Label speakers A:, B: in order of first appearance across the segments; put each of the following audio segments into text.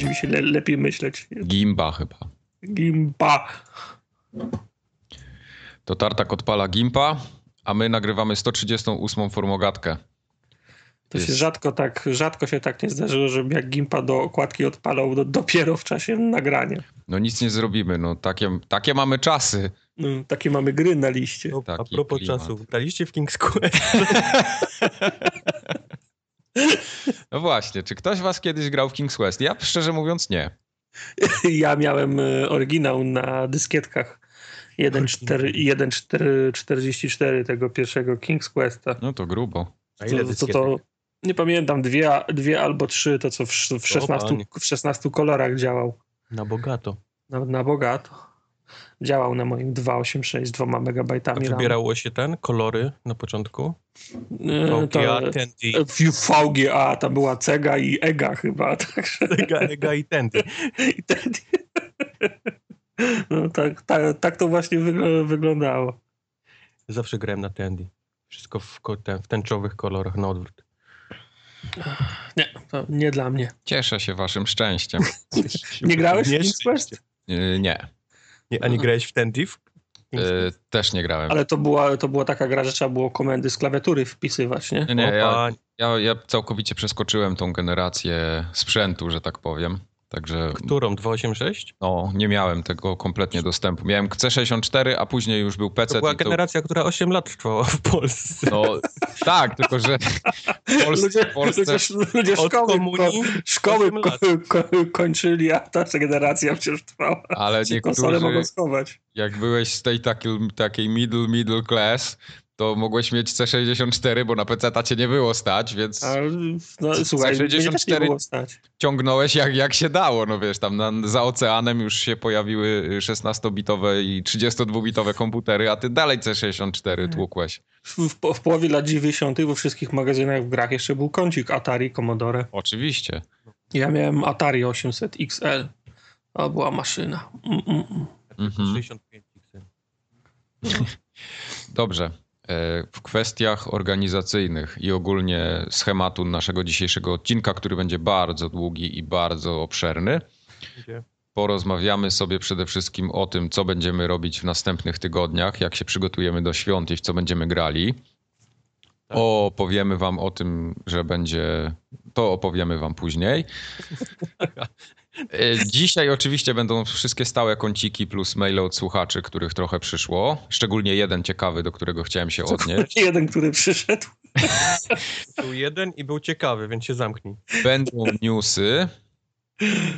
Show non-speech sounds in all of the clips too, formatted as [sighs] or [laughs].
A: będzie mi się le lepiej myśleć.
B: Gimba chyba.
A: Gimba.
B: To Tartak odpala Gimpa, a my nagrywamy 138 formogatkę.
A: To
B: Jest-
A: się rzadko tak, rzadko się tak nie zdarzyło, żebym jak Gimpa do okładki odpalał do, dopiero w czasie nagrania.
B: No nic nie zrobimy, no takie, takie mamy czasy.
A: No, takie mamy gry na liście.
C: No, a propos
B: klimat.
C: czasu, w King's Quest? [laughs]
B: No właśnie, czy ktoś was kiedyś grał w King's Quest? Ja szczerze mówiąc nie. [laughs]
A: Ja miałem e, oryginał na dyskietkach 1.44 tego pierwszego King's Questa.
B: No to grubo.
C: A ile
A: To, to,
C: dyskietek?
A: to, nie pamiętam, dwie, dwie albo trzy, to co w, w, 16,
C: panie.
A: w 16 kolorach działał.
C: Na bogato.
A: Na, na bogato. Działał na moim 286 2
C: A
A: megabajtami RAM.
C: wybierało się ten, kolory na początku?
A: E,
C: VGA,
A: to-
C: Tendy,
A: e, VGA, tam była Cega i EGA chyba, [laughs] także
C: Ega, Ega i Tendy. [laughs]
A: i wtedy... No tak, tak, tak to właśnie wygl- wyglądało.
C: Zawsze grałem na Tendy. Wszystko w, ten, w tęczowych kolorach na odwrót.
A: Nie, to nie dla mnie.
B: Cieszę się waszym szczęściem. [laughs]
A: Nie grałeś w Quest?
B: Yy, nie,
C: Nie, a nie grałeś w King's
B: Yy, też nie grałem.
A: Ale to była, to była taka gra, że trzeba było komendy z klawiatury wpisywać, nie?
B: Nie, nie, ja, ja, ja całkowicie przeskoczyłem tą generację sprzętu, że tak powiem. Także
C: Którą? 286?
B: no, nie miałem tego kompletnie dostępu. Miałem C64, a później już był PC.
C: To była
B: i to-
C: generacja, która 8 lat trwała w Polsce.
B: No tak, tylko że w Polsce,
A: Ludzie,
B: w Polsce
A: ludzie, ludzie szkoły,
C: komunii
A: ko, szkoły
C: 8 lat.
A: ko, ko, kończyli, a ta generacja wciąż trwała.
B: ale
A: Się konsole mogą
B: niektórzy,
A: schować.
B: jak byłeś z tej takiej, takiej middle, middle class, to mogłeś mieć C64, bo na PC cię nie było stać, więc
A: A, no, słuchaj, mnie też nie
B: 64
A: było stać.
B: ciągnąłeś jak, jak się dało. No wiesz, tam na, za oceanem już się pojawiły 16-bitowe i 32-bitowe komputery, a ty dalej C64 tłukłeś.
A: W, w połowie lat 90. we wszystkich magazynach w grach jeszcze był kącik Atari, Commodore.
B: Oczywiście.
A: Ja miałem Atari 800 XL. To była maszyna. Mm, mm, mm.
B: Mhm.
C: 65 XL. [laughs]
B: Dobrze. E, W kwestiach organizacyjnych i ogólnie schematu naszego dzisiejszego odcinka, który będzie bardzo długi i bardzo obszerny, porozmawiamy sobie przede wszystkim o tym, co będziemy robić w następnych tygodniach, jak się przygotujemy do świąt i w co będziemy grali.
C: Tak.
B: Opowiemy wam o tym, że będzie. To opowiemy wam później. [laughs] E, Dzisiaj oczywiście będą wszystkie stałe kąciki plus maile od słuchaczy, których trochę przyszło. Szczególnie jeden ciekawy, do którego chciałem się odnieść. [laughs]
A: Jeden, który przyszedł. [laughs]
C: Był jeden i był ciekawy, więc się zamknij.
B: Będą newsy.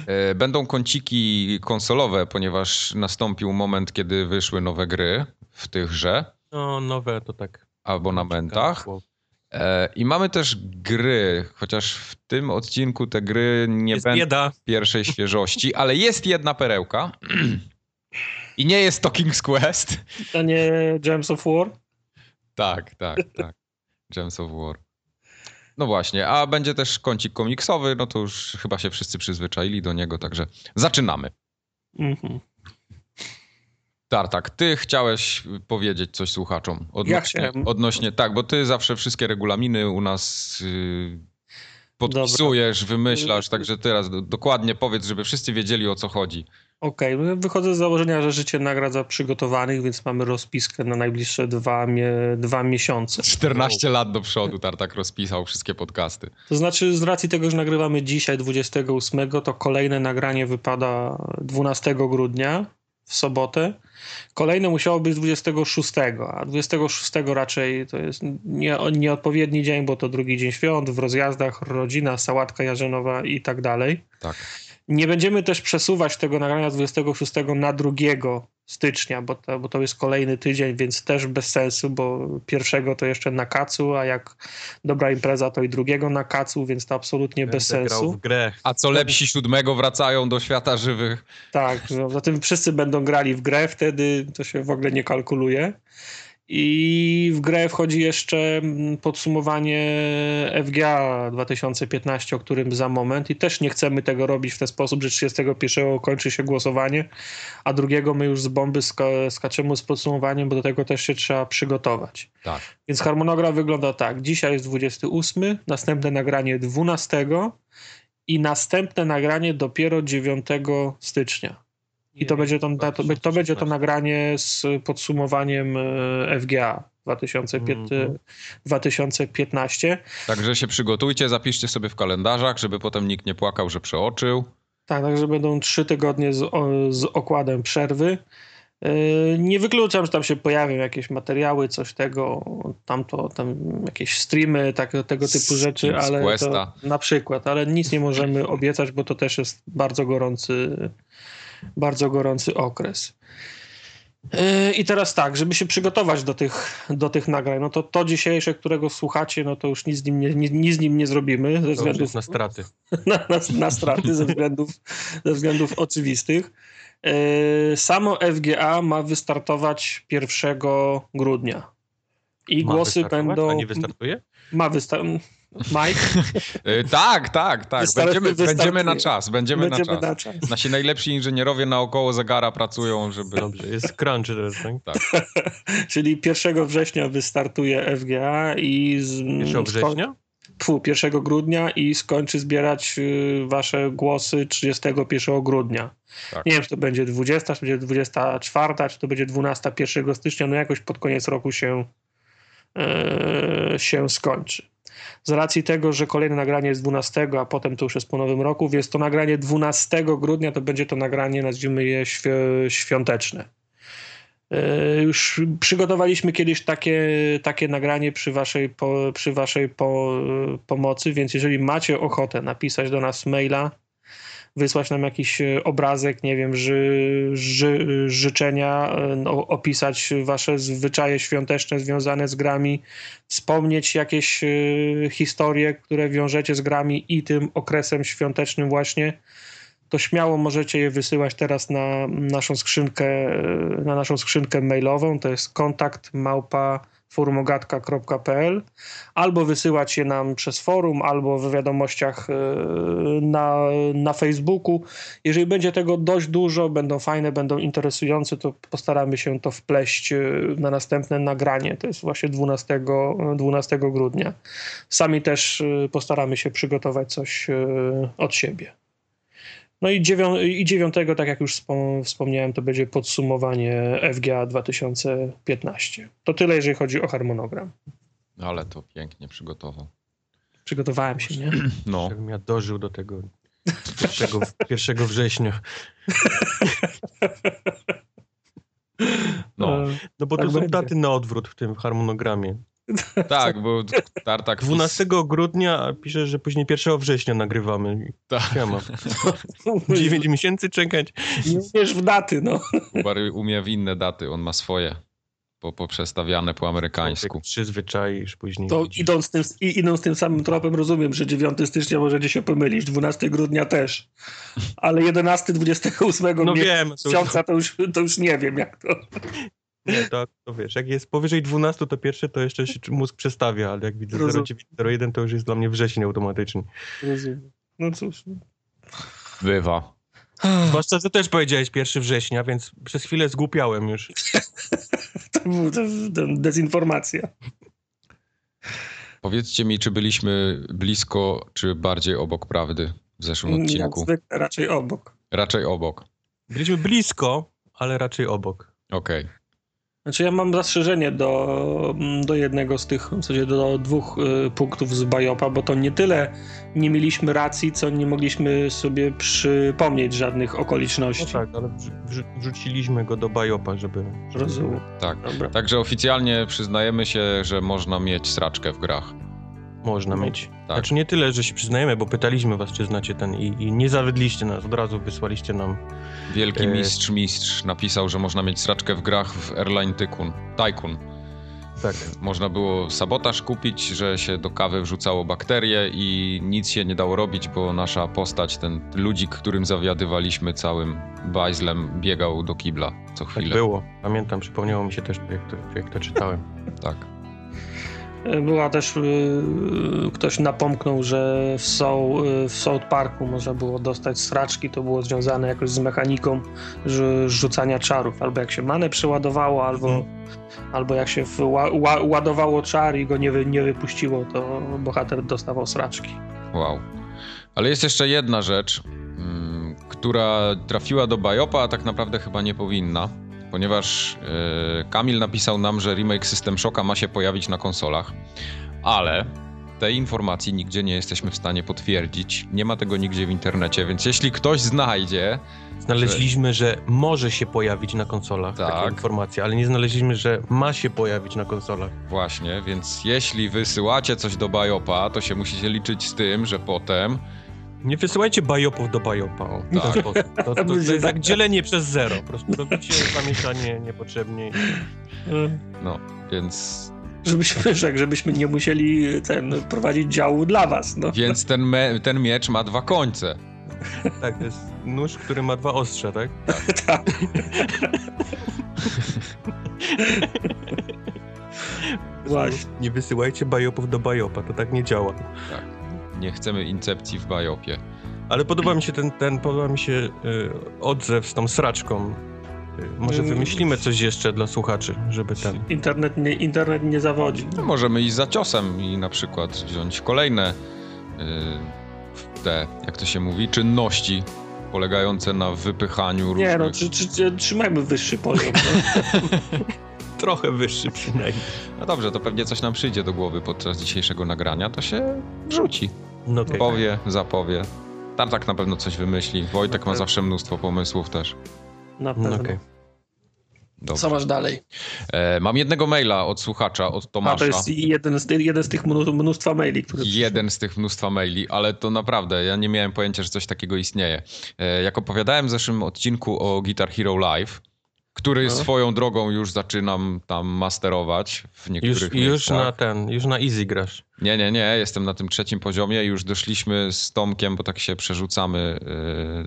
B: E, Będą kąciki konsolowe, ponieważ nastąpił moment, kiedy wyszły nowe gry w tychże
C: No, nowe to tak.
B: abonamentach. E, I mamy też gry, chociaż w tym odcinku te gry nie
C: Jest
B: będą
C: bieda.
B: pierwszej świeżości, ale jest jedna perełka. I nie jest to King's Quest.
A: A nie Gems of War?
B: Tak, tak, tak. Gems of War. No właśnie, a będzie też kącik komiksowy, no to już chyba się wszyscy przyzwyczaili do niego, także zaczynamy.
A: Mhm.
B: Tartak, ty chciałeś powiedzieć coś słuchaczom odnośnie,
A: chciałem.
B: odnośnie tak, bo ty zawsze wszystkie regulaminy u nas yy, podpisujesz, wymyślasz, także teraz do, dokładnie powiedz, żeby wszyscy wiedzieli o co chodzi.
A: Okej, no wychodzę z założenia, że życie nagradza przygotowanych, więc mamy rozpiskę na najbliższe dwa, mie dwa miesiące.
B: 14 lat do przodu Tartak rozpisał wszystkie podcasty.
A: To znaczy, z racji tego, że nagrywamy dzisiaj, 28, to kolejne nagranie wypada 12 grudnia w sobotę. Kolejne musiało być 26, a 26 raczej to jest nie, nieodpowiedni dzień, bo to drugi dzień świąt, w rozjazdach, rodzina, sałatka jarzynowa i tak dalej.
B: Tak.
A: Nie będziemy też przesuwać tego nagrania z 26 na 2 stycznia, bo to, bo to jest kolejny tydzień, więc też bez sensu, bo pierwszego to jeszcze na kacu, a jak dobra impreza, to i drugiego na kacu, więc to absolutnie bez
C: Będę grał
A: sensu.
C: w grę.
B: A co lepsi siódmego wracają do świata żywych?
A: Tak, że zatem wszyscy będą grali w grę, wtedy to się w ogóle nie kalkuluje. I w grę wchodzi jeszcze mm, podsumowanie FGA 2015, o którym za moment. I też nie chcemy tego robić w ten sposób, że 31 kończy się głosowanie, a drugiego my już z bomby ska- skaczemy z podsumowaniem, bo do tego też się trzeba przygotować.
B: Tak.
A: Więc harmonogram wygląda tak. Dzisiaj jest 28, następne nagranie 12 i następne nagranie dopiero 9 stycznia. I to będzie to, to, to, będzie to nagranie z podsumowaniem e, FGA 2015. 2015.
B: Także się przygotujcie, zapiszcie sobie w kalendarzach, żeby potem nikt nie płakał, że przeoczył.
A: Tak, także będą trzy tygodnie z, z okładem przerwy. Yy, nie wykluczam, że tam się pojawią jakieś materiały, coś tego, tamto, tam jakieś streamy, tak, tego typu rzeczy, ale to, na przykład, ale nic nie możemy obiecać, bo to też jest bardzo gorący, bardzo gorący okres. Yy, I teraz tak, żeby się przygotować do tych, do tych nagrań, no to to dzisiejsze, którego słuchacie, no to już nic z nim nie, nic z nim nie zrobimy. Ze względów,
C: na straty. [laughs]
A: Na, na, na straty, ze względów, ze względów oczywistych. Yy, samo FGA ma wystartować 1 grudnia. I
C: ma
A: głosy będą.
C: A nie wystartuje?
A: Ma wystartować. Mike?
B: Yy, [laughs] tak, tak, tak. Będziemy, będziemy na czas. Będziemy,
A: będziemy
B: na, czas. na, czas. Nasi najlepsi inżynierowie naokoło zegara pracują, żeby.
C: Dobrze, jest crunch też, tak? tak. [laughs]
A: Czyli 1 września wystartuje FGA i. Z...
C: 1 września?
A: Pfu, 1 grudnia i skończy zbierać y, wasze głosy 31 grudnia. Tak. Nie wiem, czy to będzie 20, czy to będzie 24, czy to będzie 12, 1 stycznia, no jakoś pod koniec roku się, yy, się skończy. Z racji tego, że kolejne nagranie jest 12, a potem to już jest po nowym roku, więc to nagranie 12 grudnia to będzie to nagranie, nazwijmy je świąteczne. E, już przygotowaliśmy kiedyś takie, takie nagranie przy waszej, po, przy waszej po, pomocy, więc jeżeli macie ochotę napisać do nas maila, wysłać nam jakiś obrazek, nie wiem, ży, ży, życzenia, no, opisać wasze zwyczaje świąteczne związane z grami, wspomnieć jakieś e, historie, które wiążecie z grami i tym okresem świątecznym właśnie, to śmiało możecie je wysyłać teraz na naszą skrzynkę, na naszą skrzynkę mailową, to jest kontakt małpa forumogatka.pl albo wysyłać je nam przez forum, albo w wiadomościach e, na, na Facebooku. Jeżeli będzie tego dość dużo, będą fajne, będą interesujące, to postaramy się to wpleść e, na następne nagranie. To jest właśnie 12, 12 grudnia. Sami też e, postaramy się przygotować coś od siebie. No i, dziewią i dziewiątego, tak jak już wspomniałem, to będzie podsumowanie FGA 2015. To tyle, jeżeli chodzi o harmonogram.
B: Ale to pięknie przygotował.
A: Przygotowałem się, nie? [clears throat]
C: No. Żebym ja dożył do tego 1, września. No. no bo to tak są będzie. daty na odwrót w tym harmonogramie.
B: Tak, bo Tartak...
C: 12 grudnia pisze, że później 1 września nagrywamy. Tak. Ja mam. 9 miesięcy czekać.
A: Nie umiesz w daty, no.
B: Bary umie w inne daty, on ma swoje. Po, poprzestawiane po amerykańsku.
C: Przyzwyczaisz później.
A: To idąc tym, idąc tym samym tropem rozumiem, że 9 stycznia możecie się pomylić, 12 grudnia też. Ale 11, 28 no wiem, miesiąca to już, to już nie wiem jak to.
C: Nie, to, to wiesz, jak jest powyżej 12, to pierwsze to jeszcze się mózg przestawia, ale jak widzę 0901, to już jest dla mnie wrzesień automatyczny.
A: Rozumiem. No cóż.
B: Bywa.
C: Zwłaszcza, że też powiedziałeś 1 września, więc przez chwilę zgłupiałem już. [laughs]
A: to była dezinformacja.
B: Powiedzcie mi, czy byliśmy blisko, czy bardziej obok prawdy w zeszłym odcinku?
A: Jak raczej obok.
B: Raczej obok.
C: Byliśmy blisko, ale raczej obok.
B: Okej. Okay.
A: Znaczy ja mam zastrzeżenie do, do jednego z tych, w zasadzie do dwóch y, punktów z Bajopa, bo to nie tyle nie mieliśmy racji, co nie mogliśmy sobie przypomnieć żadnych okoliczności.
C: No tak, ale wrzuciliśmy go do Bajopa, żeby...
A: Rozumiem.
B: Tak, Dobra. także oficjalnie przyznajemy się, że można mieć sraczkę w grach.
C: Można no, mieć. Tak. Znaczy nie tyle, że się przyznajemy, bo pytaliśmy was, czy znacie ten i, i nie zawydliście nas, od razu wysłaliście nam.
B: Wielki e... mistrz mistrz napisał, że można mieć sraczkę w grach w Airline Tycoon. Tycoon. Tak. Można było sabotaż kupić, że się do kawy wrzucało bakterie i nic się nie dało robić, bo nasza postać, ten ludzik, którym zawiadywaliśmy całym bajzlem, biegał do kibla co chwilę. Tak
C: było. Pamiętam, przypomniało mi się też, jak to, jak to czytałem.
B: tak.
A: Była też, y, ktoś napomknął, że w, Soul, y, w South Parku można było dostać sraczki, to było związane jakoś z mechaniką rzucania czarów, albo jak się manę przeładowało, albo, hmm. albo jak się ładowało czar i go nie, nie wypuściło, to bohater dostawał sraczki.
B: Wow. Ale jest jeszcze jedna rzecz, mm, która trafiła do Biopa, a tak naprawdę chyba nie powinna, ponieważ yy, Kamil napisał nam, że remake System Shocka ma się pojawić na konsolach, ale tej informacji nigdzie nie jesteśmy w stanie potwierdzić. Nie ma tego nigdzie w internecie, więc jeśli ktoś znajdzie.
C: Znaleźliśmy, że, że może się pojawić na konsolach tak. taka informacja, ale nie znaleźliśmy, że ma się pojawić na konsolach.
B: Właśnie, więc jeśli wysyłacie coś do Biopa, to się musicie liczyć z tym, że potem.
C: Nie wysyłajcie bajopów do bajopa. O, tak. To, to, to, [laughs] to, jest jak dzielenie przez zero. Po prostu robicie [laughs] zamieszanie niepotrzebnie.
B: No, więc
A: żebyśmy, [laughs] żebyśmy nie musieli ten, prowadzić działu dla was. No.
B: Więc ten, me, ten miecz ma dwa końce.
C: Tak, to jest nóż, który ma dwa ostrze, tak?
A: tak. Właśnie.
C: Nie wysyłajcie bajopów do bajopa, to tak nie działa.
B: Tak. Nie chcemy incepcji w bajopie.
C: Ale podoba mi się ten, ten podoba mi się y, odzew z tą sraczką może mm. wymyślimy coś jeszcze dla słuchaczy, żeby ten...
A: Internet nie, internet nie zawodzi.
B: No, możemy iść za ciosem i na przykład wziąć kolejne yy, te, jak to się mówi, czynności polegające na wypychaniu różnych...
A: Nie no, czy, czy, trzymajmy wyższy poziom. [laughs]
C: No. Trochę wyższy przynajmniej.
B: No dobrze, to pewnie coś nam przyjdzie do głowy podczas dzisiejszego nagrania, to się wrzuci. No okay. Powie, zapowie. Tartak na pewno coś wymyśli. Wojtek ma zawsze mnóstwo pomysłów też.
A: Na pewno. Okay. Dobrze. Co masz dalej?
B: E, mam jednego maila od słuchacza, od Tomasza. A
A: to jest jeden z, jeden z tych mnóstwa maili, które
B: Jeden z tych mnóstwa maili, ale to naprawdę, ja nie miałem pojęcia, że coś takiego istnieje. E, jak opowiadałem w zeszłym odcinku o Guitar Hero Live, który no. swoją drogą już zaczynam tam masterować w niektórych
C: już, Już na ten, już na easy grasz.
B: Nie, nie, nie, jestem na tym trzecim poziomie, już doszliśmy z Tomkiem, bo tak się przerzucamy,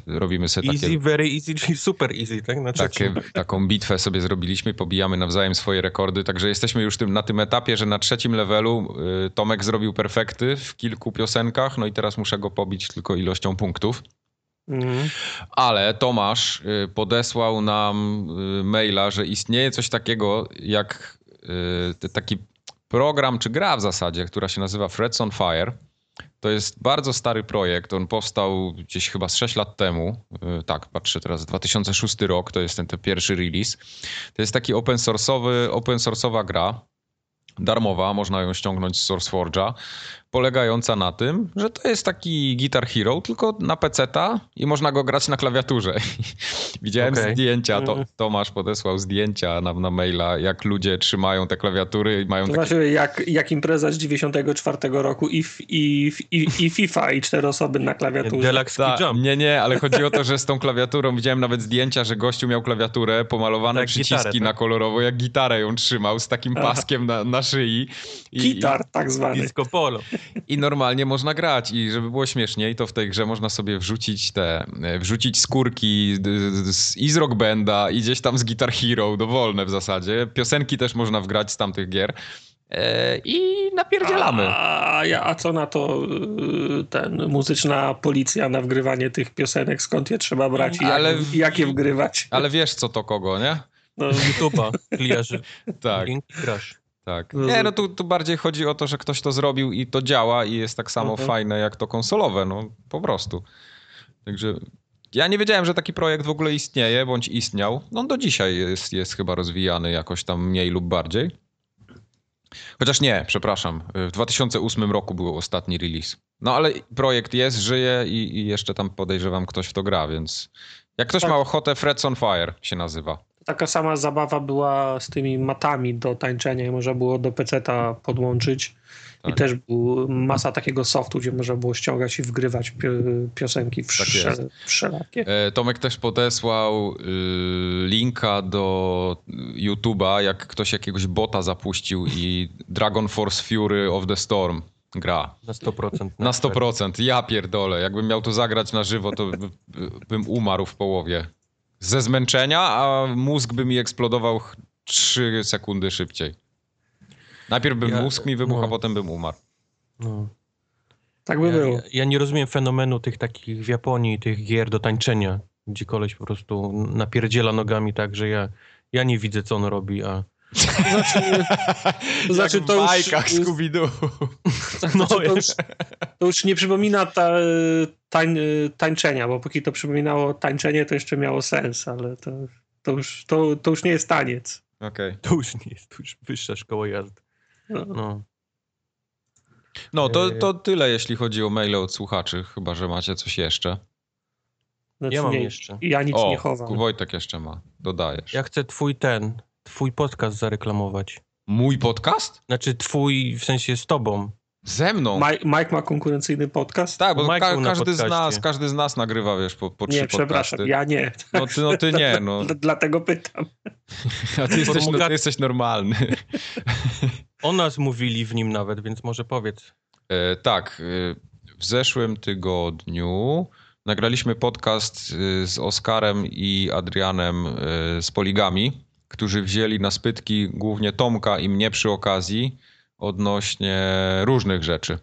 B: yy, robimy sobie
C: easy, takie... very easy, czyli super easy, tak? Na
B: takie, [laughs] taką bitwę sobie zrobiliśmy, pobijamy nawzajem swoje rekordy, także jesteśmy już tym, na tym etapie, że na trzecim levelu yy, Tomek zrobił perfekty w kilku piosenkach, no i teraz muszę go pobić tylko ilością punktów. Mhm. Ale Tomasz y, podesłał nam y, maila, że istnieje coś takiego jak y, taki program, czy gra w zasadzie, która się nazywa Freds on Fire. To jest bardzo stary projekt. On powstał gdzieś chyba z 6 lat temu. Tak, patrzę teraz, 2006 rok to jest ten, ten pierwszy release. To jest taki open source'owy, open source'owa gra darmowa, można ją ściągnąć z SourceForge'a, polegająca na tym, że to jest taki Guitar Hero, tylko na peceta i można go grać na klawiaturze. [laughs] Widziałem okay. zdjęcia, to, mm. Tomasz podesłał zdjęcia na, na maila, jak ludzie trzymają te klawiatury i mają
A: to takie... Znaczy, jak, jak impreza z 94 roku i, i, i, i FIFA i cztery osoby na klawiaturze.
C: Deluxe Ta, jump.
B: Nie, nie, ale chodzi o to, że z tą [laughs] klawiaturą widziałem nawet zdjęcia, że gościu miał klawiaturę, pomalowane tak, przyciski gitarę, tak? na kolorowo, jak gitarę ją trzymał z takim paskiem na, na szyi.
A: I, Gitar tak zwany.
C: Disco polo.
B: I normalnie można grać i żeby było śmieszniej, to w tej grze można sobie wrzucić te, e, wrzucić skórki z, i z Rock Banda i gdzieś tam z Guitar Hero, dowolne w zasadzie. Piosenki też można wgrać z tamtych gier. E, I napierdzielamy.
A: A, a co na to y, ten muzyczna policja na wgrywanie tych piosenek, skąd je trzeba brać i ale, jak, jak je wgrywać?
B: Ale wiesz co to kogo, nie?
C: No, YouTube'a, [laughs] kliarzy.
B: Tak. Crash. Tak. No, nie, no tu, tu bardziej chodzi o to, że ktoś to zrobił i to działa i jest tak samo mhm. fajne jak to konsolowe, no po prostu. Także ja nie wiedziałem, że taki projekt w ogóle istnieje, bądź istniał. No do dzisiaj jest, jest chyba rozwijany jakoś tam mniej lub bardziej. Chociaż nie, przepraszam. W 2008 roku był ostatni release. No ale projekt jest, żyje i, i jeszcze tam podejrzewam ktoś w to gra, więc jak ktoś tak. ma ochotę, Freds on Fire się nazywa
A: taka sama zabawa była z tymi matami do tańczenia i można było do peceta podłączyć. Tak. I też był masa takiego softu, gdzie można było ściągać i wgrywać piosenki wsze, tak wszelakie.
B: E, Tomek też podesłał y, linka do YouTube'a, jak ktoś jakiegoś bota zapuścił i Dragon Force Fury of the Storm gra.
C: Na 100%.
B: Na 100%. Ja pierdolę. Jakbym miał to zagrać na żywo, to bym umarł w połowie ze zmęczenia, a mózg by mi eksplodował 3 sekundy szybciej. Najpierw bym ja, mózg mi wybuchł, no. a potem bym umarł. No.
A: Tak by ja, było.
C: Ja, ja, nie rozumiem fenomenu tych takich w Japonii, tych gier do tańczenia, gdzie koleś po prostu napierdziela nogami tak, że ja, ja nie widzę, co on robi, a...
B: Znaczy, to [laughs] znaczy to w bajkach już... Scooby-Doo.
A: Znaczy, to, już, [laughs] to już nie przypomina ta, tań, tańczenia, bo póki to przypominało tańczenie, to jeszcze miało sens, ale to, to, już, to, to już nie jest taniec.
B: Okej. Okay.
C: To już nie jest, to już wyższa szkoła jazdy. No. no.
B: No, to, to tyle, jeśli chodzi o maile od słuchaczy, chyba, że macie coś jeszcze.
C: Znaczy, ja mam nie, jeszcze.
A: Ja nic o, nie chowam.
B: Wojtek jeszcze ma, dodajesz.
C: Ja chcę twój ten, twój podcast zareklamować.
B: Mój podcast?
C: Znaczy twój, w sensie z tobą.
B: Ze mną?
A: Mike, Mike ma konkurencyjny podcast?
B: Tak, bo ka każdy z nas, każdy z nas nagrywa, wiesz, po, po trzy
A: Nie, przepraszam,
B: podcasty.
A: ja nie.
B: No ty, no ty nie, no. [laughs]
A: Dlatego pytam. [laughs]
B: A ty jesteś, no, ty jesteś normalny.
C: O nas mówili w nim nawet, więc może powiedz.
B: E, tak, e, w zeszłym tygodniu nagraliśmy podcast e, z Oskarem i Adrianem e, z Poligami, którzy wzięli na spytki głównie Tomka i mnie przy okazji odnośnie różnych rzeczy.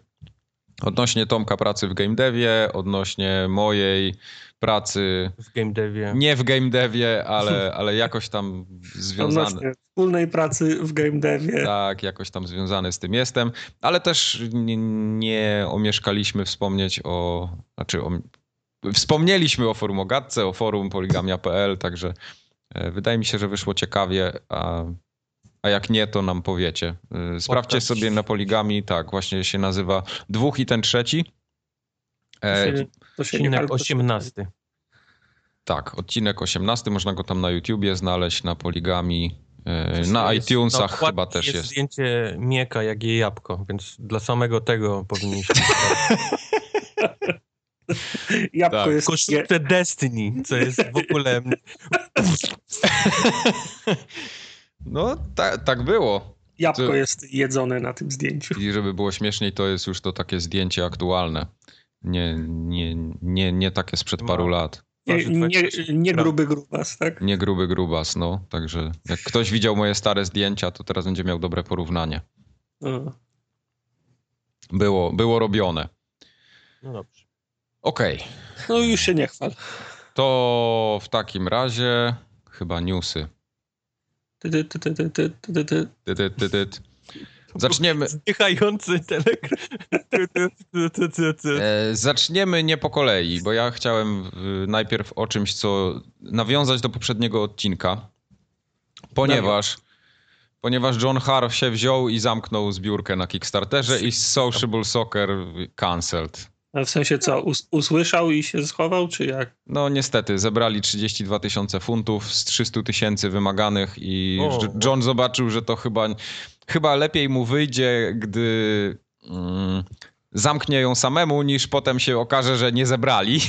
B: Odnośnie Tomka pracy w game devie, odnośnie mojej pracy
C: w game devie.
B: Nie w game devie, ale, ale jakoś tam związany. Odnośnie
A: wspólnej pracy w game devie.
B: Tak, jakoś tam związany z tym jestem, ale też nie, nie omieszkaliśmy wspomnieć o, znaczy o, wspomnieliśmy o forum Ogatce, o forum poligamia.pl, także wydaje mi się, że wyszło ciekawie, a a jak nie, to nam powiecie. Y, sprawdźcie sobie na poligami, tak, właśnie się nazywa dwóch i ten trzeci.
C: E, to się, to się odcinek 18.
B: Tak, odcinek 18, można go tam na YouTubie znaleźć, na poligami, e, na jest, iTunesach no, chyba też jest.
C: jest zdjęcie Mieka, jak je jabłko, więc dla samego tego powinniśmy... [laughs] [laughs]
A: Jabłko tak. jest...
C: Koszulce Destiny, co jest w ogóle... [laughs]
B: No, ta, tak było.
A: Jabłko to... jest jedzone na tym zdjęciu.
B: I żeby było śmieszniej, to jest już to takie zdjęcie aktualne. Nie, nie, nie, nie takie sprzed no. paru lat.
A: Nie, nie, nie, gruby grubas, tak?
B: Nie gruby grubas, no. Także jak ktoś widział moje stare zdjęcia, to teraz będzie miał dobre porównanie. Było, było robione.
C: No dobrze.
B: Okej. Okay.
A: No już się nie chwal.
B: To w takim razie chyba newsy. Zaczniemy.
C: Zdychający telegram.
B: Zaczniemy nie po kolei, bo ja chciałem najpierw o czymś, co nawiązać do poprzedniego odcinka. Ponieważ. Ponieważ John Harf się wziął i zamknął zbiórkę na Kickstarterze i Sociable Soccer cancelled.
A: A w sensie co, us usłyszał i się schował, czy jak?
B: No niestety, zebrali 32 tysiące funtów z 300 tysięcy wymaganych i o, John o. zobaczył, że to chyba, chyba lepiej mu wyjdzie, gdy mm, zamknie ją samemu, niż potem się okaże, że nie zebrali.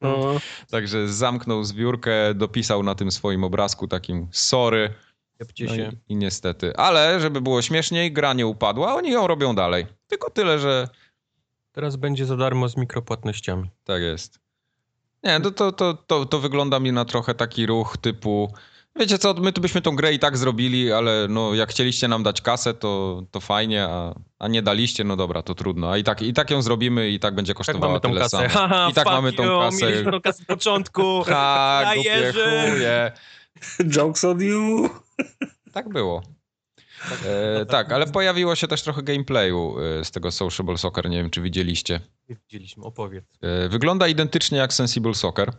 B: No. [laughs] Także zamknął zbiórkę, dopisał na tym swoim obrazku takim sorry. No i, I niestety. Ale żeby było śmieszniej, gra nie upadła, oni ją robią dalej. Tylko tyle, że
C: Teraz będzie za darmo z mikropłatnościami.
B: Tak jest. Nie, to, to, to, to, to wygląda mi na trochę taki ruch typu wiecie co, my tu byśmy tą grę i tak zrobili, ale no jak chcieliście nam dać kasę, to, to fajnie, a, a nie daliście, no dobra, to trudno. A i tak, i tak ją zrobimy i tak będzie tak kosztowała tak tyle samo. I tak mamy tą kasę.
C: Mieliśmy tą kasę z początku. [laughs]
B: Ha, głupie chuje.
A: Jokes on you.
B: Tak było. E, tak, ale pojawiło się też trochę gameplayu e, z tego Sociable Soccer, nie wiem czy widzieliście.
C: Widzieliśmy, opowiedz.
B: E, wygląda identycznie jak Sensible Soccer.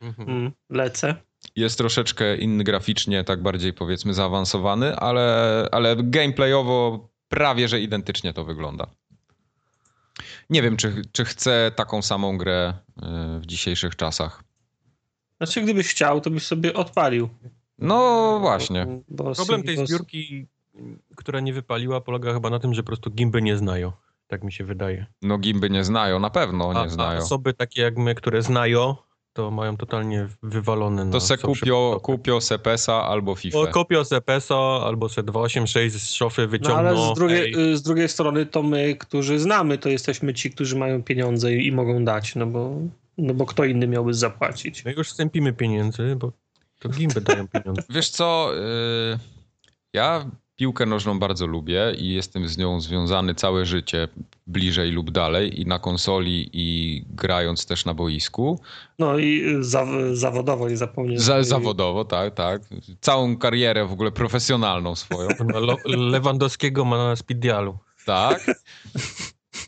A: Mhm. Mm, lecę.
B: Jest troszeczkę inny graficznie, tak bardziej powiedzmy zaawansowany, ale, ale gameplayowo prawie że identycznie to wygląda. Nie wiem, czy, czy chcę taką samą grę w dzisiejszych czasach.
A: Znaczy, gdybyś chciał, to byś sobie odpalił.
B: No właśnie.
C: Bo Problem tej zbiórki która nie wypaliła, polega chyba na tym, że po prostu gimby nie znają. Tak mi się wydaje.
B: No gimby nie znają, na pewno nie a, znają.
C: A osoby takie jak my, które znają, to mają totalnie wywalone
B: To se kupio, kupio se PESA albo FIFA. O,
C: kupio se PESA albo se 286 z szofy wyciągną. No,
A: ale z drugiej, z drugiej strony to my, którzy znamy, to jesteśmy ci, którzy mają pieniądze i, i mogą dać, no bo, no bo kto inny miałby zapłacić.
C: My już stępimy pieniędzy, bo to gimby dają pieniądze. [laughs]
B: Wiesz co, yy, ja Piłkę nożną bardzo lubię i jestem z nią związany całe życie, bliżej lub dalej, i na konsoli, i grając też na boisku.
A: No i za, zawodowo, nie zapomnę.
B: Za, zawodowo, tak, tak. Całą karierę w ogóle profesjonalną swoją. [laughs]
C: Lewandowskiego ma na speedialu.
B: Tak.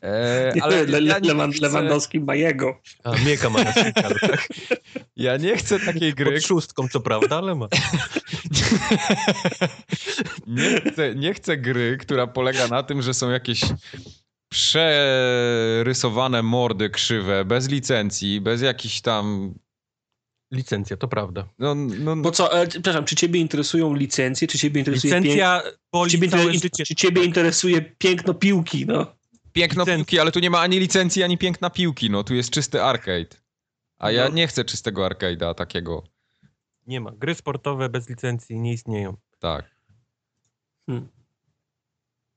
A: E, ale Le, ja chcę... Lewandowski ma jego.
C: A, Mieka ma na tak?
B: Ja nie chcę takiej gry...
C: Pod szóstką, co prawda, ale ma. [laughs]
B: nie, chcę, nie chcę gry, która polega na tym, że są jakieś przerysowane mordy krzywe, bez licencji, bez jakichś tam
C: Licencja, to prawda.
A: No, no, Bo co, e, przepraszam, czy ciebie interesują licencje, czy ciebie interesuje
C: Licencja pięk...
A: czy, ciebie czy ciebie interesuje piękno piłki, no?
B: Piękno Licencja. piłki, ale tu nie ma ani licencji, ani piękna piłki, no tu jest czysty arcade. A no. ja nie chcę czystego arcade'a takiego.
C: Nie ma. Gry sportowe bez licencji nie istnieją.
B: Tak. Hmm.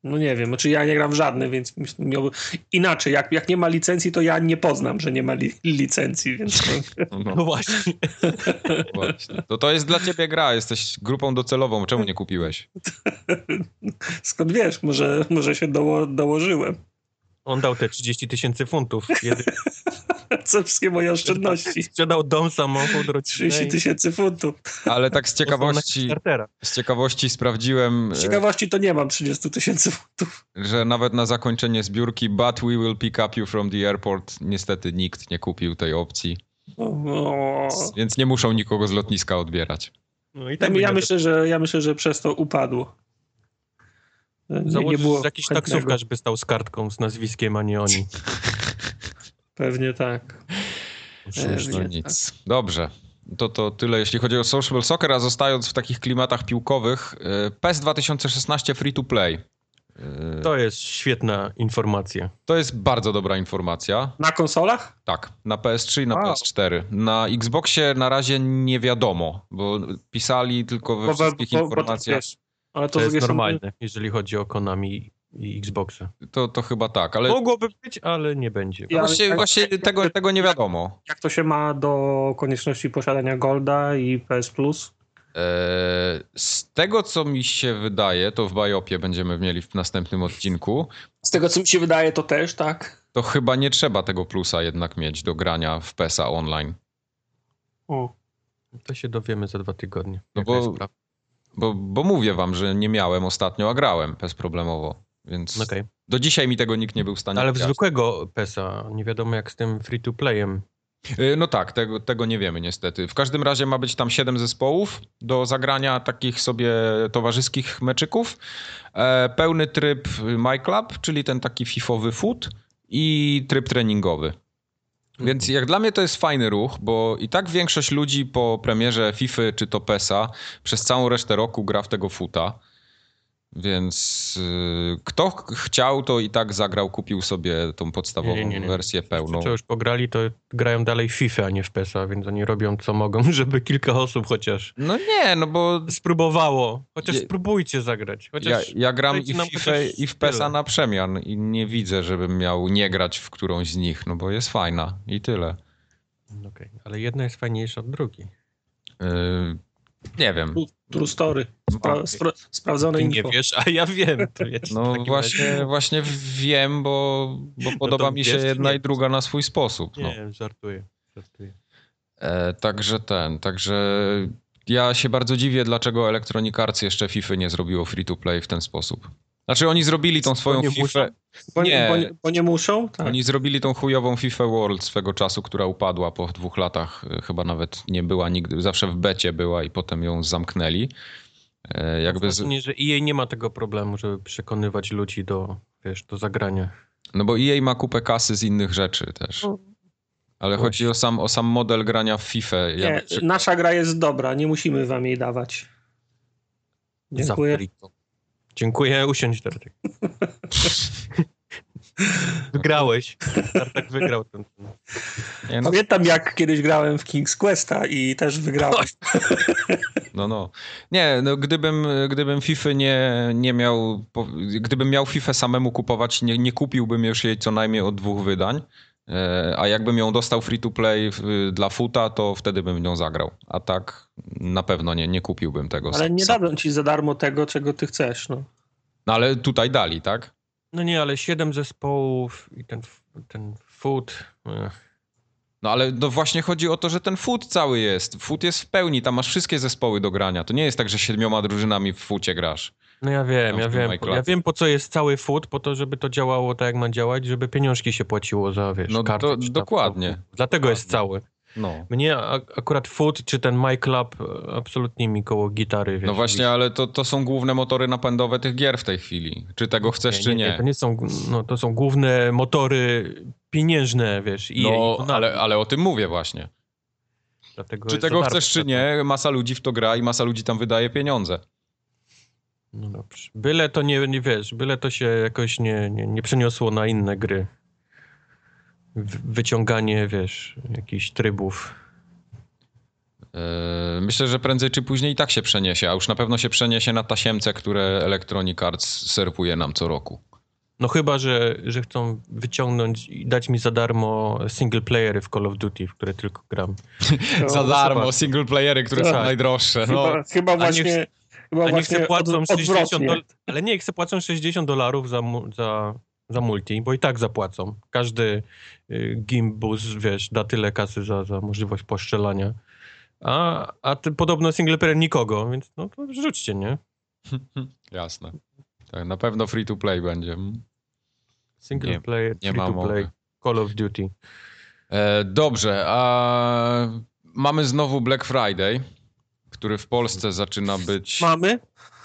A: No nie wiem, znaczy ja nie gram w żadne, więc miałby... inaczej, jak, jak nie ma licencji, to ja nie poznam, że nie ma li licencji, więc...
C: No, no. [laughs] no właśnie. [laughs]
B: właśnie. To to jest dla ciebie gra, jesteś grupą docelową, czemu nie kupiłeś? [laughs]
A: Skąd wiesz, może, może się doło dołożyłem.
C: On dał te 30 tysięcy funtów. [laughs]
A: Co wszystkie moje oszczędności.
C: Sprzedał dom, samochód, rodzinę.
A: 30 tysięcy funtów.
B: Ale tak z ciekawości, z ciekawości sprawdziłem...
A: Z ciekawości to nie mam 30 tysięcy funtów.
B: Że nawet na zakończenie zbiórki But we will pick up you from the airport niestety nikt nie kupił tej opcji. O. Więc nie muszą nikogo z lotniska odbierać.
A: No i tak ja, myślę, że, ja myślę, że przez to upadło.
C: Nie, nie było jakiś chętnego. taksówkarz by stał z kartką z nazwiskiem, a nie oni. [laughs]
A: Pewnie tak.
B: Cóż, no nic. Tak. Dobrze. To, to tyle, jeśli chodzi o Social Soccer, a zostając w takich klimatach piłkowych, y, PES 2016 free to play.
C: Y, to jest świetna informacja.
B: To jest bardzo dobra informacja.
A: Na konsolach?
B: Tak, na PS3 i na wow. PS4. Na Xboxie na razie nie wiadomo, bo pisali tylko we bo, wszystkich bo, informacjach. Bo,
C: ale to, to jest normalne, jeżeli chodzi o Konami i Xboxa.
B: To, to chyba tak, ale...
C: Mogłoby być, ale nie będzie.
B: Ja, właśnie jak, właśnie tego, tego nie wiadomo.
A: Jak to się ma do konieczności posiadania Golda i PS Plus? Eee,
B: z tego, co mi się wydaje, to w Biopie będziemy mieli w następnym odcinku.
A: Z tego, co mi się wydaje, to też, tak?
B: To chyba nie trzeba tego plusa jednak mieć do grania w PESA online.
C: O. To się dowiemy za dwa tygodnie.
B: No bo bo, bo mówię wam, że nie miałem ostatnio, a grałem bezproblemowo. Więc okay. do dzisiaj mi tego nikt nie był w stanie
C: Ale w zwykłego PESA nie wiadomo jak z tym free-to-playem.
B: Y, no tak, tego, tego nie wiemy niestety. W każdym razie ma być tam 7 zespołów do zagrania takich sobie towarzyskich meczyków. E, pełny tryb My Club, czyli ten taki fifowy foot i tryb treningowy. Więc jak dla mnie to jest fajny ruch, bo i tak większość ludzi po premierze FIFA czy to PESA przez całą resztę roku gra w tego futa. Więc y, kto chciał, to i tak zagrał, kupił sobie tą podstawową nie, nie, nie. wersję pełną.
C: Co już pograli, to grają dalej w FIFA, a nie w PESA, więc oni robią co mogą, [laughs] żeby kilka osób chociaż.
B: No nie, no bo.
C: Spróbowało. Chociaż spróbujcie zagrać. Chociaż
B: ja, ja gram i w FIFA, i w PESA na przemian i nie widzę, żebym miał nie grać w którąś z nich, no bo jest fajna i tyle.
C: Okej, okay. ale jedna jest fajniejsza od drugiej.
B: Yy, nie wiem.
A: True story. Spra spra sprawdzone Ty
C: info. nie wiesz, a ja wiem.
B: no właśnie, właśnie wiem, bo, bo no podoba mi się jedna nie. i druga na swój sposób.
C: No. Nie, żartuję. żartuję.
B: E, także ten, także ja się bardzo dziwię, dlaczego Electronic Arts jeszcze FIFA nie zrobiło free to play w ten sposób. Znaczy oni zrobili tą swoją
A: bo
B: FIFA...
A: Bo nie, bo, nie, bo nie muszą?
B: Tak. Oni zrobili tą chujową FIFA World swego czasu, która upadła po dwóch latach. Chyba nawet nie była nigdy, zawsze w becie była i potem ją zamknęli.
C: E, jakby z... nie, że EA nie ma tego problemu, żeby przekonywać ludzi do, wiesz, do zagrania.
B: No bo EA ma kupę kasy z innych rzeczy też. No. Ale Właśnie. chodzi o sam, o sam model grania w FIFA.
A: Nie, nasza gra jest dobra, nie musimy wam jej dawać. Dziękuję.
C: Dziękuję, usiądź Tartek. [laughs] Wygrałeś. Tartek wygrał ten.
A: Nie, no. Pamiętam jak kiedyś grałem w King's Questa i też wygrałem. [laughs]
B: No, no. Nie, no gdybym, gdybym FIFA nie, nie miał, gdybym miał FIFA samemu kupować, nie, nie kupiłbym już jej co najmniej od dwóch wydań. E, a jakbym ją dostał free to play dla futa, to wtedy bym nią zagrał. A tak na pewno nie, nie kupiłbym tego.
A: Ale nie dadzą ci za darmo tego, czego ty chcesz. No.
B: no ale tutaj dali, tak?
C: No nie, ale siedem zespołów i ten, ten foot.
B: No ale no właśnie chodzi o to, że ten foot cały jest. Foot jest w pełni, tam masz wszystkie zespoły do grania. To nie jest tak, że siedmioma drużynami w fucie grasz.
C: No ja wiem, ja wiem, po, ja wiem po co jest cały food, po to, żeby to działało tak jak ma działać, żeby pieniążki się płaciło za, wiesz,
B: No do,
C: tam
B: dokładnie.
C: Dlatego
B: dokładnie.
C: jest cały.
B: No.
C: Mnie akurat food czy ten My Club e, absolutnie mi koło gitary, wiesz.
B: No właśnie, ale to, to są główne motory napędowe tych gier w tej chwili. Czy tego chcesz, czy nie.
C: To nie są, no to są główne motory pieniężne, wiesz. I,
B: No,
C: i
B: ale, ale o tym mówię właśnie.
C: Dlatego
B: Czy tego chcesz, czy nie, masa ludzi w to gra i masa ludzi tam wydaje pieniądze.
C: No dobrze. Byle to nie, nie wiesz, byle to się jakoś nie, nie, nie przeniosło na inne gry. W, wyciąganie, wiesz, jakichś trybów.
B: Yy, Myślę, że prędzej czy później i tak się przeniesie, a już na pewno się przeniesie na tasiemce, które Electronic Arts serwuje nam co roku.
C: No chyba, że, że chcą wyciągnąć i dać mi za darmo single playery w Call of Duty, w które tylko gram.
A: To [laughs]
B: Za darmo,
C: zobacz.
B: single playery, które są
A: Tak.
B: najdroższe. No.
A: Chyba, chyba
C: A niech-
A: właśnie, chyba
C: A niech
A: właśnie
C: se płacą
A: od,
C: 60
A: odwrotnie.
C: dolarów, ale nie, niech se płacą 60 dolarów za, za, za multi, bo i tak zapłacą. Każdy y, gimbus, wiesz, da tyle kasy za, za możliwość poszczelania. A, a ty, podobno single player nikogo, więc no to rzućcie, nie? [laughs]
B: Jasne. Tak, na pewno free to play będzie. Mm.
C: Single
B: Nie-
C: player,
B: nie
C: free
B: ma
C: to
B: mowy.
C: play, Call of Duty.
B: E, dobrze, a mamy znowu Black Friday, który w Polsce zaczyna być.
A: Mamy?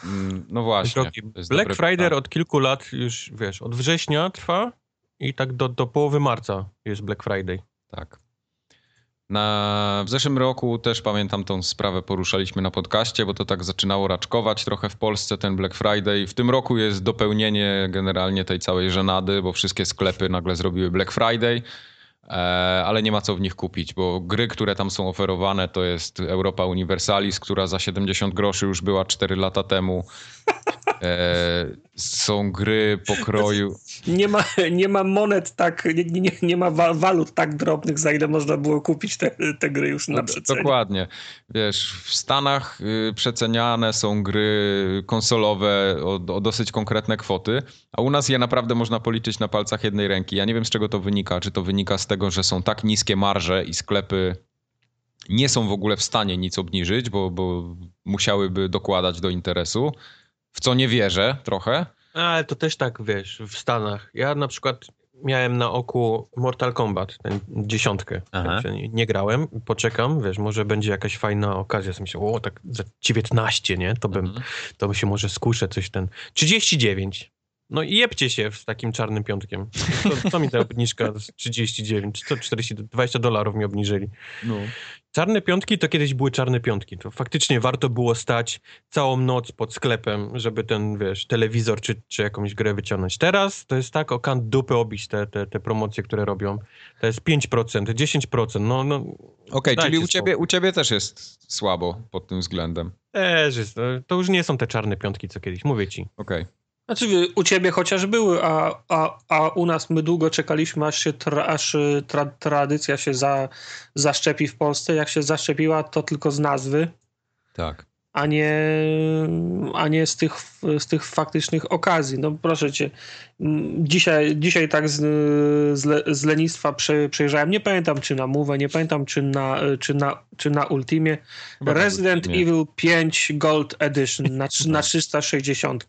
B: Mm, No właśnie.
C: Black Friday
B: pytanie.
C: od kilku lat już, wiesz, od września trwa i tak do, do połowy marca jest Black Friday.
B: Tak. Na, w zeszłym roku też pamiętam tą sprawę poruszaliśmy na podcaście, bo to tak zaczynało raczkować trochę w Polsce ten Black Friday. W tym roku jest dopełnienie generalnie tej całej żenady, bo wszystkie sklepy nagle zrobiły Black Friday, ale nie ma co w nich kupić, bo gry, które tam są oferowane to jest Europa Universalis, która za 70 groszy już była 4 lata temu. Są gry pokroju...
A: Nie ma, nie ma monet tak, nie, nie, nie ma wa- walut tak drobnych, za ile można było kupić te, te gry już na
B: No,
A: przecenie.
B: Dokładnie. Wiesz, w Stanach y, przeceniane są gry konsolowe o, o dosyć konkretne kwoty, a u nas je naprawdę można policzyć na palcach jednej ręki. Ja nie wiem, z czego to wynika. Czy to wynika z tego, że są tak niskie marże i sklepy nie są w ogóle w stanie nic obniżyć, bo, bo musiałyby dokładać do interesu, w co nie wierzę trochę.
C: Ale to też tak, wiesz, w Stanach. Ja na przykład miałem na oku Mortal Kombat, tę dziesiątkę. Także nie, nie grałem, poczekam, wiesz, może będzie jakaś fajna okazja. Sobie myślę, o, tak za 19, nie? To bym,
B: Mhm.
C: to się może skuszę coś ten... 39. No i jebcie się z takim czarnym piątkiem. To, co mi ta obniżka z 39? Co 40, 20 dolarów mi obniżyli.
B: No.
C: Czarne piątki to kiedyś były czarne piątki. To faktycznie warto było stać całą noc pod sklepem, żeby ten, wiesz, telewizor czy, czy jakąś grę wyciągnąć. Teraz to jest tak o kant dupy obić te, te, te promocje, które robią. To jest 5%, 10%. No, no
B: Okej,
C: Dajcie
B: czyli u ciebie, u ciebie też jest słabo pod tym względem.
C: też jest. To już nie są te czarne piątki, co kiedyś. Mówię ci.
B: Okej.
A: Znaczy u ciebie chociaż były, a, a, a u nas my długo czekaliśmy, aż się tra, aż y, tra, tradycja się za, zaszczepi w Polsce. Jak się zaszczepiła, to tylko z nazwy,
B: Tak.
A: A nie, a nie z, tych, z tych faktycznych okazji. No proszę cię, dzisiaj, dzisiaj tak z, z, le, z lenistwa prze, przejrzałem, nie pamiętam czy na Move, nie pamiętam czy na, czy na, czy na Ultimie,
B: Chyba
A: Resident
B: Ultimie.
A: Evil 5 Gold Edition na, na 360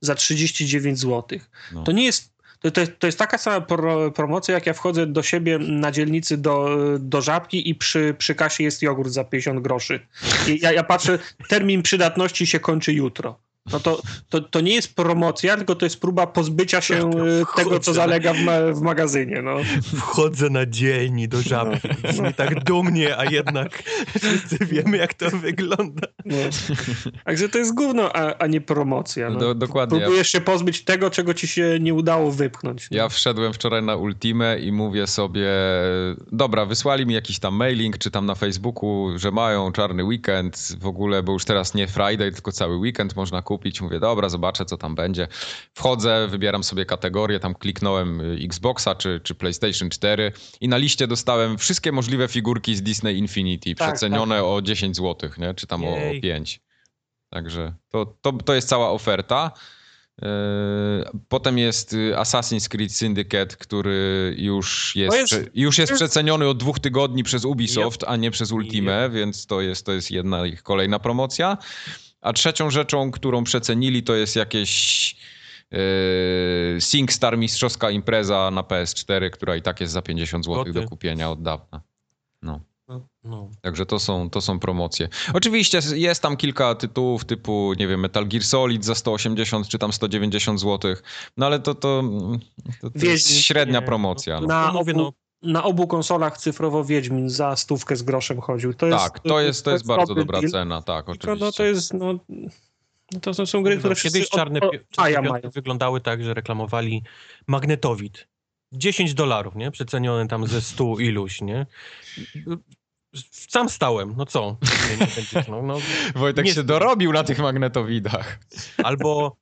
A: za 39 zł.
B: No.
A: To nie jest. To, to, jest taka sama pro, promocja, jak ja wchodzę do siebie na dzielnicy do, do żabki i przy, przy kasie jest jogurt za 50 groszy. I ja, ja patrzę, termin przydatności się kończy jutro. No to, to, to nie jest promocja, tylko to jest próba pozbycia się e, tego, co zalega w, ma, w magazynie. No.
C: Wchodzę na dzień i do żabki. Brzmi tak dumnie, a jednak [laughs] wszyscy wiemy, jak to wygląda.
A: No. Także to jest gówno, a, a nie promocja. No.
B: Do, dokładnie.
A: Próbujesz się pozbyć tego, czego ci się nie udało wypchnąć. No.
B: ja wszedłem wczoraj na Ultimę i mówię sobie, dobra, wysłali mi jakiś tam mailing, czy tam na Facebooku, że mają czarny weekend w ogóle, bo już teraz nie Friday, tylko cały weekend można kupić. Mówię, dobra, zobaczę, co tam będzie. Wchodzę, wybieram sobie kategorię, tam kliknąłem y, Xboxa czy, czy PlayStation 4 i na liście dostałem wszystkie możliwe figurki z Disney Infinity,
A: Tak,
B: przecenione o 10 zł, nie? czy tam o, o
C: Jej.
B: 5. Także to, to, to jest cała oferta. Yy, Potem jest y, Assassin's Creed Syndicate, który już jest,
A: jest-
B: już jest przeceniony od dwóch tygodni przez Ubisoft, a nie przez Ultimę, więc to jest, to jest jedna ich kolejna promocja. A trzecią rzeczą, którą przecenili, to jest jakieś yy, SingStar Mistrzowska Impreza na PS4, która i tak jest za 50 zł do kupienia od dawna. No.
C: No.
B: Także to są, to są promocje. Oczywiście jest tam kilka tytułów typu, nie wiem, Metal Gear Solid za 180 czy tam 190 zł, no ale to, to, to, to jest średnia
C: nie,
B: promocja. No.
A: Na,
C: No mówię,
A: obu,
C: no.
A: Na obu konsolach cyfrowo Wiedźmin za stówkę z groszem chodził. To jest,
B: tak, to jest, to jest bardzo dobra
A: deal.
B: cena, tak,
A: Tylko
B: oczywiście.
A: no to jest, no, no to są- są gry, które
C: No, Kiedyś czarne,
A: od, od,
C: czarne wyglądały tak, że reklamowali magnetowid. 10 dolarów, nie? Przeceniony tam ze 100 iluś, nie? Sam stałem, no co? Nie, nie będziesz, no, no.
B: Wojtek
C: nie
B: się dorobił na tych magnetowidach.
C: Albo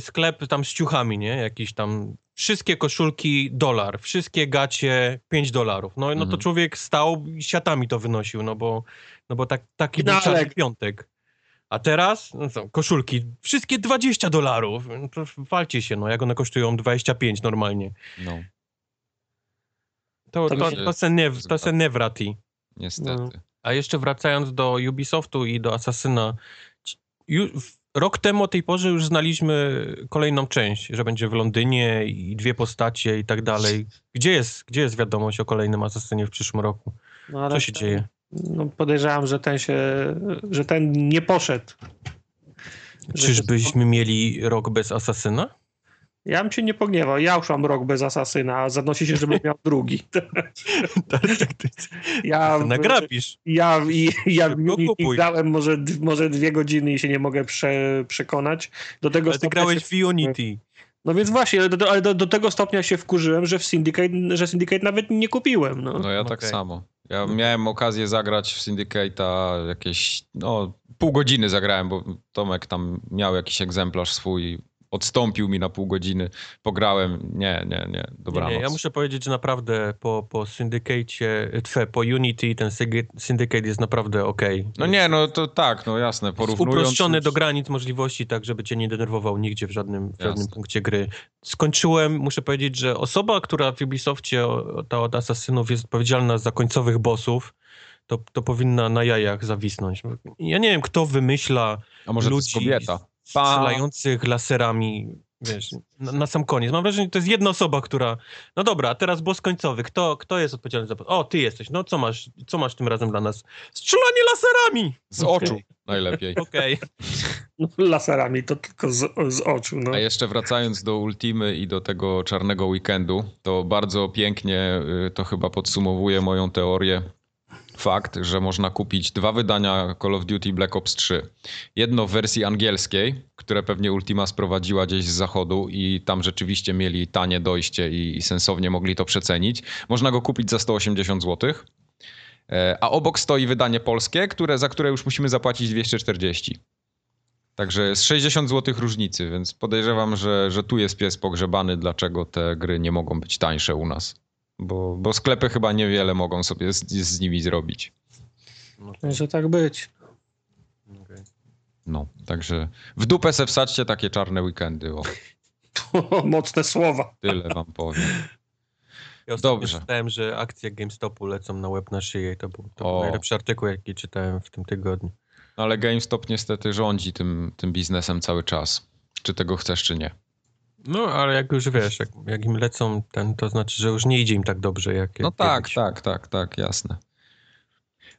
C: sklep tam z ciuchami, nie? Jakiś tam, wszystkie koszulki dolar, wszystkie gacie 5 dolarów. No, no to
B: Mhm.
C: człowiek stał i siatami to wynosił, no bo, no bo tak, taki
A: No
C: był piątek. A teraz, no co, koszulki, wszystkie 20 dolarów. No to walcie się, no jak one kosztują 25 normalnie.
B: No,
C: To,
A: To
C: to, to,
B: się
C: se, nie, to se nie wrati.
B: niestety.
C: A jeszcze wracając do Ubisoftu i do w- rok temu o tej porze już znaliśmy kolejną część, że będzie w Londynie i dwie postacie i tak dalej. Gdzie jest, gdzie jest wiadomość o kolejnym Asasynie w przyszłym roku?
A: No,
C: Co się
A: ten-
C: dzieje?
A: No, podejrzewam, że ten się, że ten nie poszedł.
C: Czyżbyśmy mieli rok bez Asasyna?
A: Ja bym się nie pogniewał. Ja już mam rok bez asasyna, a zanosi się, żebym miał drugi. [laughs] Ja,
C: Nagrapisz.
A: ja, i- ja
C: Szybko
A: Unity
C: kupuj.
A: grałem może, może dwie godziny i się nie mogę prze, przekonać. Do tego
C: Ale ty grałeś
A: się,
C: w Unity.
A: No więc właśnie, ale do, ale do, do tego stopnia się wkurzyłem, że w Syndicate, że Syndicate nawet nie kupiłem. No.
B: No ja tak samo. Ja miałem okazję zagrać w Syndicate'a jakieś, no pół godziny zagrałem, bo Tomek tam miał jakiś egzemplarz swój, odstąpił mi na pół godziny, pograłem, nie, nie, nie,
C: Nie,
B: dobranoc.
C: nie, ja muszę powiedzieć, że naprawdę po, po Syndicate, twe, po Unity ten Syndicate jest naprawdę okej.
B: No nie, no to tak, no jasne, porównując...
C: Uproszczony do granic możliwości, tak żeby cię nie denerwował nigdzie w żadnym, w żadnym
B: Jasne.
C: punkcie gry. Skończyłem, muszę powiedzieć, że osoba, która w Ubisoftie ta od Asasynów jest odpowiedzialna za końcowych bossów, to, to powinna na jajach zawisnąć. Ja nie wiem, kto wymyśla
B: A może to
C: ludzi
B: jest kobieta?
C: Strzelających laserami, wiesz, na, na sam koniec. Mam wrażenie, że to jest jedna osoba, która... No dobra, a teraz boss końcowy. Kto, kto jest odpowiedzialny za... O, ty jesteś. No co masz, co masz tym razem dla nas? Strzelanie laserami!
B: Z oczu najlepiej. [laughs]
C: Okej.
A: No, laserami to tylko z, z oczu. No.
B: A jeszcze wracając do Ultimy i do tego czarnego weekendu, to bardzo pięknie y, to chyba podsumowuje moją teorię. Fakt, że można kupić dwa wydania Call of Duty Black Ops 3. Jedno w wersji angielskiej, które pewnie Ultima sprowadziła gdzieś z zachodu i tam rzeczywiście mieli tanie dojście i, sensownie mogli to przecenić. Można go kupić za 180 zł. E, A obok stoi wydanie polskie, które, za które już musimy zapłacić 240. Także jest 60 zł różnicy, więc podejrzewam, że, że tu jest pies pogrzebany, dlaczego te gry nie mogą być tańsze u nas. Bo, bo sklepy chyba niewiele mogą sobie z, z nimi zrobić.
A: Może tak być.
B: No, także w dupę se wsadźcie takie czarne weekendy. O, [laughs]
A: Mocne słowa.
B: tyle wam powiem.
C: Ja
B: Dobrze.
C: czytałem, że akcje GameStopu lecą na łeb na szyję i to był, to był najlepszy artykuł, jaki czytałem w tym tygodniu.
B: No, ale GameStop niestety rządzi tym, tym biznesem cały czas. Czy tego chcesz, czy nie.
C: No, ale jak już wiesz, jak, jak im lecą ten, to znaczy, że już nie idzie im tak dobrze, jak
B: No
C: jak
B: tak,
C: kiedyś.
B: tak, tak, tak, jasne.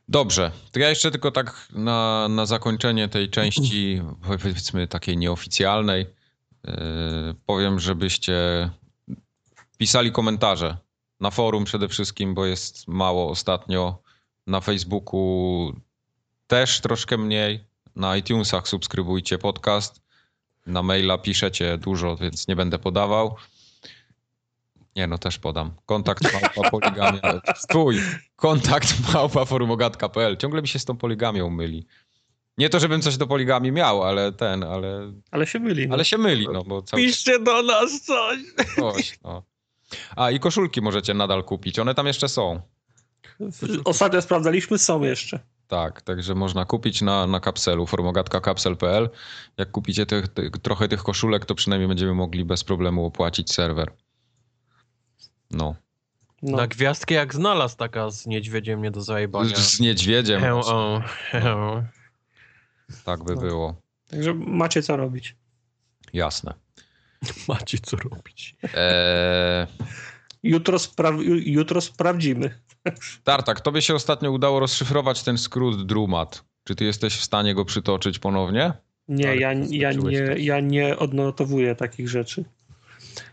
B: Dobrze, to ja jeszcze tylko tak na, na zakończenie tej części, [laughs] powiedzmy takiej nieoficjalnej, yy, powiem, żebyście pisali komentarze na forum przede wszystkim, bo jest mało ostatnio. Na Facebooku też troszkę mniej. Na iTunesach subskrybujcie podcast. Na maila piszecie dużo, więc nie będę podawał. Nie, no też podam. Kontakt małpa poligamia. Stój! Kontakt małpa forumogatka.pl. Ciągle mi się z tą poligamią myli. Nie to, żebym coś do poligami miał, ale ten, ale,
A: Ale się myli. No.
B: ale się myli, no bo cały
C: Piszcie do nas coś!
B: coś, no. A i koszulki możecie nadal kupić. One tam jeszcze są.
A: Ostatnio sprawdzaliśmy, są jeszcze.
B: Tak, także można kupić na, na kapselu formogatka.kapsel.pl. Jak kupicie tych, tych, trochę tych koszulek, to przynajmniej będziemy mogli bez problemu opłacić serwer. No.
A: No.
C: Na gwiazdkę jak znalazł taka z niedźwiedziem nie do zajebania.
B: Z, z niedźwiedziem.
C: He, o, he, o.
B: Tak by
A: No.
B: było.
A: Także macie co robić.
B: Jasne. [laughs]
C: Macie co robić.
B: Eee...
A: Jutro, spra jutro sprawdzimy.
B: Tartak, tobie się ostatnio udało rozszyfrować ten skrót Drumat. Czy ty jesteś w stanie go przytoczyć ponownie?
A: Nie, ja, ja, nie, ja nie odnotowuję takich rzeczy.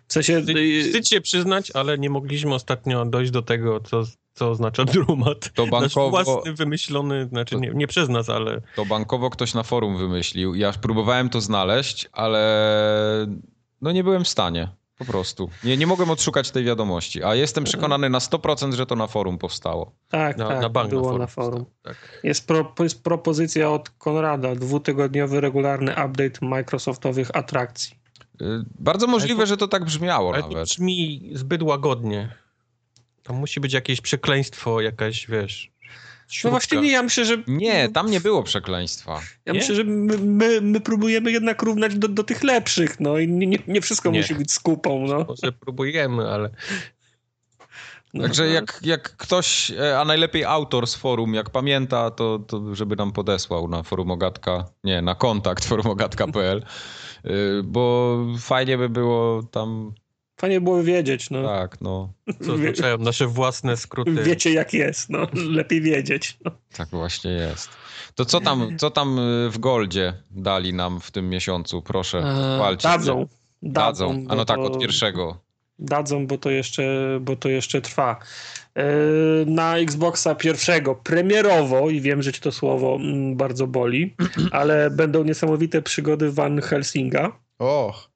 A: W sensie...
C: Y, wstyd się przyznać, ale nie mogliśmy ostatnio dojść do tego, co, co oznacza drumat. To bankowo... Nasz własny wymyślony, znaczy nie, nie przez nas, ale...
B: To bankowo ktoś na forum wymyślił. Ja próbowałem to znaleźć, ale no nie byłem w stanie. Po prostu. Nie, nie mogłem odszukać tej wiadomości, a jestem przekonany na 100%, że to na forum powstało.
A: Tak, na, tak, na bank było na forum. Na forum. Tak. Jest, pro, jest propozycja od Konrada, dwutygodniowy regularny update Microsoftowych atrakcji.
B: Y, bardzo możliwe, to, że to tak brzmiało
C: ale
B: nawet.
C: To brzmi zbyt łagodnie. To musi być jakieś przekleństwo, jakaś, wiesz...
A: Śrubka. No właśnie nie, ja myślę, że...
B: Nie, tam nie było przekleństwa.
A: Ja nie? myślę, że my, my, my, próbujemy jednak równać do, do tych lepszych, no i nie, nie wszystko nie. musi być skupą, no.
C: Może próbujemy, ale...
B: No, Także jak, jak ktoś, e, a najlepiej autor z forum, jak pamięta, to, to żeby nam podesłał na forum Ogatka, nie, na kontakt forumogatka.pl, y, bo fajnie by było tam
A: Fajnie byłoby wiedzieć, no.
B: Tak, no. [laughs]
C: Co oznaczają nasze własne skróty.
A: Wiecie jak jest, no. [laughs] Lepiej wiedzieć. No.
B: Tak właśnie jest. To co tam, co tam y, w Goldzie dali nam w tym miesiącu? Proszę,
A: eee, walcie. Dadzą.
B: Dadzą. A no tak, od pierwszego.
A: Dadzą, bo to jeszcze, bo to jeszcze trwa. Eee, na Xboxa pierwszego, premierowo, i wiem, że ci to słowo mm, bardzo boli, [clears throat] ale będą niesamowite przygody Van Helsinga.
B: Och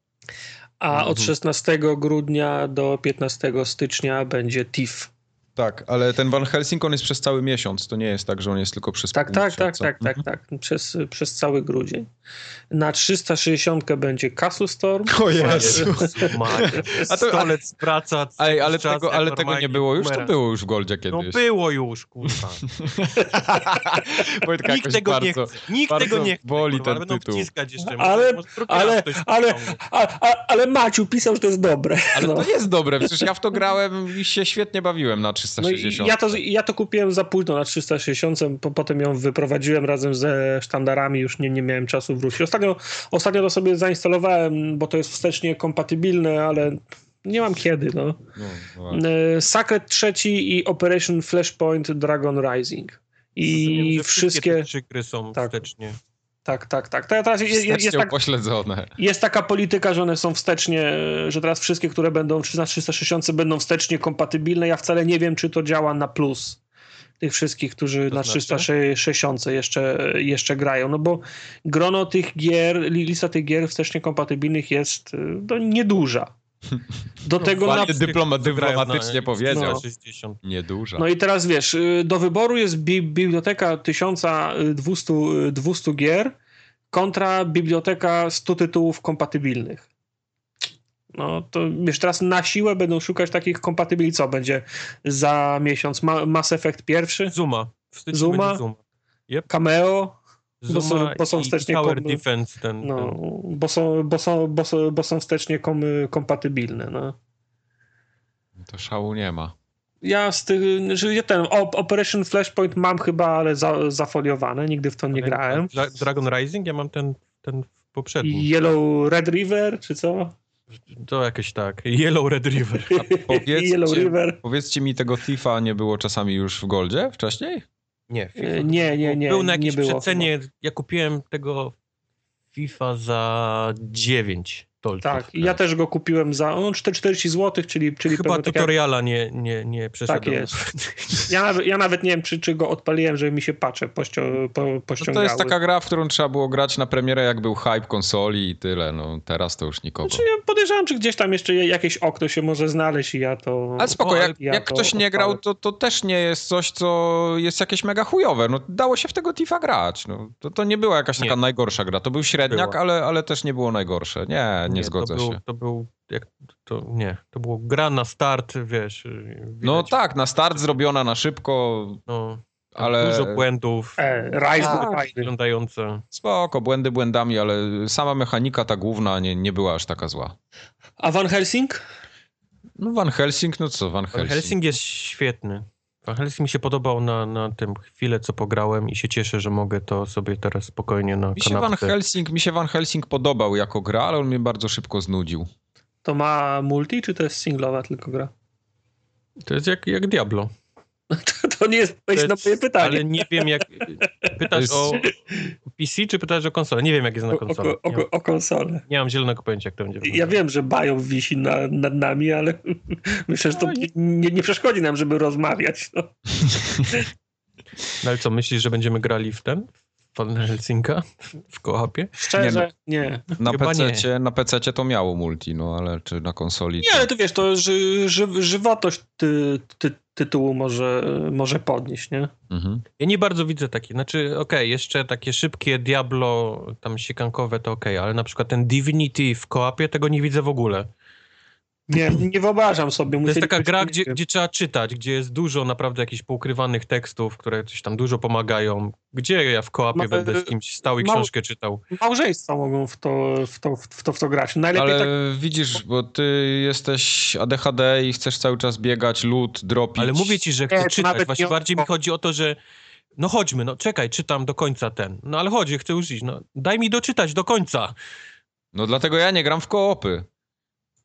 A: a od 16 mhm. grudnia do 15 stycznia będzie TIFF.
B: Tak, ale ten Van Helsing on jest przez cały miesiąc, to nie jest tak, że on jest tylko przez
A: Tak, tak, tak, tak, tak, tak, przez, przez cały grudzień. Na 360 będzie Castle Storm. [laughs]
B: O Jezu. [laughs]
C: A to, ale, praca.
B: Ej, ale tego, ale tego nie było już? To było już w Goldzie kiedyś.
C: No było już, kurwa. [laughs] nikt tego bardzo, nie chce. Nikt tego nie chce.
B: Boli kurwa, ten tytuł.
A: Jeszcze, ale, ale, ale, ale, ale Maciu pisał, że to jest dobre.
B: Ale no. to jest dobre, przecież ja w to grałem i się świetnie bawiłem na 360. No
A: ja, to, ja to kupiłem za późno na 360, po, potem ją wyprowadziłem razem ze sztandarami, już nie, nie miałem czasu wrócić. Ostatnio, ostatnio to sobie zainstalowałem, bo to jest wstecznie kompatybilne, ale nie mam kiedy, no. no, no Sacred trzeci i Operation Flashpoint Dragon Rising. I
C: wiem,
A: wszystkie...
C: Trzy gry są tak. wstecznie.
A: Tak, tak, tak. Teraz jest, jest, jest, tak,
B: pośledzone.
A: jest taka polityka, że one są wstecznie, że teraz wszystkie, które będą na 360 będą wstecznie kompatybilne. Ja wcale nie wiem, czy to działa na plus tych wszystkich, którzy to na znaczy? 360 jeszcze, jeszcze grają. No bo grono tych gier, lista tych gier wstecznie kompatybilnych jest no, nieduża.
B: Do no, tego na... dyploma, dyplomatycznie na, powiedział. No. Nieduża.
A: No i teraz wiesz, y, do wyboru jest bi biblioteka 1200 200 gier kontra biblioteka 100 tytułów kompatybilnych. No to wiesz, teraz na siłę będą szukać takich kompatybilnych. Co będzie za miesiąc? Ma Mass Effect pierwszy?
C: Zuma.
A: Zuma. Zuma. Yep. Cameo.
C: Zuma bo są, bo są wstecznie Tower kom... Defense ten,
A: no, ten. Bo, są, bo, są, bo, są, bo są wstecznie kom, kompatybilne. No.
B: To szału nie ma.
A: Ja z tych, że ten Operation Flashpoint mam chyba, ale za, zafoliowane, nigdy w to nie grałem.
C: Dragon Rising? Ja mam ten, ten poprzedni.
A: Yellow Red River, czy co?
C: To jakieś tak. [laughs] Yellow Red River. [laughs]
B: Powiedzcie, Yellow River. Powiedzcie mi, tego Thiefa nie było czasami już w Goldzie wcześniej?
C: Nie,
A: FIFA nie, nie, nie.
C: Był na jakimś przecenie. Ja kupiłem tego FIFA za 9
A: dolców. Tak, ja też go kupiłem za no, 40 zł, czyli, czyli
C: Chyba tutoriala nie, nie, nie przeszedłem.
A: Tak jest. Ja nawet, ja nawet nie wiem, czy, czy go odpaliłem, żeby mi się pacze pościo, po, pościągały.
B: No to jest taka gra, w którą trzeba było grać na premierę, jak był hype konsoli i tyle. No teraz to już nikogo.
A: Znaczy, ja podejrzewam, czy gdzieś tam jeszcze jakieś okno się może znaleźć i ja to...
B: Ale spoko, jak, ja jak ktoś nie grał, to, to też nie jest coś, co jest jakieś mega chujowe. No dało się w tego Tifa grać. No, to, to nie była jakaś taka nie. najgorsza gra. To był średniak, ale, ale też nie było najgorsze. Nie, nie, nie zgodzę
C: to
B: się.
C: Był, to był jak, to nie, to było gra na start, wiesz.
B: Widać. No tak, na start zrobiona na szybko. No, ale...
C: Dużo błędów.
A: E, Rise tak,
C: wyglądające.
B: Spoko, błędy błędami, ale sama mechanika ta główna nie, nie była aż taka zła.
A: A Van Helsing?
B: No Van Helsing, no co Van Helsing?
C: Van Helsing jest świetny. Van Helsing mi się podobał na, na tym chwilę, co pograłem i się cieszę, że mogę to sobie teraz spokojnie na
B: mi się Van Helsing, Mi się Van Helsing podobał jako gra, ale on mnie bardzo szybko znudził.
A: To ma multi, czy to jest singlowa tylko gra?
C: To jest jak, jak Diablo. [laughs]
A: To, to nie jest odpowiedź na moje pytanie.
C: Ale nie wiem, jak. Pytasz jest... o PC, czy pytasz o konsolę? Nie wiem, jak jest na konsolę.
A: O, o, o, konsolę.
C: Nie mam zielonego pojęcia, jak to będzie.
A: Ja wiem, że Bają wisi na, nad nami, ale [laughs] myślę, że to no nie, nie, przeszkodzi nam, żeby rozmawiać. No. [laughs]
C: no ale co, myślisz, że będziemy grali w ten? Pan Helsinka w kołapie?
A: Szczerze, nie. nie.
B: Na PC, na PC to miało multi, no ale czy na konsoli?
A: Nie, to... ale to wiesz, to ży, ży, żywotość ty, ty, tytułu może, może podnieść, nie? Mhm.
C: Ja nie bardzo widzę takie, znaczy okej, okay, jeszcze takie szybkie Diablo, tam siekankowe to okej, okay, ale na przykład ten Divinity w kołapie tego nie widzę w ogóle.
A: Nie, nie wyobrażam sobie.
C: To jest taka gra, gdzie, gdzie, trzeba czytać, gdzie jest dużo naprawdę jakichś poukrywanych tekstów, które coś tam dużo pomagają. Gdzie ja w kołapie Ma, będę z kimś stał i mał, książkę czytał?
A: Małżeństwa mogą w to, w to, w to, w to grać.
B: Najlepiej Ale tak... widzisz, bo ty jesteś ADHD i chcesz cały czas biegać, lód, dropić.
C: Ale mówię ci, że chcę nie, czytać. Właśnie bardziej mi chodzi o to, że no chodźmy, no czekaj, czytam do końca ten. No ale chodź, chcę już iść. No, daj mi doczytać do końca.
B: No dlatego ja nie gram w koopy.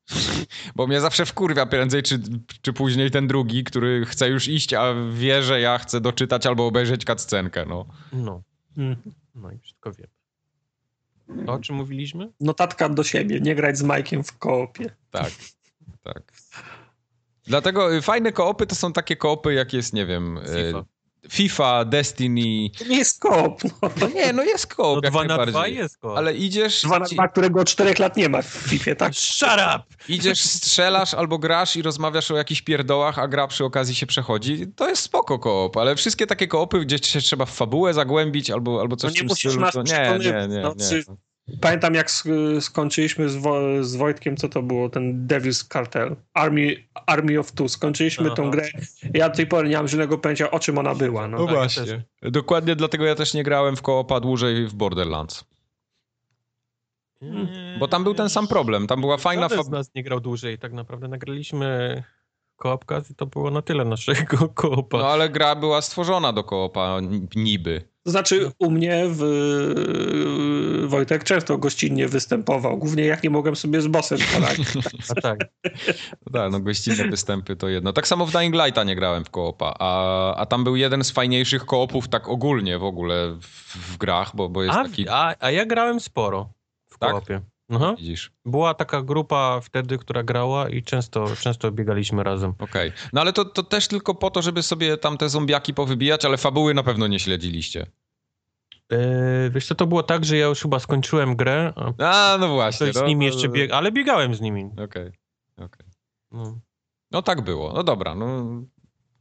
B: [laughs] Bo mnie zawsze wkurwia prędzej czy, czy później ten drugi, który chce już iść, a wie, że ja chcę doczytać albo obejrzeć cutscenkę, no.
C: No. Mm. No i wszystko wiem. To, o czym mówiliśmy?
A: Notatka do siebie, nie grać z Majkiem w koopie.
B: Tak, tak. Dlatego y, fajne koopy to są takie koopy, jak jest, nie wiem, FIFA. FIFA, Destiny.
A: To nie jest koop. No.
B: no nie, no jest koop. No
C: dwa na dwa jest koop.
B: Ale idziesz...
A: Dwa na dwa, którego od czterech lat nie ma w FIFA, tak?
C: Shut up!
B: Idziesz, strzelasz albo grasz i rozmawiasz o jakichś pierdołach, a gra przy okazji się przechodzi. To jest spoko koop, ale wszystkie takie koopy, gdzie się trzeba w fabułę zagłębić albo, albo coś
A: no nie w tym stylu, to nie, nie, nie, nie. No, Pamiętam jak skończyliśmy z, Wo z Wojtkiem, co to było, ten Devil's Cartel, Army, Army of Two. Skończyliśmy Aha. tą grę. Ja do tej pory nie mam żadnego pojęcia, o czym ona była. No,
B: no tak, właśnie. Dokładnie dlatego ja też nie grałem w koopa dłużej w Borderlands. Hmm. Bo tam był ten sam problem. Tam była fajna...
C: Żaden z nas nie grał dłużej. Tak naprawdę nagraliśmy koopka i to było na tyle naszego [laughs] koopa.
B: No ale gra była stworzona do koopa niby.
A: To znaczy u mnie w, Wojtek często gościnnie występował, głównie jak nie mogłem sobie z bossem poradzić.
C: A [laughs] tak.
B: No tak, no gościnne występy to jedno. Tak samo w Dying Lighta nie grałem w koopa, a, a tam był jeden z fajniejszych koopów tak ogólnie w ogóle w, w grach, bo, bo jest
C: a,
B: taki...
C: A, a ja grałem sporo w tak? koopie. Aha.
B: Widzisz.
C: Była taka grupa wtedy, która grała i często, często biegaliśmy razem.
B: Okej. Okay. No ale to, to też tylko po to, żeby sobie tam te zombiaki powybijać, ale fabuły na pewno nie śledziliście.
C: Yy, wiesz co, to było tak, że ja już chyba skończyłem grę.
B: A, no właśnie.
C: Ktoś no, z nimi jeszcze biegł, ale biegałem z nimi.
B: Okej, okay. okej. Okay. No. no tak było. No dobra, no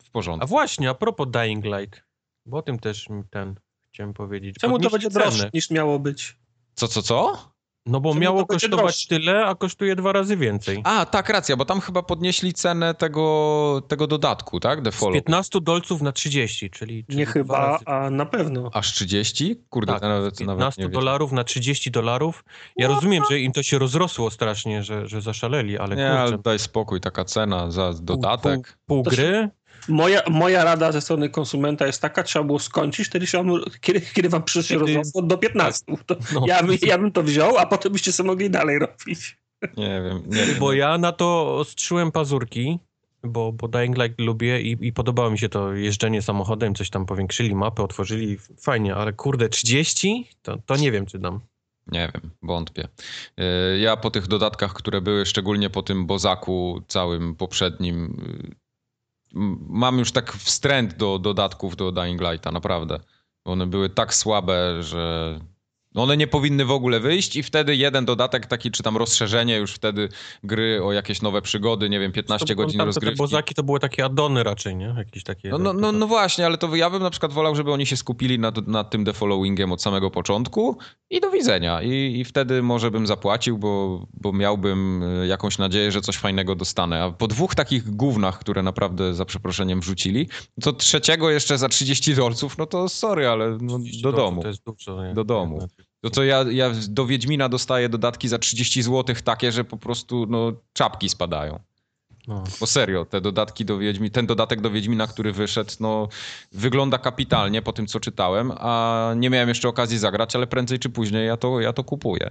B: w porządku.
C: A właśnie, a propos Dying Light, bo o tym też ten chciałem powiedzieć.
A: Czemu to będzie droższe niż miało być?
B: Co, co, co?
C: No bo Czemu miało kosztować tyle, a kosztuje dwa razy więcej.
B: A, tak, racja, bo tam chyba podnieśli cenę tego, tego dodatku, tak?
C: The Z 15 dolców na 30, czyli... czyli
A: nie chyba, razy. a na pewno.
B: Aż 30? Kurde,
C: tak, nawet, z 15 nawet dolarów na 30 dolarów. Ja no. rozumiem, że im to się rozrosło strasznie, że, że zaszaleli, ale
B: Nie,
C: kurczę.
B: ale daj spokój, taka cena za dodatek.
C: Pół, pół, pół gry?
A: Moja, moja rada ze strony konsumenta jest taka, trzeba było skończyć, wtedy się kiedy, kiedy wam przyszło rozrosło do 15. To no. ja, by, ja bym to wziął, a potem byście sobie mogli dalej robić.
B: Nie wiem, nie wiem.
C: Bo ja na to ostrzyłem pazurki, bo, bo Dying Light lubię i, i podobało mi się to jeżdżenie samochodem, coś tam powiększyli mapę, otworzyli, fajnie, ale kurde, 30? To, to nie wiem, czy dam.
B: Nie wiem, wątpię. E, ja po tych dodatkach, które były, szczególnie po tym Bozaku całym poprzednim, mam już tak wstręt do dodatków do Dying Lighta, naprawdę. One były tak słabe, że one nie powinny w ogóle wyjść i wtedy jeden dodatek taki, czy tam rozszerzenie już wtedy gry o jakieś nowe przygody, nie wiem, 15 to, godzin rozgrywki.
C: Te bozaki to były takie addony raczej, nie? Jakieś takie...
B: No, no, no, no, właśnie, ale to ja bym na przykład wolał, żeby oni się skupili nad, nad tym defollowingiem od samego początku i do widzenia. I, I wtedy może bym zapłacił, bo, bo miałbym e, jakąś nadzieję, że coś fajnego dostanę. A po dwóch takich gównach, które naprawdę za przeproszeniem wrzucili, to trzeciego jeszcze za 30 dolców, no to sorry, ale no, do domu.
C: To jest dużo, nie?
B: Do domu. To co ja, ja do Wiedźmina dostaję dodatki za 30 zł takie, że po prostu no, czapki spadają. No. Bo serio, te dodatki do Wiedźmi, ten dodatek do Wiedźmina, który wyszedł, no wygląda kapitalnie po tym, co czytałem, a nie miałem jeszcze okazji zagrać, ale prędzej czy później ja to, ja to kupuję.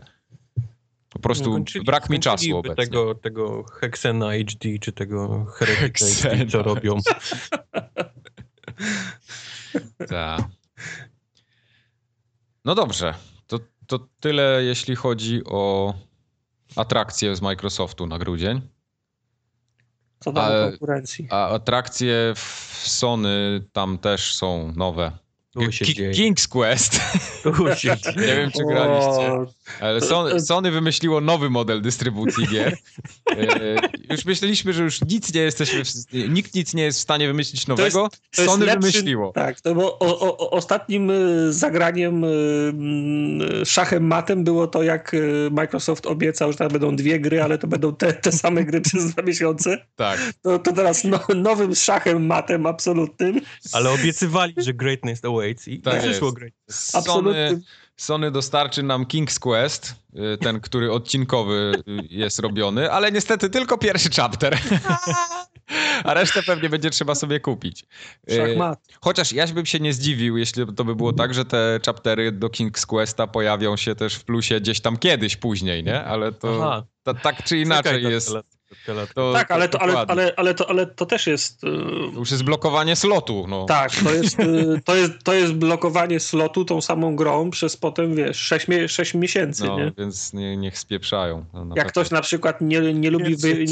B: Po prostu kończyli, brak mi czasu obecnie.
C: Tego, tego Hexena HD, czy tego Heretica HD, co robią. [laughs]
B: tak. No dobrze, to, tyle jeśli chodzi o atrakcje z Microsoftu na grudzień.
A: Co do konkurencji.
B: A atrakcje w Sony tam też są nowe. King's Quest. [laughs] Nie wiem, czy graliście. Ale Sony, Sony wymyśliło nowy model dystrybucji gier. [laughs] E, już myśleliśmy, że już nic nie jesteśmy, nikt nic nie jest w stanie wymyślić nowego. To jest, to Sony lepszy, wymyśliło.
A: Tak, to bo o, o, ostatnim e, zagraniem e, szachem matem było to, jak Microsoft obiecał, że tam będą dwie gry, ale to będą te, te same gry przez dwa miesiące.
B: Tak.
A: To, to teraz no, nowym szachem matem absolutnym.
C: Ale obiecywali, że greatness awaits i tak przyszło greatness.
B: Sony, Sony dostarczy nam King's Quest, y, ten, który odcinkowy y, jest robiony, ale niestety tylko pierwszy chapter. [laughs] A resztę pewnie będzie trzeba sobie kupić.
A: Y, Szachmat.
B: Chociaż ja bym się nie zdziwił, jeśli to by było tak, że te chaptery do King's Questa pojawią się też w plusie gdzieś tam kiedyś później, nie? Ale to, tak czy inaczej jest.
A: To, tak, ale to, ale, ale, ale, to, ale to też jest.
B: To już jest blokowanie slotu. No.
A: Tak, to jest, to, jest, to jest blokowanie slotu tą samą grą przez potem, wiesz, 6, 6 miesięcy. No, nie?
B: więc nie, niech spieprzają.
A: No, Jak ktoś na przykład nie, nie lubi. Wy...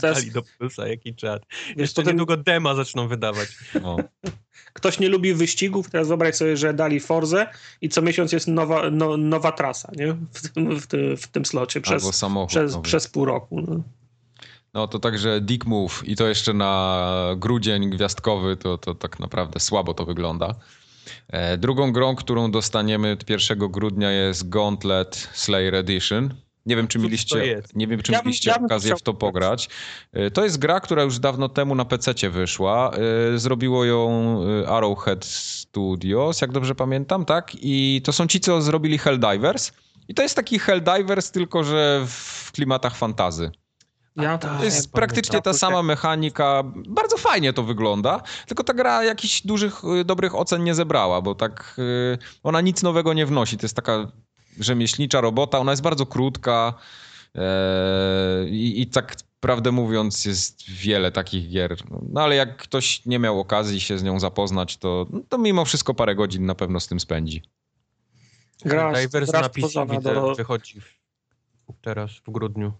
C: Teraz... do plusa, jaki czat. Jeszcze potem... niedługo dema zaczną wydawać. No. [laughs]
A: Ktoś nie lubi wyścigów, teraz wyobraź sobie, że dali Forzę i co miesiąc jest nowa, no, nowa trasa nie? W, tym, w, tym, w tym slocie przez, przez, przez pół roku. No.
B: No to także Dick Move i to jeszcze na grudzień gwiazdkowy, to, to tak naprawdę słabo to wygląda. E, drugą grą, którą dostaniemy 1 grudnia jest Gauntlet Slayer Edition. Nie wiem, czy mieliście, nie wiem, czy ja mieliście ja okazję w to pograć. E, to jest gra, która już dawno temu na PC wyszła. E, zrobiło ją Arrowhead Studios, jak dobrze pamiętam, tak? I to są ci, co zrobili Helldivers. I to jest taki Helldivers, tylko że w klimatach fantazy. Ja to tak, jest praktycznie ta sama mechanika. Bardzo fajnie to wygląda, tylko ta gra jakichś dużych, y, dobrych ocen nie zebrała, bo tak y, ona nic nowego nie wnosi. To jest taka rzemieślnicza robota, ona jest bardzo krótka e, i, i tak prawdę mówiąc jest wiele takich gier. No ale jak ktoś nie miał okazji się z nią zapoznać, to, to mimo wszystko parę godzin na pewno z tym spędzi.
C: Gra, Divers gra na PC do... wychodzi teraz w grudniu.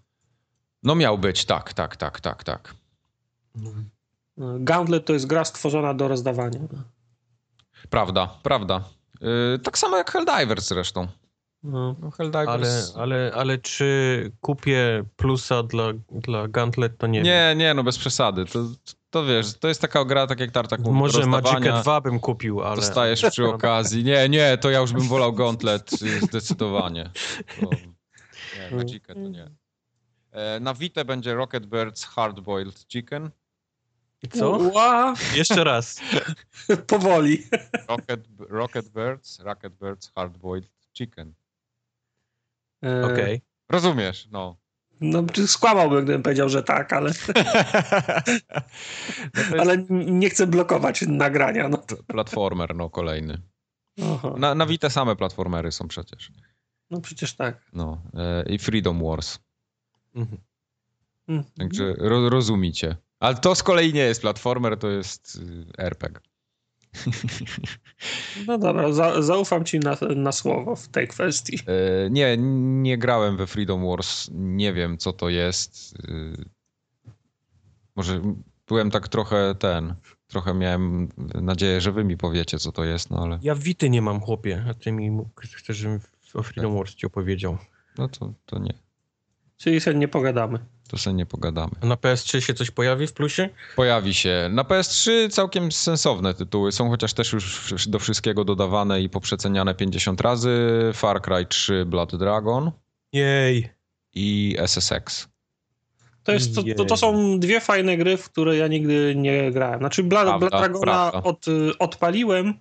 B: No miał być, tak, tak, tak, tak, tak.
A: Gauntlet to jest gra stworzona do rozdawania.
B: Prawda, prawda. Yy, tak samo jak Helldivers zresztą.
C: No. No, Helldivers... ale, ale, ale czy kupię plusa dla, dla Gauntlet, to nie
B: Nie, wiem. nie, no bez przesady. To, to wiesz, to jest taka gra, tak jak Tartak mówi,
C: Może Magica 2 bym kupił, ale...
B: Dostajesz przy okazji. Nie, nie, to ja już bym wolał Gauntlet zdecydowanie. To, [laughs] nie, Magica to nie. E, na Vita będzie Rocket Birds Hard Boiled Chicken.
C: Co? Ua. Jeszcze raz. [laughs]
A: Powoli.
B: Rocket, Rocket Birds, Rocket Birds Hard Boiled Chicken.
C: E... Okej. Okay.
B: Rozumiesz, no.
A: No, skłamałbym, gdybym powiedział, że tak, ale. [laughs] no jest... Ale nie chcę blokować nagrania. No.
B: Platformer, no kolejny. Na, na Vita same platformery są przecież.
A: No przecież tak.
B: No. E, I Freedom Wars. Mhm. Mhm. Także ro, rozumicie. Ale to z kolei nie jest platformer, to jest y, RPG. [laughs]
A: No dobra, za, zaufam ci na, na, słowo w tej kwestii.
B: E, nie, nie grałem we Freedom Wars, nie wiem co to jest. E, może byłem tak trochę ten, trochę miałem nadzieję, że wy mi powiecie co to jest, no ale...
C: Ja wity nie mam chłopie, a ty mi chcesz, żebym o Freedom Wars ci opowiedział.
B: No to, to nie.
A: Czyli sobie nie pogadamy.
B: To sobie nie pogadamy.
C: A na PS3 się coś pojawi w plusie?
B: Pojawi się. Na PS3 całkiem sensowne tytuły są, chociaż też już do wszystkiego dodawane i poprzeceniane 50 razy. Far Cry 3 Blood Dragon.
C: Jej.
B: I SSX.
A: To, jest, to, to, to, są dwie fajne gry, w które ja nigdy nie grałem. Znaczy Blood, prawda, Blood Dragona od, odpaliłem,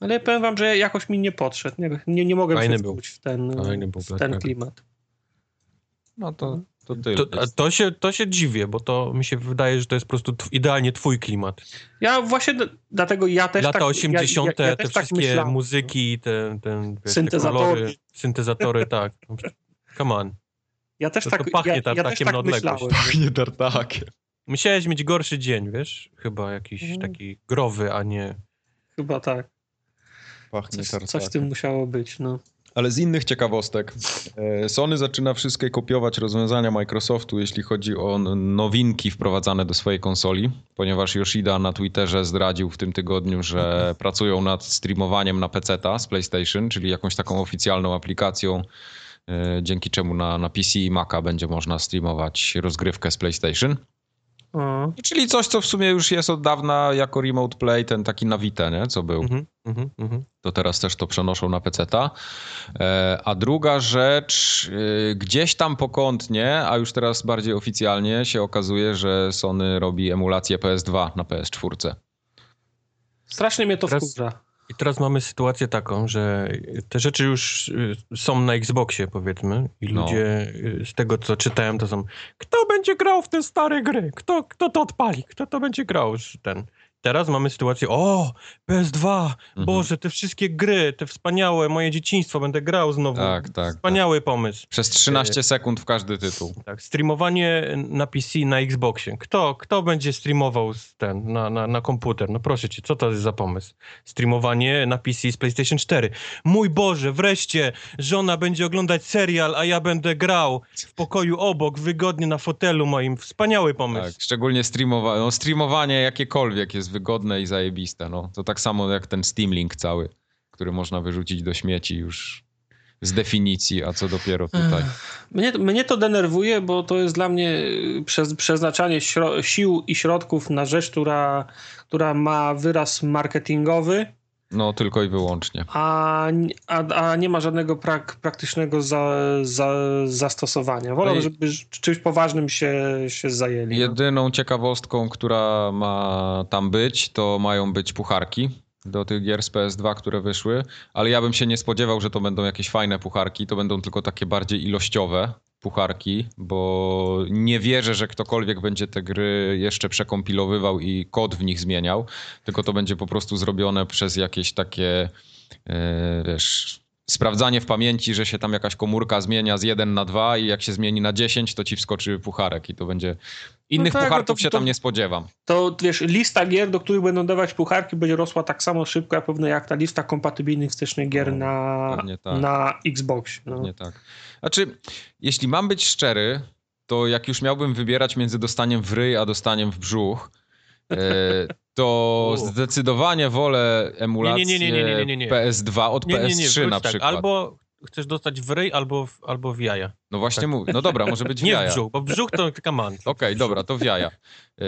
A: ale powiem wam, że jakoś mi nie podszedł. Nie, nie, nie mogę się w ten, w ten klimat.
B: No to, To, tyle
C: To, to, się, to się dziwię, bo to mi się wydaje, że to jest po prostu tw- idealnie twój klimat.
A: Ja właśnie dlatego ja też
C: Lata
A: tak...
C: 80.,
A: ja, ja, ja
C: te
A: tak
C: wszystkie
A: myślałem.
C: muzyki, te, ten, wiesz, te
A: Syntezatory.
C: kolory, syntezatory, tak. Come on.
A: Ja też
C: To-
A: tak,
C: to pachnie
A: ja, ja też
C: tartakiem
A: tak
C: na odległość.
A: myślałem.
B: Pachnie tartakiem.
C: Musiałeś mieć gorszy dzień, wiesz? Chyba jakiś
A: Mhm.
C: taki growy, a nie...
A: Chyba tak.
B: Pachnie
A: Coś,
B: tartakiem.
A: coś w tym musiało być, no.
B: Ale z innych ciekawostek, e, Sony zaczyna wszystkie kopiować rozwiązania Microsoftu, jeśli chodzi o nowinki wprowadzane do swojej konsoli, ponieważ Yoshida na Twitterze zdradził w tym tygodniu, że pracują nad streamowaniem na PC-ta z PlayStation, czyli jakąś taką oficjalną aplikacją, e, dzięki czemu na, na PC i Maca będzie można streamować rozgrywkę z PlayStation.
A: O.
B: Czyli coś, co w sumie już jest od dawna jako Remote Play, ten taki na Vita, nie? co był
C: Mhm, mhm, mhm.
B: to teraz też to przenoszą na PC-ta. E, A druga rzecz, e, gdzieś tam pokątnie, a już teraz bardziej oficjalnie się okazuje, że Sony robi emulację PS2 na PS4.
A: Strasznie mnie to
C: Teraz-
A: wkurza.
C: I teraz mamy sytuację taką, że te rzeczy już y, są na Xboxie, powiedzmy, i
B: No.
C: ludzie y, z tego, co czytałem, to są kto będzie grał w te stare gry? Kto, kto to odpali? Kto to będzie grał? Ten. Teraz mamy sytuację, o, PS2,
B: Mhm.
C: Boże, te wszystkie gry, te wspaniałe, moje dzieciństwo, będę grał znowu.
B: Tak, tak.
C: Wspaniały pomysł.
B: Przez 13 sekund w każdy tytuł.
C: Tak, streamowanie na PC, na Xboxie. Kto, kto będzie streamował ten, na, na, na komputer? No proszę cię, co to jest za pomysł? Streamowanie na PC z PlayStation 4. Mój Boże, wreszcie żona będzie oglądać serial, a ja będę grał w pokoju obok, wygodnie na fotelu moim. Wspaniały pomysł.
B: Tak, szczególnie streamowa no, streamowanie jakiekolwiek jest wygodne i zajebiste. No. To tak samo jak ten Steam Link cały, który można wyrzucić do śmieci już z definicji, a co dopiero tutaj.
A: Mnie, mnie to denerwuje, bo to jest dla mnie y, przez, przeznaczanie sił i środków na rzecz, która, która ma wyraz marketingowy,
B: No tylko i wyłącznie.
A: a, a, a nie ma żadnego prak, praktycznego za, za, zastosowania. Wolę,
B: No
A: żeby czymś poważnym się, się zajęli. no.
B: Jedyną ciekawostką, która ma tam być, to mają być pucharki do tych gier z PS2, które wyszły, ale ja bym się nie spodziewał, że to będą jakieś fajne pucharki, to będą tylko takie bardziej ilościowe pucharki, bo nie wierzę, że ktokolwiek będzie te gry jeszcze przekompilowywał i kod w nich zmieniał, tylko to będzie po prostu zrobione przez jakieś takie, e, wiesz, sprawdzanie w pamięci, że się tam jakaś komórka zmienia z 1 na 2 i jak się zmieni na 10, to ci wskoczy pucharek i to będzie... Innych
A: tak, no
B: pucharków
A: to-
B: się
A: to-
B: tam nie spodziewam.
A: To wiesz, lista gier, do których będą dawać pucharki, będzie rosła tak samo szybko, jak pewno jak ta lista kompatybilnych wstecznych gier
B: No,
A: na,
B: pewnie tak.
A: na Xbox. No.
B: Nie tak. Znaczy, jeśli mam być szczery, to jak już miałbym wybierać między dostaniem w ryj, a dostaniem w brzuch, e, [laughs] to zdecydowanie wolę emulację
C: Nie, nie, nie, nie, nie, nie, nie.
B: PS2 od
C: Nie, nie, nie,
B: PS3
C: wróć
B: na
C: tak.
B: przykład.
C: Albo chcesz dostać w ryj, albo w, albo w jaja.
B: No właśnie mówię. No dobra, może być w [laughs]
C: Nie w
B: jaja.
C: brzuch, bo brzuch to on.
B: Okej, dobra, to w jaja. E,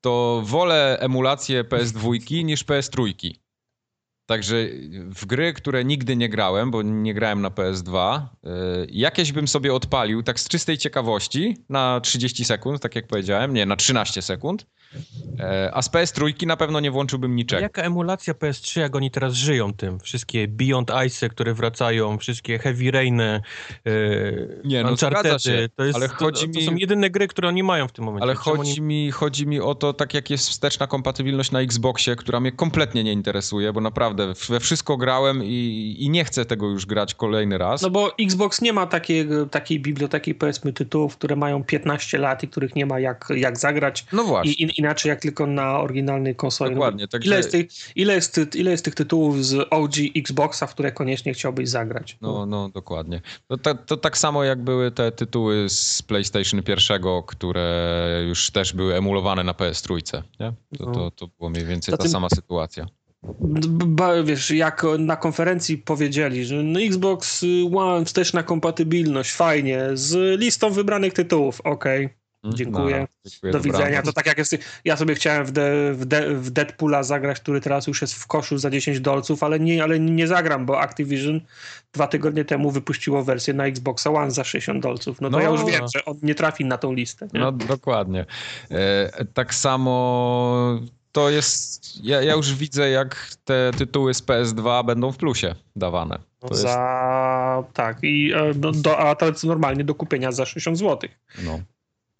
B: To wolę emulację PS2 niż PS3. Także w gry, które nigdy nie grałem, bo nie grałem na PS2, e, jakieś bym sobie odpalił tak z czystej ciekawości na 30 sekund, tak jak powiedziałem, nie, na 13 sekund, a z PS3 na pewno nie włączyłbym niczego.
C: Jaka emulacja PS3, jak oni teraz żyją tym? Wszystkie Beyond Ice, które wracają, wszystkie Heavy Rainy, yy,
B: Nie, no
C: Unchartedy.
B: zgadza się,
C: to, jest,
B: ale
C: to,
B: chodzi
C: to
B: mi-
C: są jedyne gry, które oni mają w tym momencie.
B: Ale
C: Czemu
B: chodzi
C: oni...
B: mi, chodzi mi o to, tak jak jest wsteczna kompatybilność na Xboxie, która mnie kompletnie nie interesuje, bo naprawdę we wszystko grałem i, i nie chcę tego już grać kolejny raz.
A: No bo Xbox nie ma takiej, takiej biblioteki, powiedzmy, tytułów, które mają 15 lat i których nie ma jak, jak zagrać.
B: No właśnie.
A: I, in, inaczej jak tylko na oryginalnej konsoli.
B: Dokładnie,
A: No,
B: także-
A: ile, jest tych, ile, jest, ile jest tych tytułów z OG Xboxa, w które koniecznie chciałbyś zagrać?
B: No, no dokładnie. To, ta- to tak samo jak były te tytuły z PlayStation 1, które już też były emulowane na PS3. Nie? To, to, to było mniej więcej ta sama sytuacja.
A: B- b- wiesz, jak na konferencji powiedzieli, że no Xbox One, wsteczna kompatybilność, fajnie, z listą wybranych tytułów, okej,
B: Mm,
A: Dziękuję.
B: no, dziękuję,
A: do
B: dobranoc.
A: widzenia. To tak jak jest, ja sobie chciałem w, de, w, de, w Deadpoola zagrać, który teraz już jest w koszu za 10 dolców, ale nie, ale nie zagram, bo Activision dwa tygodnie temu wypuściło wersję na Xboxa One za 60 dolców. No to
B: No.
A: ja już wiem, że on nie trafi na tą listę. Nie?
B: No dokładnie. E, tak samo to jest. Ja, ja już widzę, jak te tytuły z PS2 będą w plusie dawane. To
A: za. Jest... Tak, i e, do, do, a to jest normalnie do kupienia za 60 zł.
B: No.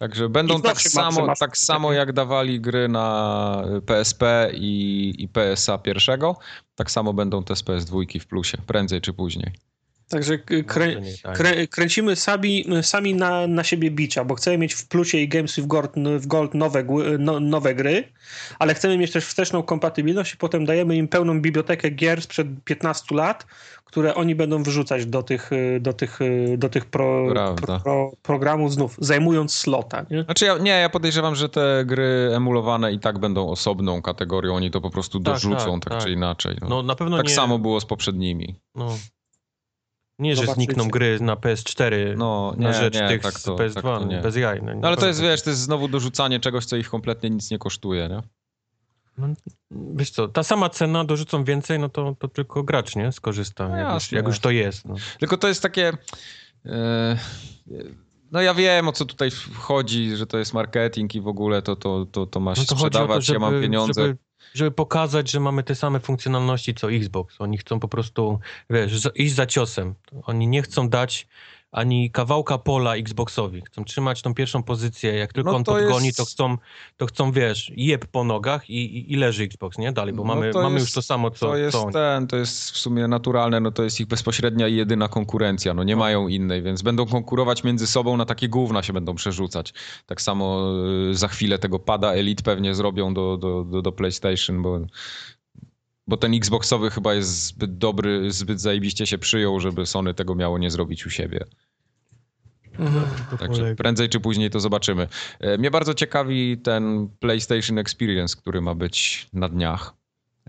B: Także będą tak samo, tak samo jak dawali gry na PSP i, i PSA pierwszego, tak samo będą te z PS2 w plusie, prędzej czy później.
A: Także krę, tak. krę, kręcimy sami, sami na, na siebie bicia, bo chcemy mieć w plusie i Games with Gold, w Gold nowe, no, nowe gry, ale chcemy mieć też wsteczną kompatybilność i potem dajemy im pełną bibliotekę gier sprzed 15 lat, które oni będą wrzucać do tych, do tych, do tych pro, pro, pro, programów znów, zajmując slota. Nie?
B: Znaczy ja, nie, ja podejrzewam, że te gry emulowane i tak będą osobną kategorią, oni to po prostu tak, dorzucą tak, tak, tak. czy inaczej. No. no na pewno tak nie... samo było z poprzednimi. No.
C: Nie, że znikną gry na PS4 no, nie, na rzecz nie, tych tak to, PS2, tak nie. bez jaj.
B: No, no ale to jest, wiesz, to jest znowu dorzucanie czegoś, co ich kompletnie nic nie kosztuje, nie?
C: No, wiesz co, ta sama cena, dorzucą więcej, no to, to tylko gracz, nie? Skorzysta, no, jak, już, jak już to jest. No.
B: Tylko to jest takie... E, no ja wiem, o co tutaj chodzi, że to jest marketing i w ogóle to, to, to, to masz no to sprzedawać, to, żeby, ja mam pieniądze.
C: Żeby żeby pokazać, że mamy te same funkcjonalności co Xbox. Oni chcą po prostu, wiesz, iść za ciosem. Oni nie chcą dać ani kawałka pola Xboxowi. Chcą trzymać tą pierwszą pozycję. Jak tylko no on podgoni, jest... to, chcą, to chcą, wiesz, jeb po nogach i, i, i leży Xbox, nie? Dalej, bo no mamy, mamy jest, już to samo, co
B: To jest
C: co
B: ten, to jest w sumie naturalne, no to jest ich bezpośrednia i jedyna konkurencja. No nie no. mają innej, więc będą konkurować między sobą, na takie główna się będą przerzucać. Tak samo y, za chwilę tego pada Elite pewnie zrobią do, do, do, do PlayStation, bo bo ten Xboxowy chyba jest zbyt dobry, zbyt zajebiście się przyjął, żeby Sony tego miało nie zrobić u siebie. Mhm. Także prędzej czy później to zobaczymy. E, mnie bardzo ciekawi ten PlayStation Experience, który ma być na dniach.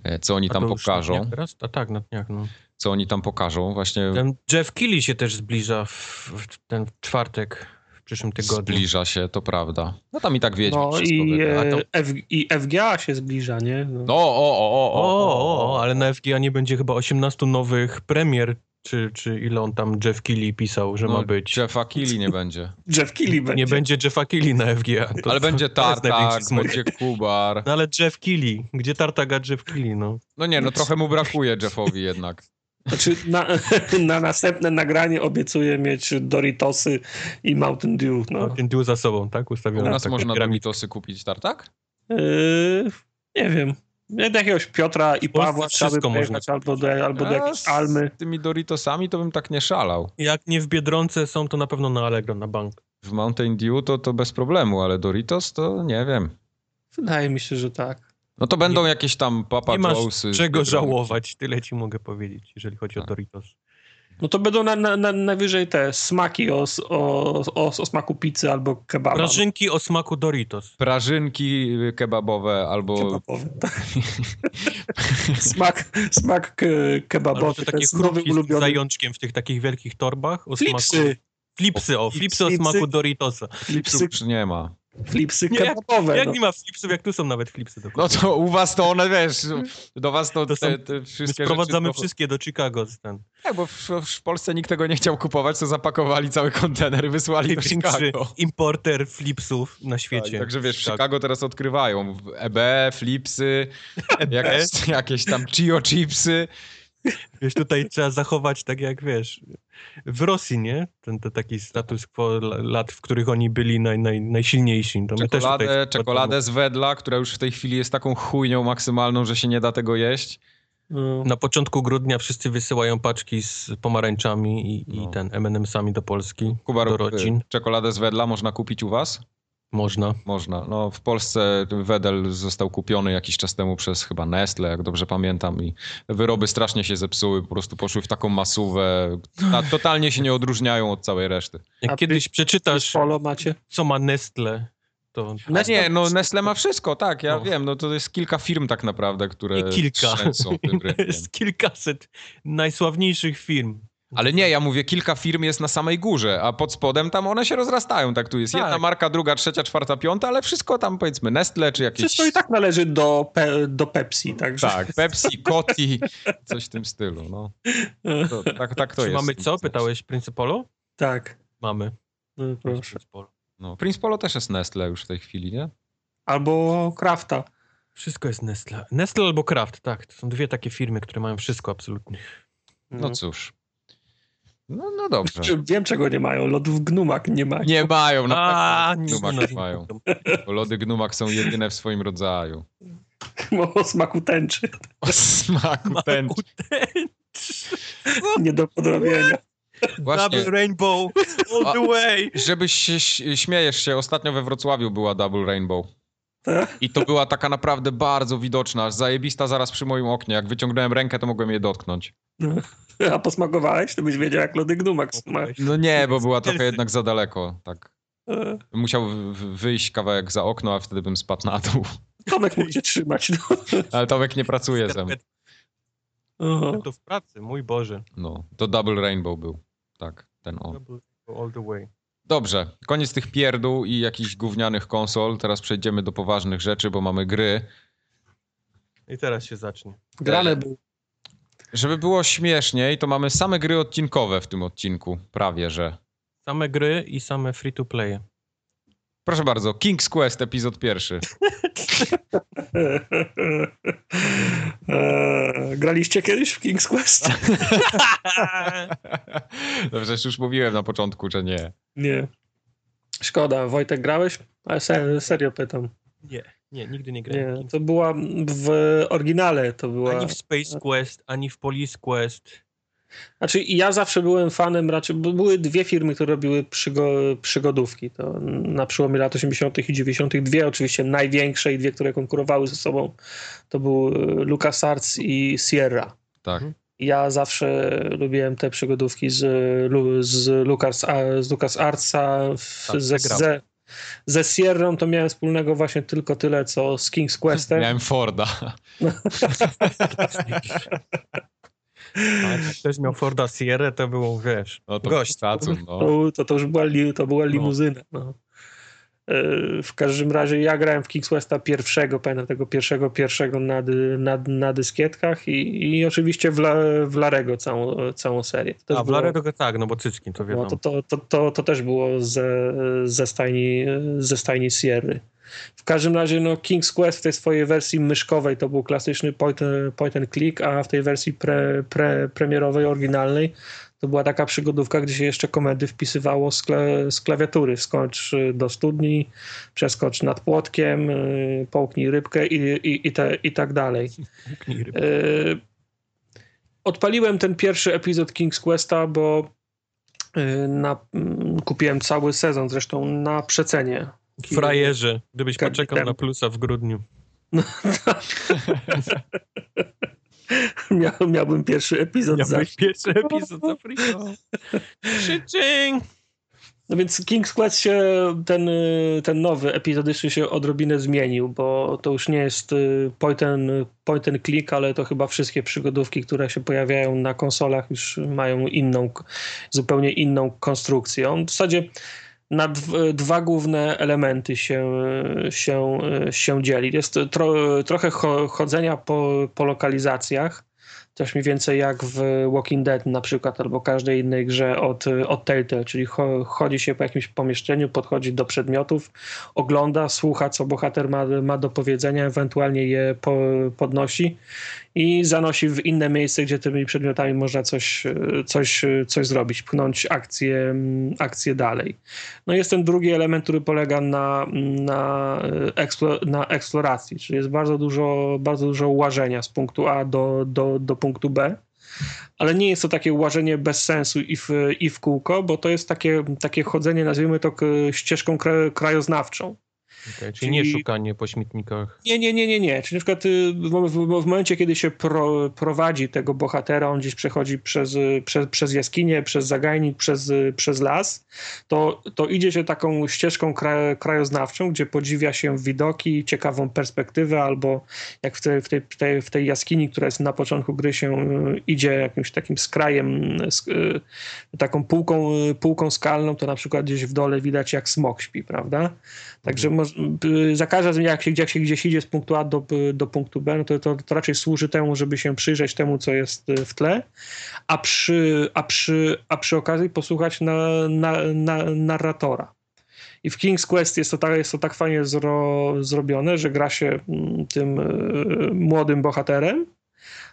B: E, co oni tam pokażą.
C: Teraz? A tak, na dniach, no.
B: Co oni tam pokażą, właśnie.
C: Ten Jeff Keighley się też zbliża w, w ten czwartek przyszłym tygodniu.
B: Zbliża się, to prawda. No tam i tak wiedźmy
A: no i, e, F, i FGA się zbliża, nie? No.
B: no o, o, o, o,
C: o, o, ale na FGA nie będzie chyba 18 nowych premier czy, czy ile on tam Jeff Keighley pisał, że no, ma być.
B: Jeffa Keighley nie będzie.
A: Jeff Keighley będzie.
C: Nie będzie Jeffa Keighley na FGA.
B: To, ale to, będzie Tartak, będzie Kubar.
C: No ale Jeff Keighley. Gdzie Tartak, a Jeff Keighley, no?
B: No nie, no trochę mu brakuje Jeffowi jednak.
A: Znaczy na, [laughs] na następne nagranie obiecuję mieć Doritosy i Mountain Dew. No.
C: Mountain Dew za sobą, tak? Ustawione.
B: U nas można Doritosy kupić, Tartak?
A: Yy, nie wiem do jakiegoś Piotra i Pawła
C: wszystko można.
A: albo do, albo do jakiejś Almy.
B: Z tymi Doritosami to bym tak nie szalał.
C: Jak nie w Biedronce są, to na pewno na Allegro, na bank.
B: W Mountain Dew to, to bez problemu, ale Doritos to nie wiem.
A: Wydaje mi się, że tak.
B: No to będą nie, jakieś tam Papa
C: Nie masz czego żałować, tyle ci mogę powiedzieć, jeżeli chodzi tak. o Doritos.
A: No to będą na, na, na, najwyżej te smaki o, o, o, o smaku pizzy albo kebaba.
C: Prażynki o smaku Doritos.
B: Prażynki kebabowe albo... Kebabowe, tak. [laughs]
A: smak, smak ke, kebabowy. Albo
C: takie chrupki z zajączkiem w tych takich wielkich torbach. O
A: flipsy.
C: Smaku... Flipsy, o, flipsy, flipsy o smaku Doritosa.
B: Flipsy nie ma.
A: Flipsy kebabowe.
C: Jak, jak no. nie ma flipsów, jak tu są nawet flipsy.
B: No to u was to one, wiesz, do was to, to te, te
C: wszystkie Sprowadzamy wszystkie do Chicago. Ten.
B: Tak, bo w, w, Polsce nikt tego nie chciał kupować, to zapakowali cały kontener i wysłali do Chicago.
C: importer flipsów na świecie. Tak,
B: także wiesz, w Chicago teraz odkrywają EB, flipsy, e jakieś, jakieś tam Chio chipsy.
C: Wiesz, tutaj trzeba zachować tak jak, wiesz, w Rosji, nie? Ten, ten taki status quo lat, w których oni byli naj, naj, najsilniejsi.
B: To czekoladę, tutaj... czekoladę z Wedla, która już w tej chwili jest taką chujnią maksymalną, że się nie da tego jeść.
C: No. Na początku grudnia wszyscy wysyłają paczki z pomarańczami i, no. i ten M&M'sami do Polski, Kubar, do rodzin.
B: Czekoladę z Wedla można kupić u was?
C: Można.
B: Można. No, w Polsce Wedel został kupiony jakiś czas temu przez chyba Nestle, jak dobrze pamiętam i wyroby strasznie się zepsuły, po prostu poszły w taką masówę, a totalnie się nie odróżniają od całej reszty.
C: Jak a kiedyś przeczytasz, polo macie? co ma Nestle, to...
B: No nie, no Nestle ma wszystko, tak, ja no. wiem, no to jest kilka firm tak naprawdę, które
C: nie kilka. tym [laughs] jest kilkaset najsławniejszych firm.
B: Ale nie, ja mówię, kilka firm jest na samej górze, a pod spodem tam one się rozrastają. Tak, tu jest tak. jedna marka, druga, trzecia, czwarta, piąta, ale wszystko tam powiedzmy Nestle czy jakieś...
A: Wszystko i tak należy do, pe do Pepsi, także...
B: Tak, Pepsi, Coty, coś w tym stylu, no. To, tak, tak to
C: czy
B: jest.
C: mamy co? Pytałeś Principolo?
A: Tak.
C: Mamy.
A: No, proszę.
B: No, Prince Polo też jest Nestle już w tej chwili, nie?
A: Albo Krafta.
C: Wszystko jest Nestle. Nestle albo Kraft, tak. To są dwie takie firmy, które mają wszystko absolutnie.
B: No cóż. No, no dobrze.
A: Wiem, czego nie mają. Lodów Gnumak nie mają.
B: Nie mają, na
C: A,
B: pewno Gnumak
C: nie
B: mają. Bo lody Gnumak są jedyne w swoim rodzaju. [laughs]
A: O smaku tęczy.
B: O smaku [laughs] ten.
A: Nie do podrobienia. [laughs]
B: Właśnie,
C: Double Rainbow, all the way.
B: żebyś się śmiejesz się, ostatnio we Wrocławiu była Double Rainbow.
A: Tak?
B: I to była taka naprawdę bardzo widoczna, zajebista zaraz przy moim oknie. Jak wyciągnąłem rękę, to mogłem je dotknąć.
A: A posmakowałeś? To byś wiedział, jak lody Gnumak smak.
B: No nie, bo była trochę jednak za daleko. Tak.
A: E,
B: Musiał wyjść kawałek za okno, a wtedy bym spadł na dół.
A: Tomek mógł cię trzymać. No. [laughs]
B: Ale Tomek nie pracuje ze mną.
C: To w pracy, mój Boże.
B: No, to Double Rainbow był. Tak, ten on.
C: All the way.
B: Dobrze, koniec tych pierdół i jakichś gównianych konsol. Teraz przejdziemy do poważnych rzeczy, bo mamy gry.
C: I teraz się zacznie.
A: Grane był.
B: Żeby było śmieszniej, to mamy same gry odcinkowe w tym odcinku. Prawie, że.
C: Same gry i same free to play.
B: Proszę bardzo, King's Quest, epizod pierwszy.
A: Eee, [laughs] Graliście kiedyś w King's Quest? [laughs]
B: No przecież już mówiłem na początku, że nie.
A: Nie. Szkoda. Wojtek, grałeś? Ale se- serio pytam.
C: Nie, nie, nigdy nie grałem.
A: Nie, to była w oryginale, to była...
C: Ani w Space Quest, ani w Police Quest.
A: Znaczy ja zawsze byłem fanem raczej, bo były dwie firmy, które robiły przygo, przygodówki. To na przełomie lat 80. i 90. Dwie oczywiście największe i dwie, które konkurowały ze sobą. To był e, LucasArts i Sierra.
B: Tak.
A: Ja zawsze lubiłem te przygodówki z, Lu- z, Lucas, z LucasArtsa.
C: Tak,
A: ze,
C: przegrał.
A: Ze, Sierrą to miałem wspólnego właśnie tylko tyle, co z King's Questem.
B: Miałem Forda.
C: A jak ktoś miał Forda Sierra, to było, wiesz,
B: No to
C: gość.
B: szacun, no.
A: To, to, to już była, li, to była limuzyna. No. E, W każdym razie ja grałem w Kings Westa pierwszego, pamiętam tego pierwszego, pierwszego na, na, na dyskietkach i, i oczywiście w, La, w Larego całą, całą serię. To
C: A w
A: było-
C: Laredo tak, no bo cycki, to wiadomo.
A: no, to, to, to, to, to też było ze, ze, stajni, ze stajni Sierry. W każdym razie no, King's Quest w tej swojej wersji myszkowej to był klasyczny point, point and click, a w tej wersji pre, pre, premierowej, oryginalnej to była taka przygodówka, gdzie się jeszcze komendy wpisywało z, z klawiatury. Skocz y, do studni, przeskocz nad płotkiem, y, połknij rybkę i, i, i, te, i tak dalej. Y, Odpaliłem ten pierwszy epizod King's Questa, bo na, mm, kupiłem cały sezon, zresztą na przecenie.
C: Frajerze, gdybyś poczekał na plusa w grudniu. [laughs] [laughs]
A: Miał, miałbym pierwszy epizod.
C: Miałbyś pierwszy epizod za free.
A: No więc King's Quest się, ten, ten nowy epizodyczny się odrobinę zmienił, bo to już nie jest y, point and, point and click, ale to chyba wszystkie przygodówki, które się pojawiają na konsolach już mają inną, zupełnie inną konstrukcję. On w zasadzie na dw- dwa główne elementy się, się, się dzieli. Jest tro, trochę cho- chodzenia po, po lokalizacjach, też mniej więcej jak w Walking Dead na przykład, albo każdej innej grze od, od Telltale, czyli cho, chodzi się po jakimś pomieszczeniu, podchodzi do przedmiotów, ogląda, słucha, co bohater ma, ma do powiedzenia, ewentualnie je po, podnosi i zanosi w inne miejsce, gdzie tymi przedmiotami można coś, coś, coś zrobić, pchnąć akcję, akcję dalej. No jest ten drugi element, który polega na, na, eksplo, na eksploracji, czyli jest bardzo dużo, bardzo dużo łażenia z punktu A do, do, do punktu B. Ale nie jest to takie łażenie bez sensu i w, i w kółko, bo to jest takie, takie chodzenie, nazwijmy to ścieżką kra- krajoznawczą.
C: Okay, czyli,
A: Czyli-
C: nie szukanie po śmietnikach.
A: Nie, nie, nie, nie, nie. Czyli na przykład y, w, momencie, kiedy się pro, prowadzi tego bohatera, on gdzieś przechodzi przez, y, przez, przez jaskinię, przez zagajnik, przez, y, przez las, to, to idzie się taką ścieżką kra, krajoznawczą, gdzie podziwia się widoki, ciekawą perspektywę, albo jak w, tej w, tej, w, tej, w tej jaskini, która jest na początku gry, się idzie jakimś takim skrajem, sk- taką półką, półką skalną, to na przykład gdzieś w dole widać, jak smok śpi, prawda? Także moż, y, za każdym razem, jak się, jak się gdzieś idzie z punktu A do, do punktu B, no to, to, to raczej służy temu, żeby się przyjrzeć temu, co jest y, w tle, a przy, a przy, a przy okazji posłuchać na, na, na narratora. I w King's Quest jest to tak, jest to tak fajnie zro, zrobione, że gra się mm, tym y, młodym bohaterem,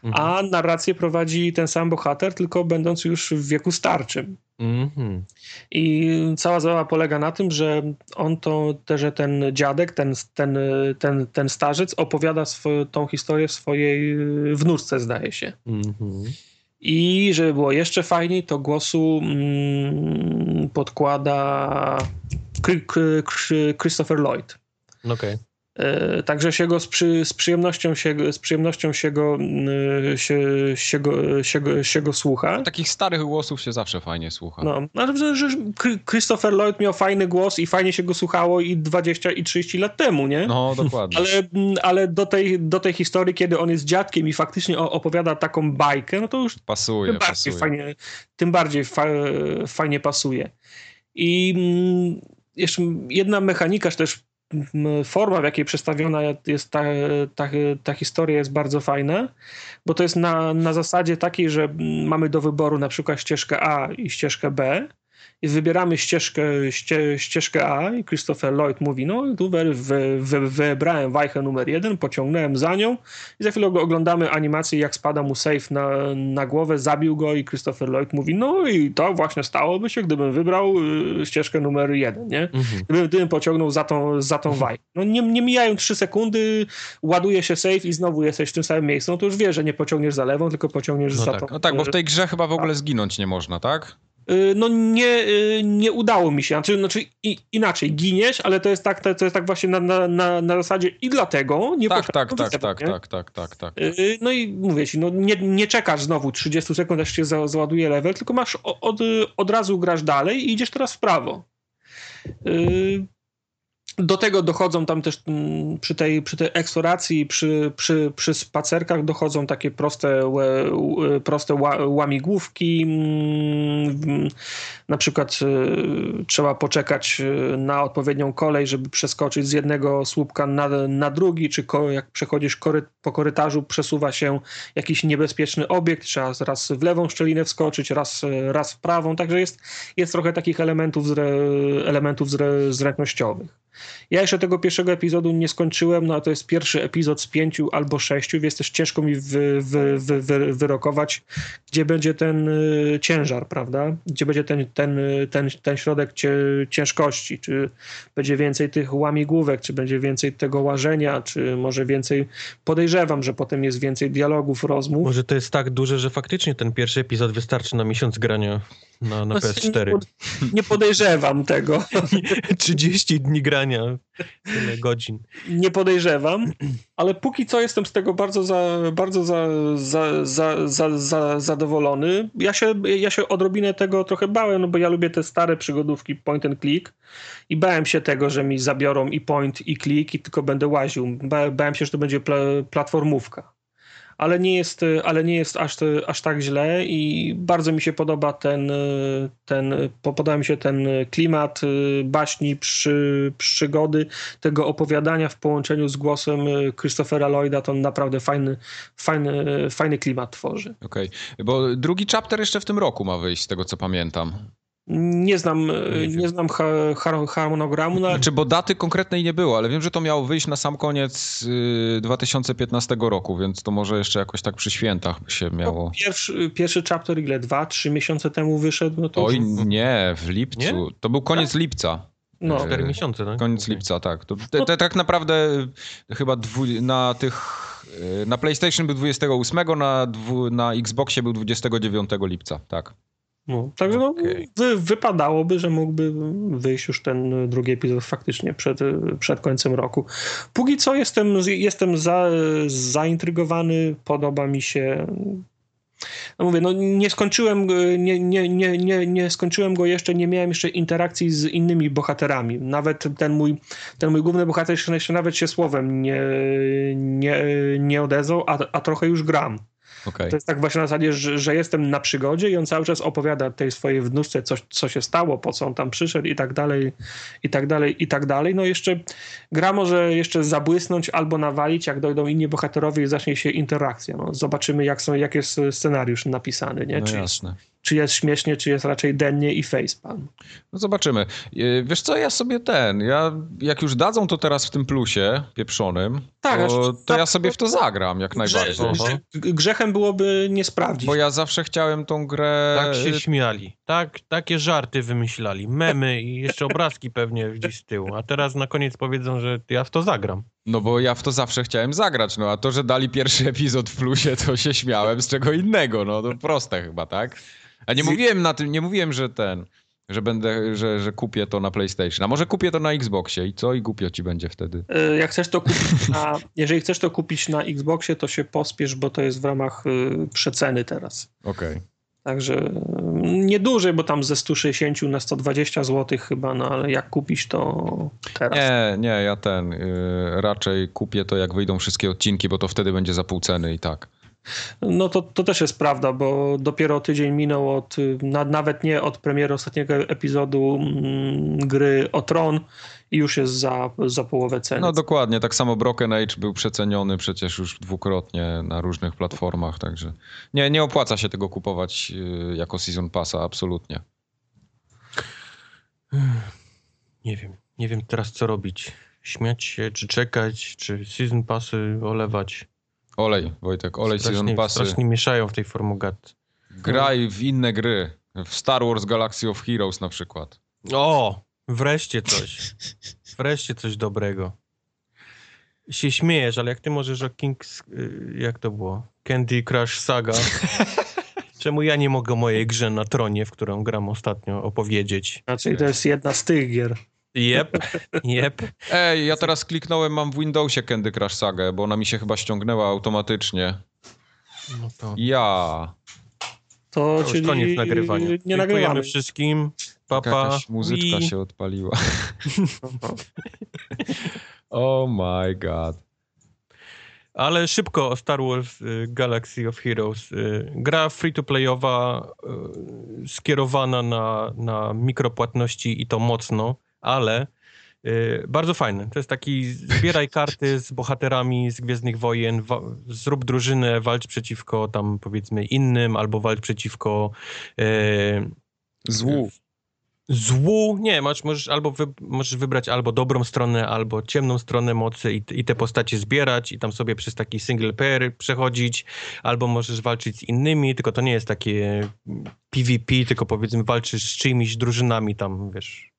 A: mhm. a narrację prowadzi ten sam bohater, tylko będąc już w wieku starczym. Mhm. I cała zabawa polega na tym, że on to, że ten dziadek, ten, ten, ten, ten starzec opowiada swo, tą historię swojej wnuczce, zdaje się. Mhm. I żeby było jeszcze fajniej, to głosu mm, podkłada Christopher Lloyd.
C: Okej. Okay.
A: E, także się go z, przy, z, przyjemnością się, z przyjemnością się go, e, się, się, go, się, go, się go słucha.
B: Takich starych głosów się zawsze fajnie słucha.
A: No, ale że Christopher Lloyd miał fajny głos i fajnie się go słuchało i 20 i 30 lat temu, nie?
B: No, dokładnie.
A: Ale, ale do, tej, do tej historii, kiedy on jest dziadkiem i faktycznie opowiada taką bajkę, no to już
B: pasuje,
A: tym bardziej,
B: pasuje.
A: Fajnie, tym bardziej fa, fajnie pasuje. I mm, jeszcze jedna mechanika też forma, w jakiej przedstawiona jest ta, ta, ta historia jest bardzo fajna, bo to jest na, na zasadzie takiej, że mamy do wyboru na przykład ścieżkę A i ścieżkę B i wybieramy ścieżkę, ście, ścieżkę A i Christopher Lloyd mówi, no tu wy, wy, wy, wybrałem wajchę numer jeden, pociągnąłem za nią i za chwilę oglądamy animację, jak spada mu safe na, na głowę, zabił go i Christopher Lloyd mówi, no i to właśnie stałoby się, gdybym wybrał y, ścieżkę numer jeden, nie? Mhm. Gdybym, gdybym pociągnął za tą, za tą wajchę. No nie, nie mijają trzy sekundy, ładuje się safe i znowu jesteś w tym samym miejscu, no to już wiesz, że nie pociągniesz za lewą, tylko pociągniesz
B: no
A: za
B: tak.
A: tą.
B: No tak, bo w tej grze chyba w ogóle zginąć nie można, tak?
A: Y, no nie, y, nie udało mi się. Znaczy, znaczy inaczej, giniesz, ale to jest tak, to, jest tak właśnie na, na, na, na zasadzie i dlatego nie
B: tak, tak, tak, tak, tak, tak, tak, tak.
A: No i mówię ci, no nie, nie czekasz znowu 30 sekund, aż się załaduje level, tylko masz od, od razu grasz dalej i idziesz teraz w prawo. Y, do tego dochodzą tam też mm, przy tej, przy tej eksploracji, przy, przy, przy spacerkach dochodzą takie proste, proste łamigłówki. Mm, na przykład y, trzeba poczekać y, na odpowiednią kolej, żeby przeskoczyć z jednego słupka na, na drugi, czy jak przechodzisz po korytarzu, przesuwa się jakiś niebezpieczny obiekt, trzeba raz w lewą szczelinę wskoczyć, raz, raz w prawą. Także jest, jest trochę takich elementów, zre, elementów zre, zręcznościowych. Ja jeszcze tego pierwszego epizodu nie skończyłem, no a to jest pierwszy epizod z pięciu albo sześciu, więc też ciężko mi wy, wy, wy, wy wyrokować, gdzie będzie ten y, ciężar, prawda? Gdzie będzie ten, ten, ten, ten środek ciężkości, czy będzie więcej tych łamigłówek, czy będzie więcej tego łażenia, czy może więcej, podejrzewam, że potem jest więcej dialogów, rozmów.
C: Może to jest tak duże, że faktycznie ten pierwszy epizod wystarczy na miesiąc grania na, na PS4.
A: Nie, podejrzewam tego. [laughs]
C: 30 dni grania, tyle godzin.
A: Nie podejrzewam, ale póki co jestem z tego bardzo, za, bardzo za, za, za, za, za, zadowolony. Ja się, ja się odrobinę tego trochę bałem, no bo ja lubię te stare przygodówki point and click i bałem się tego, że mi zabiorą i point i click i tylko będę łaził. Bałem się, że to będzie platformówka ale nie jest, ale nie jest aż, aż tak źle i bardzo mi się podoba ten, ten podoba mi się ten klimat y, baśni, przy, przygody, tego opowiadania w połączeniu z głosem Christophera Lloyda, to naprawdę fajny, fajny, fajny klimat tworzy.
B: Okej, okay. bo drugi chapter jeszcze w tym roku ma wyjść, z tego co pamiętam.
A: Nie znam, nie, nie znam harmonogramu. No...
B: Znaczy, bo daty konkretnej nie było, ale wiem, że to miało wyjść na sam koniec 2015 y, roku, więc to może jeszcze jakoś tak przy świętach by się miało. No,
A: pierwszy, pierwszy chapter ile? Dwa, trzy miesiące temu wyszedł? No to
B: Oj, już... nie, w lipcu. Nie? To był koniec tak? lipca.
C: No. Cztery miesiące, tak?
B: Koniec okay. lipca, tak. To, te, te, tak naprawdę chyba dwu, na tych y, na PlayStation był 28, na, dwu, na Xboxie był 29 lipca, tak.
A: No, także no, wy, wypadałoby, że mógłby wyjść już ten drugi epizod faktycznie przed, przed końcem roku. Póki co jestem, jestem za, zaintrygowany, podoba mi się. No mówię, no nie skończyłem, nie, nie, nie, nie, nie skończyłem go jeszcze, nie miałem jeszcze interakcji z innymi bohaterami. Nawet ten mój, ten mój główny bohater jeszcze nawet się słowem nie, nie, nie odezwał, a, a trochę już gram. Okay. To jest tak właśnie na zasadzie, że, że, jestem na przygodzie i on cały czas opowiada tej swojej wnuczce, co, co się stało, po co on tam przyszedł i tak dalej, i tak dalej, i tak dalej. No jeszcze gra może jeszcze zabłysnąć albo nawalić, jak dojdą inni bohaterowie i zacznie się interakcja. No, zobaczymy, jak, są, jak jest scenariusz napisany. Nie?
B: No czy, jasne.
A: Czy jest śmiesznie, czy jest raczej dennie i facepalm.
B: No zobaczymy. Y, wiesz co, ja sobie ten, ja jak już dadzą to teraz w tym plusie pieprzonym, tak, to, to tak, ja sobie w to zagram jak najbardziej. Grze,
A: grzechem byłoby nie sprawdzić.
B: Bo ja zawsze chciałem tą grę...
C: Tak się śmiali. Tak, takie żarty wymyślali. Memy i jeszcze obrazki pewnie gdzieś z tyłu. A teraz na koniec powiedzą, że ja w to zagram.
B: No bo ja w to zawsze chciałem zagrać, no a to, że dali pierwszy epizod w plusie, to się śmiałem z czego innego, no to proste chyba, tak? A nie mówiłem na tym, nie mówiłem, że ten, że będę, że, że kupię to na PlayStation. A może kupię to na Xboxie i co? I głupio ci będzie wtedy.
A: E, jak chcesz to kupić na, [laughs] jeżeli chcesz to kupić na Xboxie, to się pospiesz, bo to jest w ramach y, przeceny teraz.
B: Okej. Okay.
A: Także mm, nieduży, bo tam ze 160 na 120 zł chyba, no ale jak kupić to teraz?
B: Nie, nie, ja ten, yy, raczej kupię to jak wyjdą wszystkie odcinki, bo to wtedy będzie za pół ceny i tak.
A: No to, to też jest prawda, bo dopiero tydzień minął od, na, nawet nie od premiery ostatniego epizodu mm, gry o Tron i już jest za, za połowę ceny.
B: No dokładnie, tak samo Broken Age był przeceniony przecież już dwukrotnie na różnych platformach, także nie, nie opłaca się tego kupować y, jako Season Passa, absolutnie.
C: Nie wiem, nie wiem teraz co robić. Śmiać się, czy czekać, czy Season Passy olewać.
B: Olej, Wojtek, olej strasznie, season passy.
C: Strasznie mieszają w tej formugat.
B: Graj w inne gry. W Star Wars Galaxy of Heroes na przykład.
C: O, wreszcie coś. Wreszcie coś dobrego. Się śmiejesz, ale jak ty możesz o Kings... Y, jak to było? Candy Crush Saga. [laughs] Czemu ja nie mogę o mojej grze na tronie, w którą gram ostatnio, opowiedzieć?
A: Znaczy to jest jedna z tych gier.
C: Jep, [laughs] jep.
B: Ej, ja teraz kliknąłem, mam w Windowsie Candy Crush Saga, bo ona mi się chyba ściągnęła automatycznie. No to... Ja.
A: To, to czyli
C: koniec nagrywania. Nie nagrywamy wszystkim. Papa.
B: Jakaś muzyczka I... się odpaliła. [laughs] oh my god.
C: Ale szybko o Star Wars y, Galaxy of Heroes. Y, gra free-to-playowa y, skierowana na, na mikropłatności i to mocno ale bardzo fajny. To jest taki zbieraj karty z bohaterami z Gwiezdnych Wojen, zrób drużynę, walcz przeciwko tam powiedzmy innym, albo walcz przeciwko
B: y, złu.
C: Złu, nie, masz, możesz, albo wy, możesz wybrać albo dobrą stronę, albo ciemną stronę mocy i, i te postacie zbierać i tam sobie przez taki single player przechodzić, albo możesz walczyć z innymi, tylko to nie jest takie PvP, tylko powiedzmy walczysz z czyimiś drużynami tam, wiesz,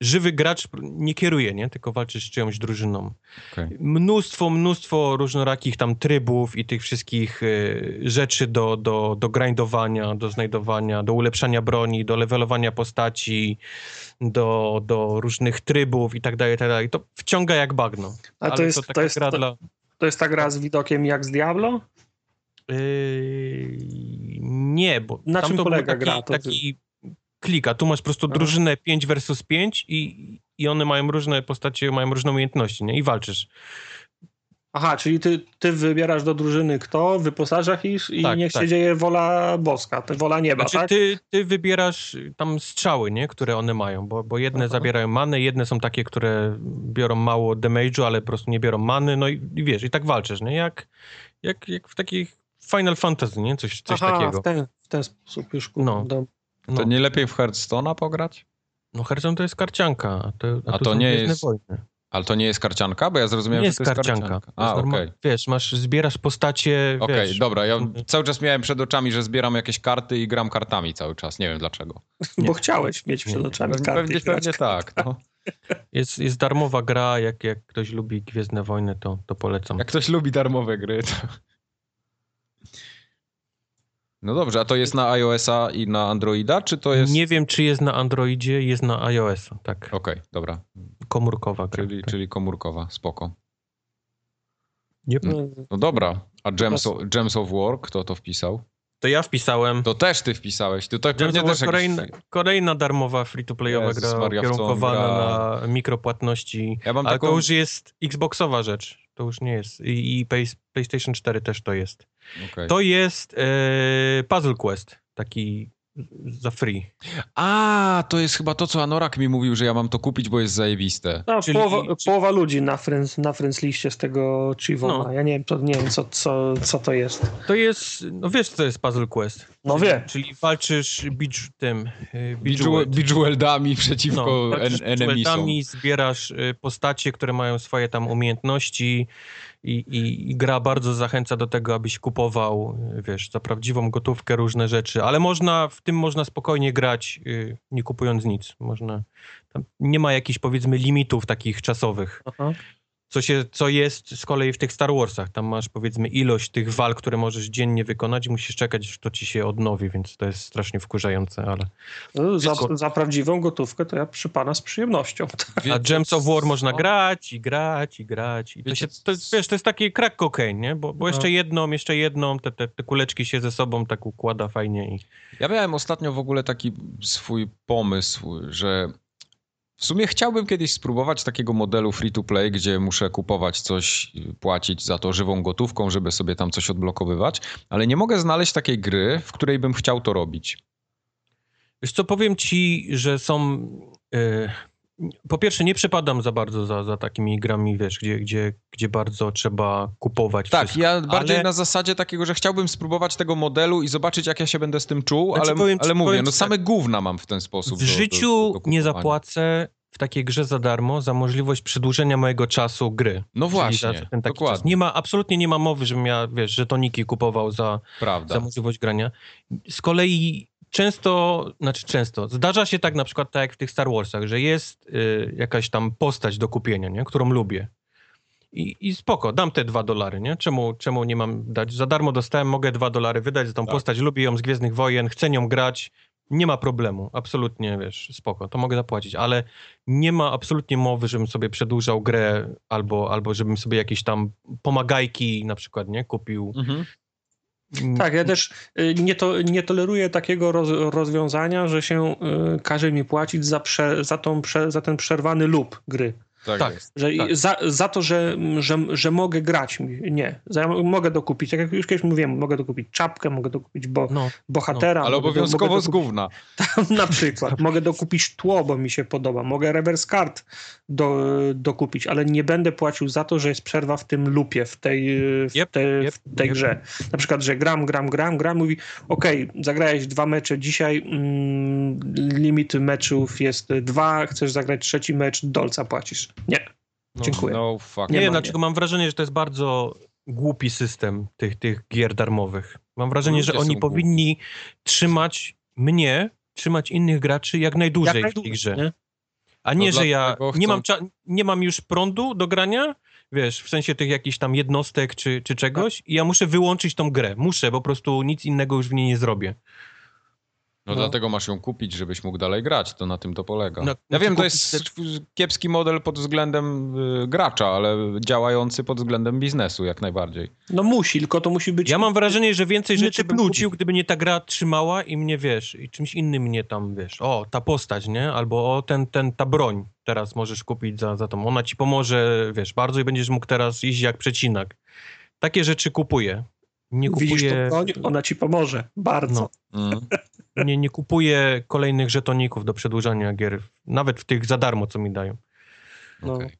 C: żywy gracz nie kieruje, nie? tylko walczy z czyjąś drużyną. Okay. Mnóstwo, mnóstwo różnorakich tam trybów i tych wszystkich y, rzeczy do, do, do grindowania, do znajdowania, do ulepszania broni, do levelowania postaci, do, do różnych trybów i tak dalej, i tak dalej. To wciąga jak bagno.
A: A to jest, to, to, jest, to, dla... to jest ta gra z widokiem jak z Diablo?
C: Yy, nie, bo
A: na czym polega
C: taki,
A: gra?
C: To taki klika. Tu masz po prostu drużynę 5 versus 5 i, i one mają różne postacie, mają różne umiejętności, nie? I walczysz.
A: Aha, czyli ty, ty wybierasz do drużyny kto, wyposażasz ich i tak, niech tak. się dzieje wola boska, wola nieba, znaczy, tak?
C: Ty, ty wybierasz tam strzały, nie? które one mają, bo, bo jedne Aha. zabierają many, jedne są takie, które biorą mało damage'u, ale po prostu nie biorą many, no i, i, wiesz, i tak walczysz, nie? Jak, jak, jak w takich Final Fantasy, nie? Coś, coś
A: Aha,
C: takiego.
A: W ten, w ten sposób już. No.
B: No. To nie lepiej w Hearthstone'a pograć?
C: No Hearthstone to jest karcianka, a to,
B: a a to nie jest... Wojny. Ale to nie jest karcianka? Bo ja zrozumiałem, nie że to jest karcianka. karcianka.
C: A, okej. Okay. Wiesz, masz, zbierasz postacie,
B: Okej, okay, dobra. Ja cały czas miałem przed oczami, że zbieram jakieś karty i gram kartami cały czas. Nie wiem dlaczego. [laughs]
A: Bo chciałeś mieć przed oczami
B: nie. karty. Pewnie, pewnie tak. No. [laughs]
C: Jest, jest darmowa gra, jak, jak ktoś lubi Gwiezdne Wojny, to, to polecam.
B: Jak ktoś lubi darmowe gry, to... No dobrze, a to jest na iOS-a i na Androida, czy to jest...
C: Nie wiem, czy jest na Androidzie, jest na iOS-a, tak.
B: Okej, okay, dobra.
C: Komórkowa gra.
B: Czyli,
C: tak.
B: czyli komórkowa, spoko.
C: Yep.
B: No, no dobra, a Gems of, Gems of War, kto to wpisał?
C: To ja wpisałem.
B: To też ty wpisałeś. To tak
C: pewnie też kolejna, jakiś... kolejna darmowa free-to-playowa gra Maria, kierunkowana gra... na mikropłatności. Ja mam Ale taką... to już jest Xboxowa rzecz. To już nie jest. I, i PlayStation 4 też to jest. Okay. To jest e, Puzzle Quest. Taki za free.
B: A, to jest chyba to, co Anorak mi mówił, że ja mam to kupić, bo jest zajebiste.
A: No, Czyli... połowa, połowa, ludzi na friends, na friends liście z tego Chivoma. No. Ja nie wiem, to, nie wiem co, co, co to jest.
C: To jest, no wiesz, co to jest Puzzle Quest.
A: No czyli, wiem.
C: Czyli walczysz beach, tym...
B: Y, Bejeweled. przeciwko no, en enemisom.
C: zbierasz y, postacie, które mają swoje tam umiejętności, i, i, i, gra bardzo zachęca do tego, abyś kupował, wiesz, za prawdziwą gotówkę różne rzeczy, ale można, w tym można spokojnie grać, y, nie kupując nic. Można, nie ma jakichś, powiedzmy, limitów takich czasowych. Aha co, się, co jest z kolei w tych Star Warsach. Tam masz powiedzmy ilość tych walk, które możesz dziennie wykonać i musisz czekać, aż to ci się odnowi, więc to jest strasznie wkurzające, ale...
A: No, za, za, prawdziwą gotówkę to ja przy pana z przyjemnością.
C: A Gems of War można grać i grać i grać. I to, się, to, wiesz, to jest taki crack cocaine, nie? Bo, bo no. jeszcze jedną, jeszcze jedną, te, te, te kuleczki się ze sobą tak układa fajnie. I...
B: Ja miałem ostatnio w ogóle taki swój pomysł, że w sumie chciałbym kiedyś spróbować takiego modelu free to play, gdzie muszę kupować coś, płacić za to żywą gotówką, żeby sobie tam coś odblokowywać, ale nie mogę znaleźć takiej gry, w której bym chciał to robić.
C: Wiesz co, powiem ci, że są... Yy po pierwsze, nie przepadam za bardzo za, za takimi grami, wiesz, gdzie, gdzie, gdzie bardzo trzeba kupować.
B: Tak,
C: wszystko.
B: ja bardziej ale... na zasadzie takiego, że chciałbym spróbować tego modelu i zobaczyć, jak ja się będę z tym czuł, znaczy, ale, powiem, ale mówię, no same tak. gówna mam w ten sposób.
C: W do, życiu do, do nie zapłacę w takiej grze za darmo za możliwość przedłużenia mojego czasu gry.
B: No właśnie, ten taki dokładnie.
C: Czas. Nie ma, absolutnie nie ma mowy, żebym ja, wiesz, żetoniki kupował za, za możliwość grania. Z kolei często, znaczy często, zdarza się tak na przykład tak jak w tych Star Warsach, że jest y, jakaś tam postać do kupienia, nie? którą lubię. I, I spoko, dam te dwa dolary, nie? Czemu, czemu nie mam dać? Za darmo dostałem, mogę dwa dolary wydać za tą tak. postać, lubię ją z Gwiezdnych Wojen, chcę nią grać, nie ma problemu, absolutnie, wiesz, spoko, to mogę zapłacić, ale nie ma absolutnie mowy, żebym sobie przedłużał grę albo, albo żebym sobie jakieś tam pomagajki na przykład, nie, kupił. Mhm.
A: Mm. Tak, ja też y, nie, to, nie toleruję takiego roz, rozwiązania, że się y, każe mi płacić za, prze, za, tą, za ten przerwany lub gry.
B: Tak, tak
A: że
B: tak.
A: Za, za to, że, że, że mogę grać, nie. Za, mogę dokupić, tak jak już kiedyś mówiłem, mogę dokupić czapkę, mogę dokupić bo, no, bohatera. No,
B: ale obowiązkowo
A: mogę
B: z gówna. [laughs]
A: na przykład. mogę dokupić tło, bo mi się podoba. Mogę reverse card do, dokupić, ale nie będę płacił za to, że jest przerwa w tym lupie, w tej, w yep, tej, yep, w tej yep. grze. Na przykład, że gram, gram, gram, gram, mówi okej, okay, zagrałeś dwa mecze dzisiaj, mm, limit meczów jest dwa, chcesz zagrać trzeci mecz, dolca płacisz. Nie. No, Dziękuję. No,
B: fuck.
C: Nie, nie dlaczego mam wrażenie, że to jest bardzo głupi system tych, tych gier darmowych. Mam wrażenie, Ludzie że oni powinni głupi. trzymać mnie, trzymać innych graczy jak najdłużej, jak najdłużej w tej grze. Nie? A nie, no że ja nie, mam nie mam już prądu do grania, wiesz, w sensie tych jakichś tam jednostek czy, czy czegoś i ja muszę wyłączyć tą grę. Muszę, po prostu nic innego już w niej nie zrobię.
B: No, no, dlatego masz ją kupić, żebyś mógł dalej grać, to na tym to polega. No, ja wiem, to jest te... kiepski model pod względem y, gracza, ale działający pod względem biznesu jak najbardziej.
A: No musi, tylko to musi być...
C: Ja mam wrażenie, że więcej rzeczy bym kupił, gdyby nie ta gra trzymała i mnie, wiesz, i czymś innym mnie tam, wiesz, o, ta postać, nie? Albo o, ten, ten, ta broń teraz możesz kupić za, za tą. Ona ci pomoże, wiesz, bardzo i będziesz mógł teraz iść jak przecinak. Takie rzeczy kupuję. Nie kupuję...
A: Widzisz tą broń? Ona ci pomoże. Bardzo. No. Mm
C: nie, nie kupuję kolejnych żetoników do przedłużania gier, nawet w tych za darmo, co mi dają.
B: No. Okay.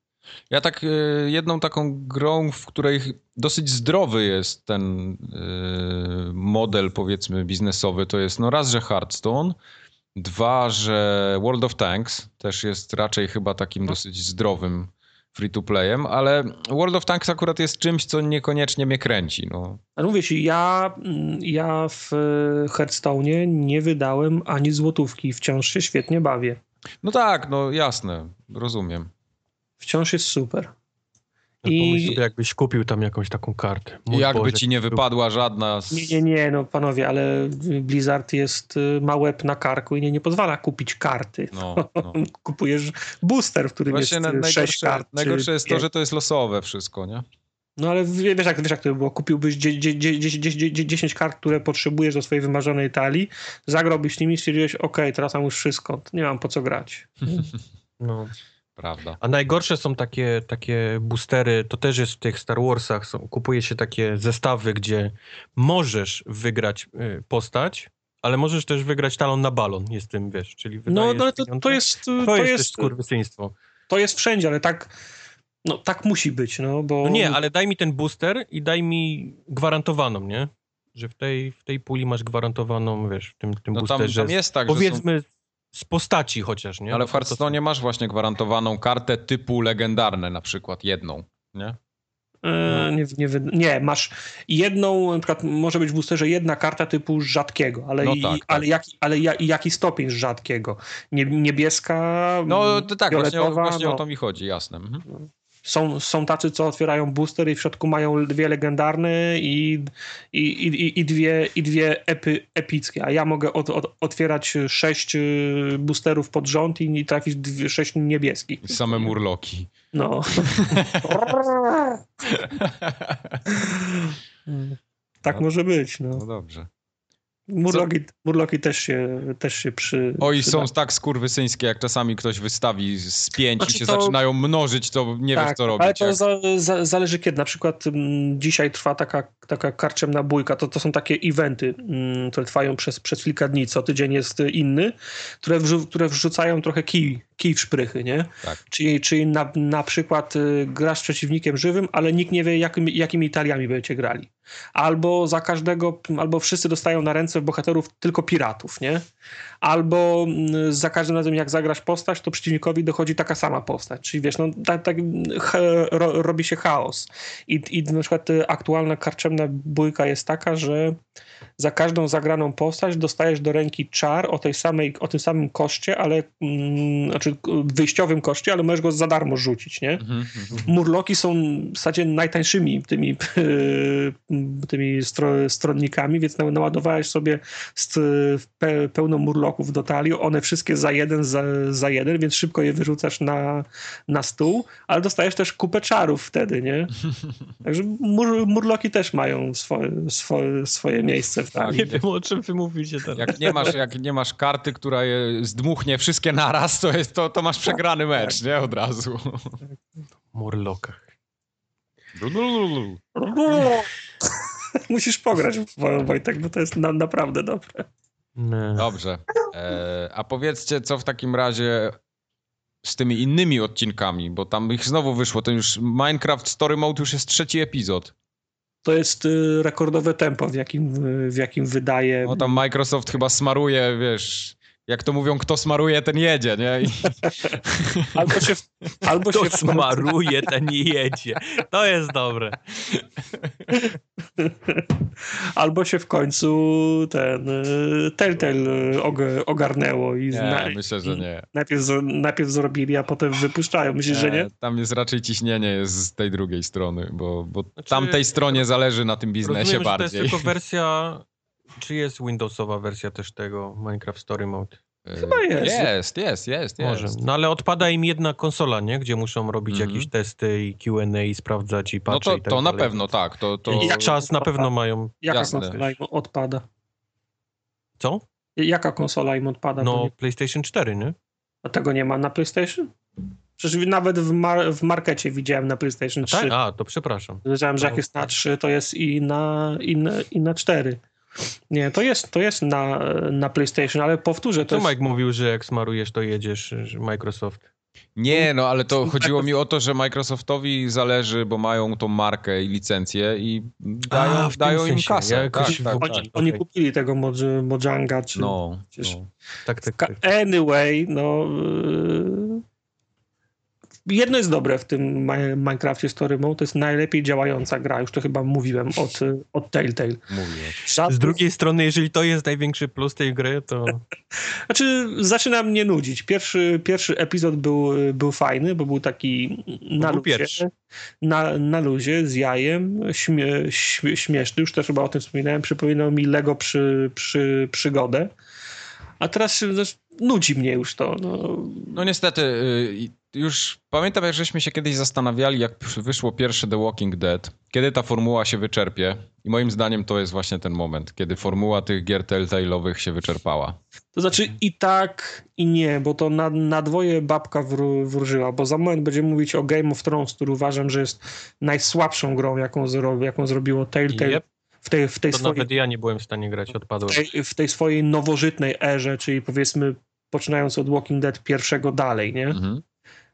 B: Ja tak y, jedną taką grą, w której dosyć zdrowy jest ten y, model, powiedzmy, biznesowy, to jest no raz, że Hearthstone, dwa, że World of Tanks też jest raczej chyba takim no. dosyć zdrowym free-to-playem, ale World of Tanks akurat jest czymś, co niekoniecznie mnie kręci. No.
A: Ale mówię ci, ja, ja w Hearthstone nie wydałem ani złotówki, wciąż się świetnie bawię.
B: No tak, no jasne, rozumiem.
A: Wciąż jest super.
C: I sobie, jakbyś kupił tam jakąś taką kartę.
B: Mój jakby Boże, ci nie wypadła żadna z...
A: Nie, nie, nie, no panowie, ale Blizzard jest, y, ma łeb na karku i nie, nie pozwala kupić karty. No, [laughs] no. Kupujesz booster, w którym Właśnie jest na, 6 kart.
B: Najgorsze jest to, że to jest losowe wszystko, nie?
A: No ale wiesz jak, wiesz jak to by było, kupiłbyś 10 kart, które potrzebujesz do swojej wymarzonej talii, zagrałbyś nimi i stwierdziłeś, ok, teraz mam już wszystko, nie mam po co grać.
C: No.
B: Prawda.
C: A najgorsze są takie, takie boostery, to też jest w tych Star Warsach, są, kupuje się takie zestawy, gdzie możesz wygrać y, postać, ale możesz też wygrać talon na balon, jest tym, wiesz, czyli
A: No, no to, to jest... To,
C: to jest,
A: jest
C: skurwysyństwo.
A: To jest wszędzie, ale tak... No tak musi być, no bo...
C: No nie, ale daj mi ten booster i daj mi gwarantowaną, nie? Że w tej, w tej puli masz gwarantowaną, wiesz, w tym, tym
B: No tam,
C: boosterze.
B: tam jest tak,
C: Powiedzmy z postaci chociaż, nie?
B: Ale w
C: to-
B: Hearthstone masz właśnie gwarantowaną kartę typu legendarne, na przykład jedną, nie?
A: E, nie, nie, nie, masz jedną, na przykład może być w boosterze jedna karta typu rzadkiego, ale,
B: No
A: i,
B: tak, tak.
A: ale, jaki, ale ja, jaki stopień rzadkiego? Nie, niebieska,
B: No to tak, właśnie, o, właśnie o
A: no.
B: to mi chodzi, jasne. Mhm.
A: Są, są tacy, co otwierają booster i w środku mają dwie legendarne i, i, i, i dwie, i dwie epy, epickie, a ja mogę od, od, otwierać sześć y, boosterów pod rząd i trafić dwie, sześć niebieskich.
B: Same murloki.
A: No. [laughs] tak może być, no.
B: No dobrze.
A: Murloki, murloki też się, też się przy.
B: Oj,
A: przyda-
B: są tak skurwysyńskie, jak czasami ktoś wystawi z pięć
A: Znaczy
B: i się
A: to-
B: zaczynają mnożyć, to nie wiesz, co
A: Ale
B: robić.
A: to
B: jak-
A: za, za, zależy kiedy. Na przykład mm, dzisiaj trwa taka, taka karczemna bójka. To, to są takie eventy, mm, które trwają przez, przez kilka dni. Co tydzień jest inny, które, wrzu, które wrzucają trochę kij, kij w szprychy, nie?
B: Tak.
A: Czyli, czyli na, na przykład y, grasz z przeciwnikiem żywym, ale nikt nie wie, jakimi, jakimi taliami będziecie grali. Albo za każdego, albo wszyscy dostają na ręce bohaterów tylko piratów, nie? Albo mm, za każdym razem, jak zagrasz postać, to przeciwnikowi dochodzi taka sama postać. Czyli wiesz, no tak, tak ro, robi się chaos. I, I na przykład y, aktualna karczemna bójka jest taka, że za każdą zagraną postać dostajesz do ręki czar o tej samej, o tym samym koszcie, ale mm, znaczy wyjściowym koszcie, ale możesz go za darmo rzucić, nie?
B: Mhm, mhm.
A: Murloki są w zasadzie najtańszymi tymi, [laughs] tymi stro, stronnikami, więc na- naładowałeś sobie st, pe, pełno murloków do talii, one wszystkie za jeden, za, za jeden, więc szybko je wyrzucasz na, na stół, ale dostajesz też kupę czarów wtedy, nie? [laughs] Także mur, murloki też mają swoje, swoje, swoje miejsce w talii.
C: Nie wiem, o czym wy mówicie teraz.
B: Jak nie, masz, jak nie masz karty, która je zdmuchnie wszystkie naraz, to, jest, to, to masz przegrany mecz, nie? Od razu.
C: Murlokach. [laughs]
A: Musisz pograć Wojtek, bo to jest na, naprawdę dobre.
C: Nie.
B: Dobrze. E, a powiedzcie, co w takim razie z tymi innymi odcinkami, bo tam ich znowu wyszło. Ten już Minecraft Story Mode już jest trzeci epizod.
A: To jest y, rekordowe tempo, w jakim, w jakim wydaje.
B: No tam Microsoft chyba smaruje, wiesz, jak to mówią, kto smaruje, ten jedzie, nie? I, [laughs]
A: Albo się, albo
C: To
A: się
C: smaruje, ten jedzie. To jest dobre. [laughs]
A: albo się w końcu ten y, Telltale og, ogarnęło i
B: nie,
A: zna,
B: myślę, że nie.
A: najpierw, najpierw zrobili, a potem wypuszczają. Myślisz, że nie?
B: Tam jest raczej ciśnienie jest z tej drugiej strony, bo, bo
C: Znaczy,
B: tamtej stronie zależy na tym biznesie
C: Rozumiem, że to
B: bardziej.
C: jest tylko wersja... Czy jest Windowsowa wersja też tego Minecraft Story Mode?
B: E,
A: Chyba jest.
B: Jest, jest, jest,
C: Może.
B: jest.
C: No ale odpada im jedna konsola, nie? Gdzie muszą robić
B: Mhm.
C: jakieś testy i Q&A i sprawdzać i
B: No
C: patche
B: to,
C: i tak
B: to na pewno tak. To, to...
C: I czas na pewno mają.
A: Jaka
B: jasne.
A: konsola im odpada?
C: Co?
A: Jaka konsola im odpada?
C: No
A: nie,
C: PlayStation 4, nie?
A: a tego nie ma na PlayStation? Przecież nawet w, mar w markecie widziałem na PlayStation 3.
C: Tak? A, to przepraszam.
A: Wiedziałem, że jak jest na 3, to jest i na, i na, i na 4. Nie, to jest, to jest na, na PlayStation, ale powtórzę, to
C: To
A: jest...
C: Mike mówił, że jak smarujesz, to jedziesz, że Microsoft.
B: Nie, no ale to chodziło mi o to, że Microsoftowi zależy, bo mają tą markę i licencję i dają,
C: A,
B: dają im kasę.
C: Ja jakoś
B: tak, tak, tak.
A: Oni, oni
C: okej.
A: kupili tego Moj- Mojanga, czy...
B: No,
A: Przecież-
B: no.
C: Tak, tak, tak.
A: Anyway, no... Yy... Jedno jest dobre w tym Minecrafcie Story Mode, to jest najlepiej działająca gra, już to chyba mówiłem od, od Telltale.
B: Mówiłeś.
C: Z drugiej strony, jeżeli to jest największy plus tej gry, to [laughs]
A: Znaczy, zaczyna mnie nudzić. Pierwszy, pierwszy epizod był, był fajny, bo był taki na
C: był
A: luzie,
C: pierwszy.
A: na, na luzie, z jajem, śmie, śmie, śmieszny, już też chyba o tym wspominałem, przypominał mi Lego przy, przy, przygodę. A teraz się, nudzi mnie już to. No.
B: No niestety, y, już pamiętam, jak żeśmy się kiedyś zastanawiali, jak wyszło pierwsze The Walking Dead, kiedy ta formuła się wyczerpie. I moim zdaniem to jest właśnie ten moment, kiedy formuła tych gier Telltale'owych się wyczerpała.
A: To znaczy i tak, i nie, bo to na, na dwoje babka wró, wróżyła, bo za moment będziemy mówić o Game of Thrones, który uważam, że jest najsłabszą grą, jaką, zro, jaką zrobiło Telltale
C: Yep.
A: w tej, w tej
C: to
A: swojej...
C: nawet ja nie byłem w stanie grać, odpadłem.
A: W tej, w tej swojej nowożytnej erze, czyli powiedzmy poczynając od Walking Dead pierwszego dalej, nie? Mhm.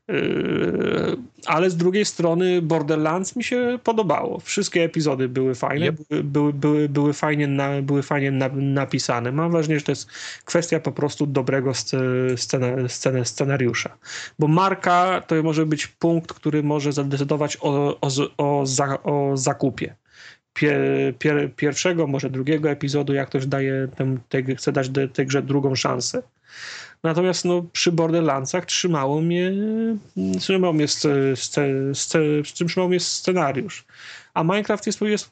A: Yy, ale z drugiej strony Borderlands mi się podobało. Wszystkie epizody były fajne, yep. były, były, były, fajnie, na, były fajnie na, napisane. Mam wrażenie, że to jest kwestia po prostu dobrego scena, scena, scenariusza. Bo marka to może być punkt, który może zadecydować o, o, o, za, o zakupie. Pier, pier, pierwszego, może drugiego epizodu, jak ktoś daje tem, tej, chce dać tej grze drugą szansę. Natomiast no, przy Borderlandsach trzymało mnie, trzymało mnie, sce, sce, trzymało mnie scenariusz. A Minecraft jest, jest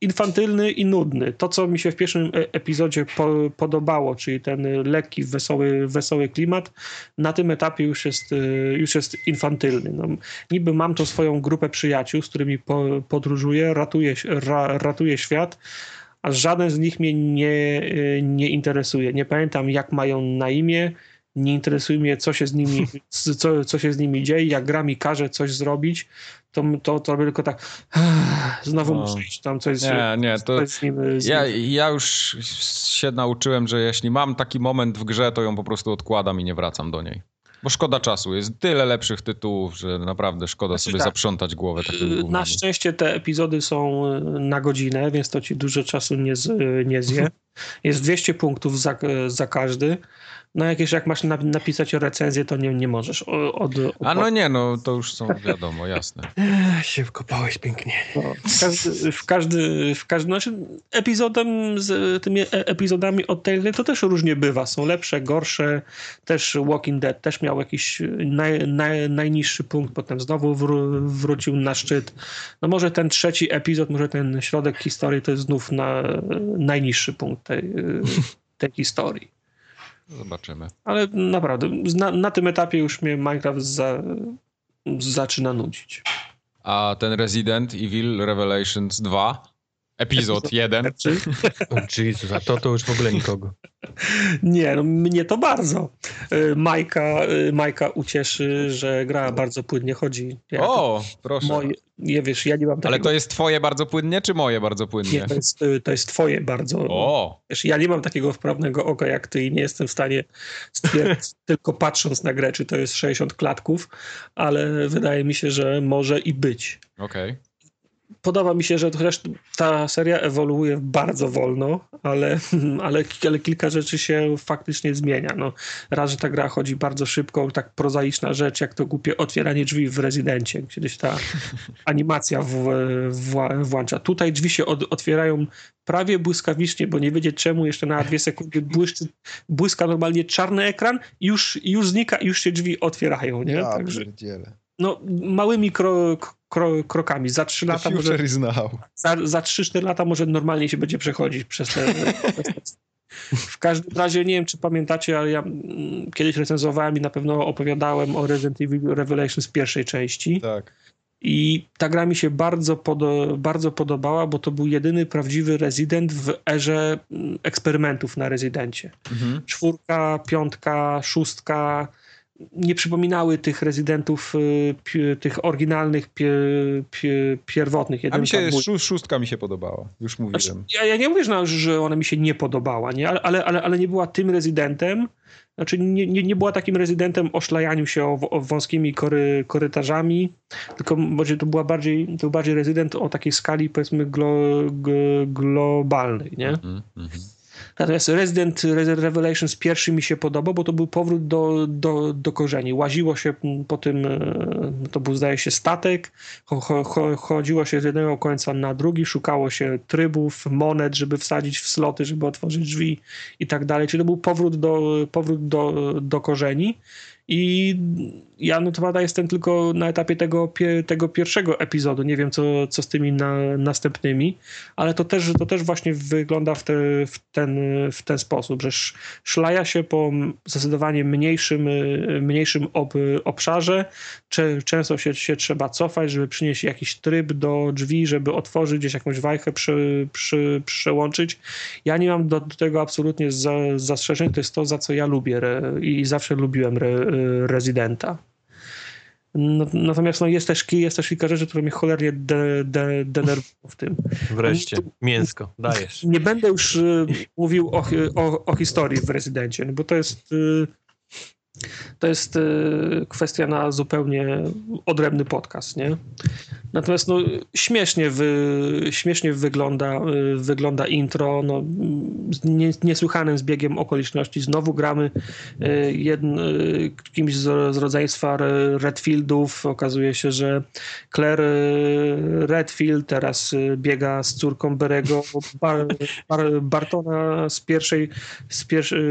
A: infantylny i nudny. To, co mi się w pierwszym e, epizodzie po, podobało, czyli ten lekki, wesoły, wesoły klimat, na tym etapie już jest, e, już jest infantylny. No, niby mam tą swoją grupę przyjaciół, z którymi po, podróżuję, ratuję, ra, ratuję świat, a żaden z nich mnie nie, y, nie interesuje. Nie pamiętam, jak mają na imię, nie interesuje mnie, co się z nimi, [laughs] co, co się z nimi dzieje. Jak gra mi każe coś zrobić, to, to, to robię tylko tak [sighs] znowu no. muszę iść tam coś,
B: nie, nie, to coś z nim, z ja, ja już się nauczyłem, że jeśli mam taki moment w grze, to ją po prostu odkładam i nie wracam do niej. Bo szkoda czasu. Jest tyle lepszych tytułów, że naprawdę szkoda znaczy sobie tak. zaprzątać głowę takim
A: Na szczęście te epizody są e, na godzinę, więc to ci dużo czasu nie, z, nie zje. [laughs] Jest 200 punktów za, za każdy. No jakieś jak masz napisać recenzję, to nie, nie możesz. Od, od,
B: A no nie, no to już są wiadomo, jasne. [laughs]
C: się wkopałeś pięknie.
A: No, w każdy, w każdy, w każdy znaczy epizodem z tymi e, epizodami od Telltale to też różnie bywa. Są lepsze, gorsze. Też Walking Dead też miał jakiś naj, naj, najniższy punkt, potem znowu wró wrócił na szczyt. No może ten trzeci epizod, może ten środek historii to jest znów na najniższy punkt tej, tej historii.
B: Zobaczymy.
A: Ale naprawdę, na, na tym etapie już mnie Minecraft za, zaczyna nudzić.
B: A ten Resident Evil Revelations 2? Epizod jeden.
C: O Jezus, a to to już w ogóle nikogo.
A: Nie, no mnie to bardzo. Y, Majka, y, Majka ucieszy, że gra bardzo płynnie chodzi.
B: Ja o, proszę. Moje,
A: nie wiesz, ja nie mam takiego...
B: Ale to jest twoje bardzo płynnie, czy moje bardzo płynnie?
A: Nie, to jest, to jest twoje bardzo. O! Wiesz, ja nie mam takiego wprawnego oka jak ty i nie jestem w stanie stwierdzić, [laughs] tylko patrząc na grę, czy to jest 60 klatków, ale wydaje mi się, że może i być.
B: Okej. Okay
A: podoba mi się, że chociaż ta seria ewoluuje bardzo wolno, ale, [laughs] ale, ale, kilka rzeczy się faktycznie zmienia. No, raz, że ta gra chodzi bardzo szybko, tak prozaiczna rzecz, jak to głupie otwieranie drzwi w rezydencie. Kiedyś ta [laughs] animacja w, w, włącza. Tutaj drzwi się od, otwierają prawie błyskawicznie, bo nie wiedzieć czemu, jeszcze na dwie sekundy błyszczy, błyska normalnie czarny ekran i już, już znika i już się drzwi otwierają. Nie?
D: Ja Także,
A: no, małymi kro, kro, krokami. Za trzy lata może... Za, za 3-4 lata może normalnie się będzie przechodzić przez te... W każdym razie nie wiem, czy pamiętacie, ale ja mm, kiedyś recenzowałem i na pewno opowiadałem o Resident Evil Revelations pierwszej części.
D: Tak.
A: I ta gra mi się bardzo, podo bardzo podobała, bo to był jedyny prawdziwy rezydent w erze mm, eksperymentów na rezydencie. Mhm. Czwórka, piątka, szóstka, nie przypominały tych rezydentów, y, tych oryginalnych, pierwotnych.
D: A mi się szóstka mi się podobała, już mówiłem. Znaczy,
A: ja, ja, nie mówię, że ona mi się nie podobała, nie? Ale, ale, ale, ale nie była tym rezydentem, znaczy nie, nie, nie była takim rezydentem o szlajaniu się o, o wąskimi kory, korytarzami, tylko może to była bardziej, to był bardziej rezydent o takiej skali powiedzmy glo, globalnej, nie? Mm -hmm. Natomiast Resident Revelations pierwszy mi się podobał, bo to był powrót do, do, do korzeni. Łaziło się po tym, e, to był zdaje się statek, chodziło się z jednego końca na drugi, szukało się trybów, monet, żeby wsadzić w sloty, żeby otworzyć drzwi i tak dalej. Czyli to był powrót do, powrót do, do korzeni. I ja no to prawda jestem tylko na etapie tego, tego pierwszego epizodu. Nie wiem, co, co z tymi na, następnymi, ale to też, to też właśnie wygląda w, te, w, ten, w ten sposób, że szlaja się po zdecydowanie mniejszym, mniejszym ob, obszarze. Często się, się trzeba cofać, żeby przynieść jakiś tryb do drzwi, żeby otworzyć gdzieś jakąś wajchę, przy, przy, przełączyć. Ja nie mam do, do tego absolutnie za, zastrzeżeń. To jest to, za co ja lubię re, i zawsze lubiłem re, rezydenta. No, natomiast no, jest, też, jest też kilka rzeczy, które mnie cholernie de, de, denerwują w tym.
C: Wreszcie, mięsko, dajesz.
A: Nie będę już y, mówił o, o, o historii w Rezydencie, bo to jest... To jest y, kwestia na zupełnie odrębny podcast, nie? Natomiast no, śmiesznie, wy, śmiesznie wygląda, y, wygląda intro. No, nie, niesłychanym zbiegiem okoliczności. Znowu gramy y, jedn, kimś z, z rodzeństwa Redfieldów. Okazuje się, że Claire Redfield teraz biega z córką Berego Bar, Bar, Bartona z pierwszej, z,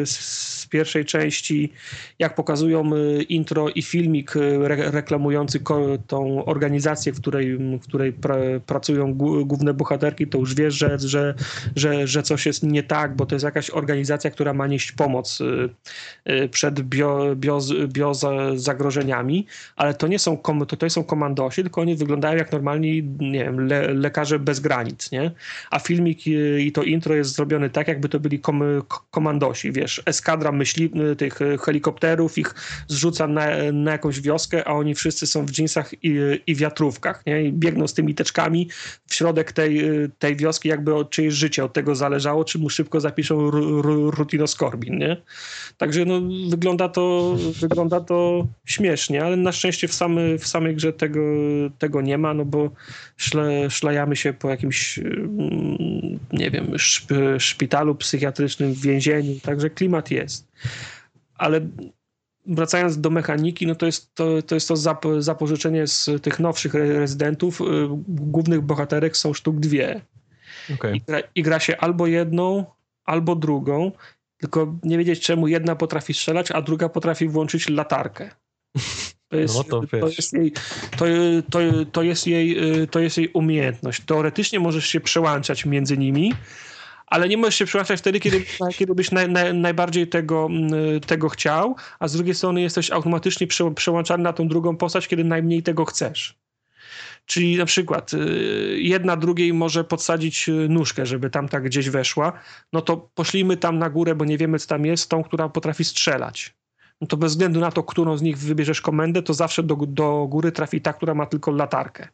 A: z pierwszej części. Jak pokazują y, intro i filmik y, re reklamujący tą organizację, w której, w której pra pracują główne bohaterki, to już wiesz, że, że, że, że coś jest nie tak, bo to jest jakaś organizacja, która ma nieść pomoc y, przed bio, bio, bio zagrożeniami, ale to nie są, to, to są komandosi, tylko oni wyglądają jak normalni, nie wiem, le, lekarze bez granic, nie? A filmik i to intro jest zrobione tak, jakby to byli kom, komandosi, wiesz, eskadra myśli, tych helikopterów, ich zrzuca na, na jakąś wioskę, a oni wszyscy są w dżinsach i, i wiatrówkach, nie? I biegną z tymi teczkami w środek tej, tej wioski, jakby od czyjeś życie od tego zależało, czy mu szybko zapiszą rutinoskorbin, nie? Także no, wygląda, to, wygląda to śmiesznie, ale na szczęście w, samy, w samej grze tego, tego nie ma, no bo szle, szlajamy się po jakimś mm, nie wiem, szpitalu psychiatrycznym, więzieniu, także klimat jest. Ale wracając do mechaniki, no to jest to, to, jest to zap, zapożyczenie z tych nowszych rezydentów. Y, głównych bohaterek są sztuk dwie. Okay. I, gra, I, gra, się albo jedną, albo drugą, tylko nie wiedzieć czemu jedna potrafi strzelać, a druga potrafi włączyć latarkę. To jest, no to, to, jest jej, to, to, to, jest jej, y, to jest jej umiejętność. Teoretycznie możesz się przełączać między nimi, ale nie możesz się przełączać wtedy, kiedy, [laughs] kiedy byś na, na, najbardziej tego, tego chciał, a z drugiej strony jesteś automatycznie prze, przełączany na tą drugą postać, kiedy najmniej tego chcesz. Czyli na przykład y, jedna drugiej może podsadzić y, nóżkę, żeby tam tak gdzieś weszła, no to poszlijmy tam na górę, bo nie wiemy, co tam jest, tą, która potrafi strzelać. No to bez względu na to, którą z nich wybierzesz komendę, to zawsze do, do góry trafi ta, która ma tylko latarkę.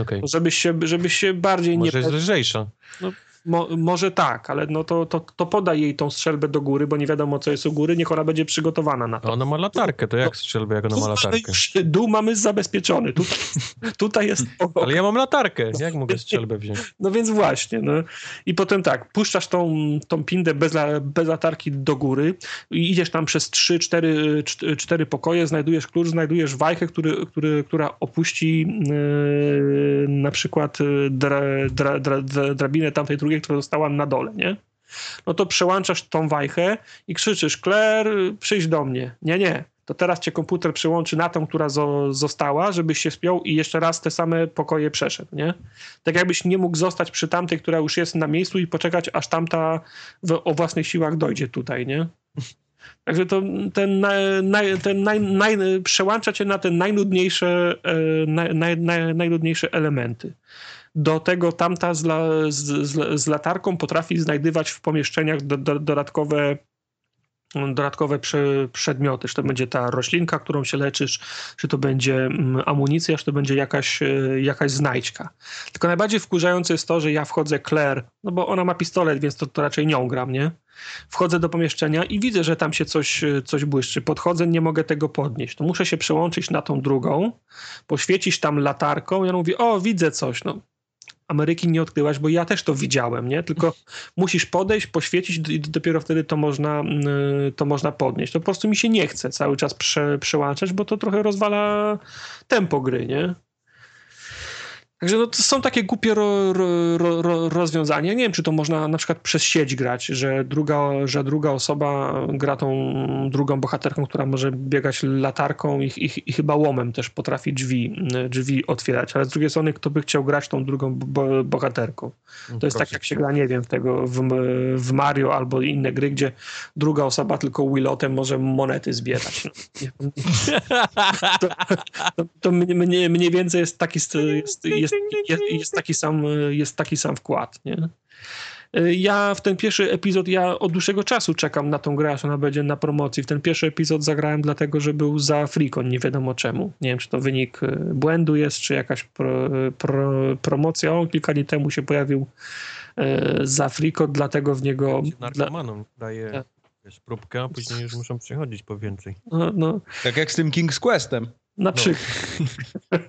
A: Okay. Żebyś, się, żebyś się bardziej
C: może nie... Może jest lżejsza.
A: No, Mo, może tak, ale no to, to, to podaj jej tą strzelbę do góry, bo nie wiadomo, co jest u góry, niech ona będzie przygotowana na to.
C: Ona ma latarkę, to jak strzelbę, jak ona ma latarkę?
A: Dół mamy zabezpieczony, tu, [laughs] tutaj jest... [laughs]
C: Ale ja mam latarkę, jak mogę strzelbę wziąć? [laughs]
A: No więc właśnie, no. I potem tak, puszczasz tą, tą pindę bez, bez latarki do góry i idziesz tam przez trzy, cztery, cztery pokoje, znajdujesz klucz, znajdujesz wajchę, który, który, która opuści yy, na przykład e, dra, dra, dra, drabinę tamtej drugiej która została na dole, nie? No to przełączasz tą wajchę i krzyczysz, Claire, przyjdź do mnie. Nie, nie. To teraz cię komputer przyłączy na tą, która zo została, żebyś się spiął i jeszcze raz te same pokoje przeszedł, nie? Tak jakbyś nie mógł zostać przy tamtej, która już jest na miejscu i poczekać, aż tamta w, o własnych siłach dojdzie tutaj, nie? Także to ten, naj, ten naj, naj, przełącza cię na te najnudniejsze, e, naj, naj, elementy. Do tego tamta z, la, z, z, z latarką potrafi znajdywać w pomieszczeniach do, do, dodatkowe dodatkowe przedmioty, czy to będzie ta roślinka, którą się leczysz, czy to będzie mm, amunicja, czy to będzie jakaś, e, jakaś znajdźka. Tylko najbardziej wkurzające jest to, że ja wchodzę Claire, no bo ona ma pistolet, więc to, to raczej nią gram, nie? Wchodzę do pomieszczenia i widzę, że tam się coś, e, coś błyszczy. Podchodzę, nie mogę tego podnieść. To muszę się przełączyć na tą drugą, poświecić tam latarką i ona mówi, o widzę coś. No Ameryki nie odkryłaś, bo ja też to widziałem, nie? Tylko musisz podejść, poświecić i dopiero wtedy to można, y, to można podnieść. To po prostu mi się nie chce cały czas prze, przełączać, bo to trochę rozwala tempo gry, nie? Także no, to są takie głupie ro, ro, ro, rozwiązania. Nie wiem, czy to można na przykład przez sieć grać, że druga, że druga osoba gra tą drugą bohaterką, która może biegać latarką i, i, i chyba łomem też potrafi drzwi, drzwi otwierać. Ale z drugiej strony, kto by chciał grać tą drugą bo, bohaterką? To jest tak, jak się gra, nie wiem, w tego w, w, Mario albo inne gry, gdzie druga osoba tylko Willotem może monety zbierać. No, [laughs] to, to, to mniej, mniej więcej jest taki jest, jest jest, jest, taki sam, jest taki sam wkład, nie? Y, ja w ten pierwszy epizod, ja od dłuższego czasu czekam na tą grę, aż ona będzie na promocji. W ten pierwszy epizod zagrałem dlatego, że był za Freecon, nie wiadomo czemu. Nie wiem, czy to wynik y, błędu jest, czy jakaś pro, pro, promocja. On kilka dni temu się pojawił y, za Freecon, dlatego w niego...
C: Narkomanom daje tak. wiesz, próbkę, a później już muszą przychodzić po więcej.
A: No, no.
D: Tak jak z tym King's Questem.
A: Na no. przykład.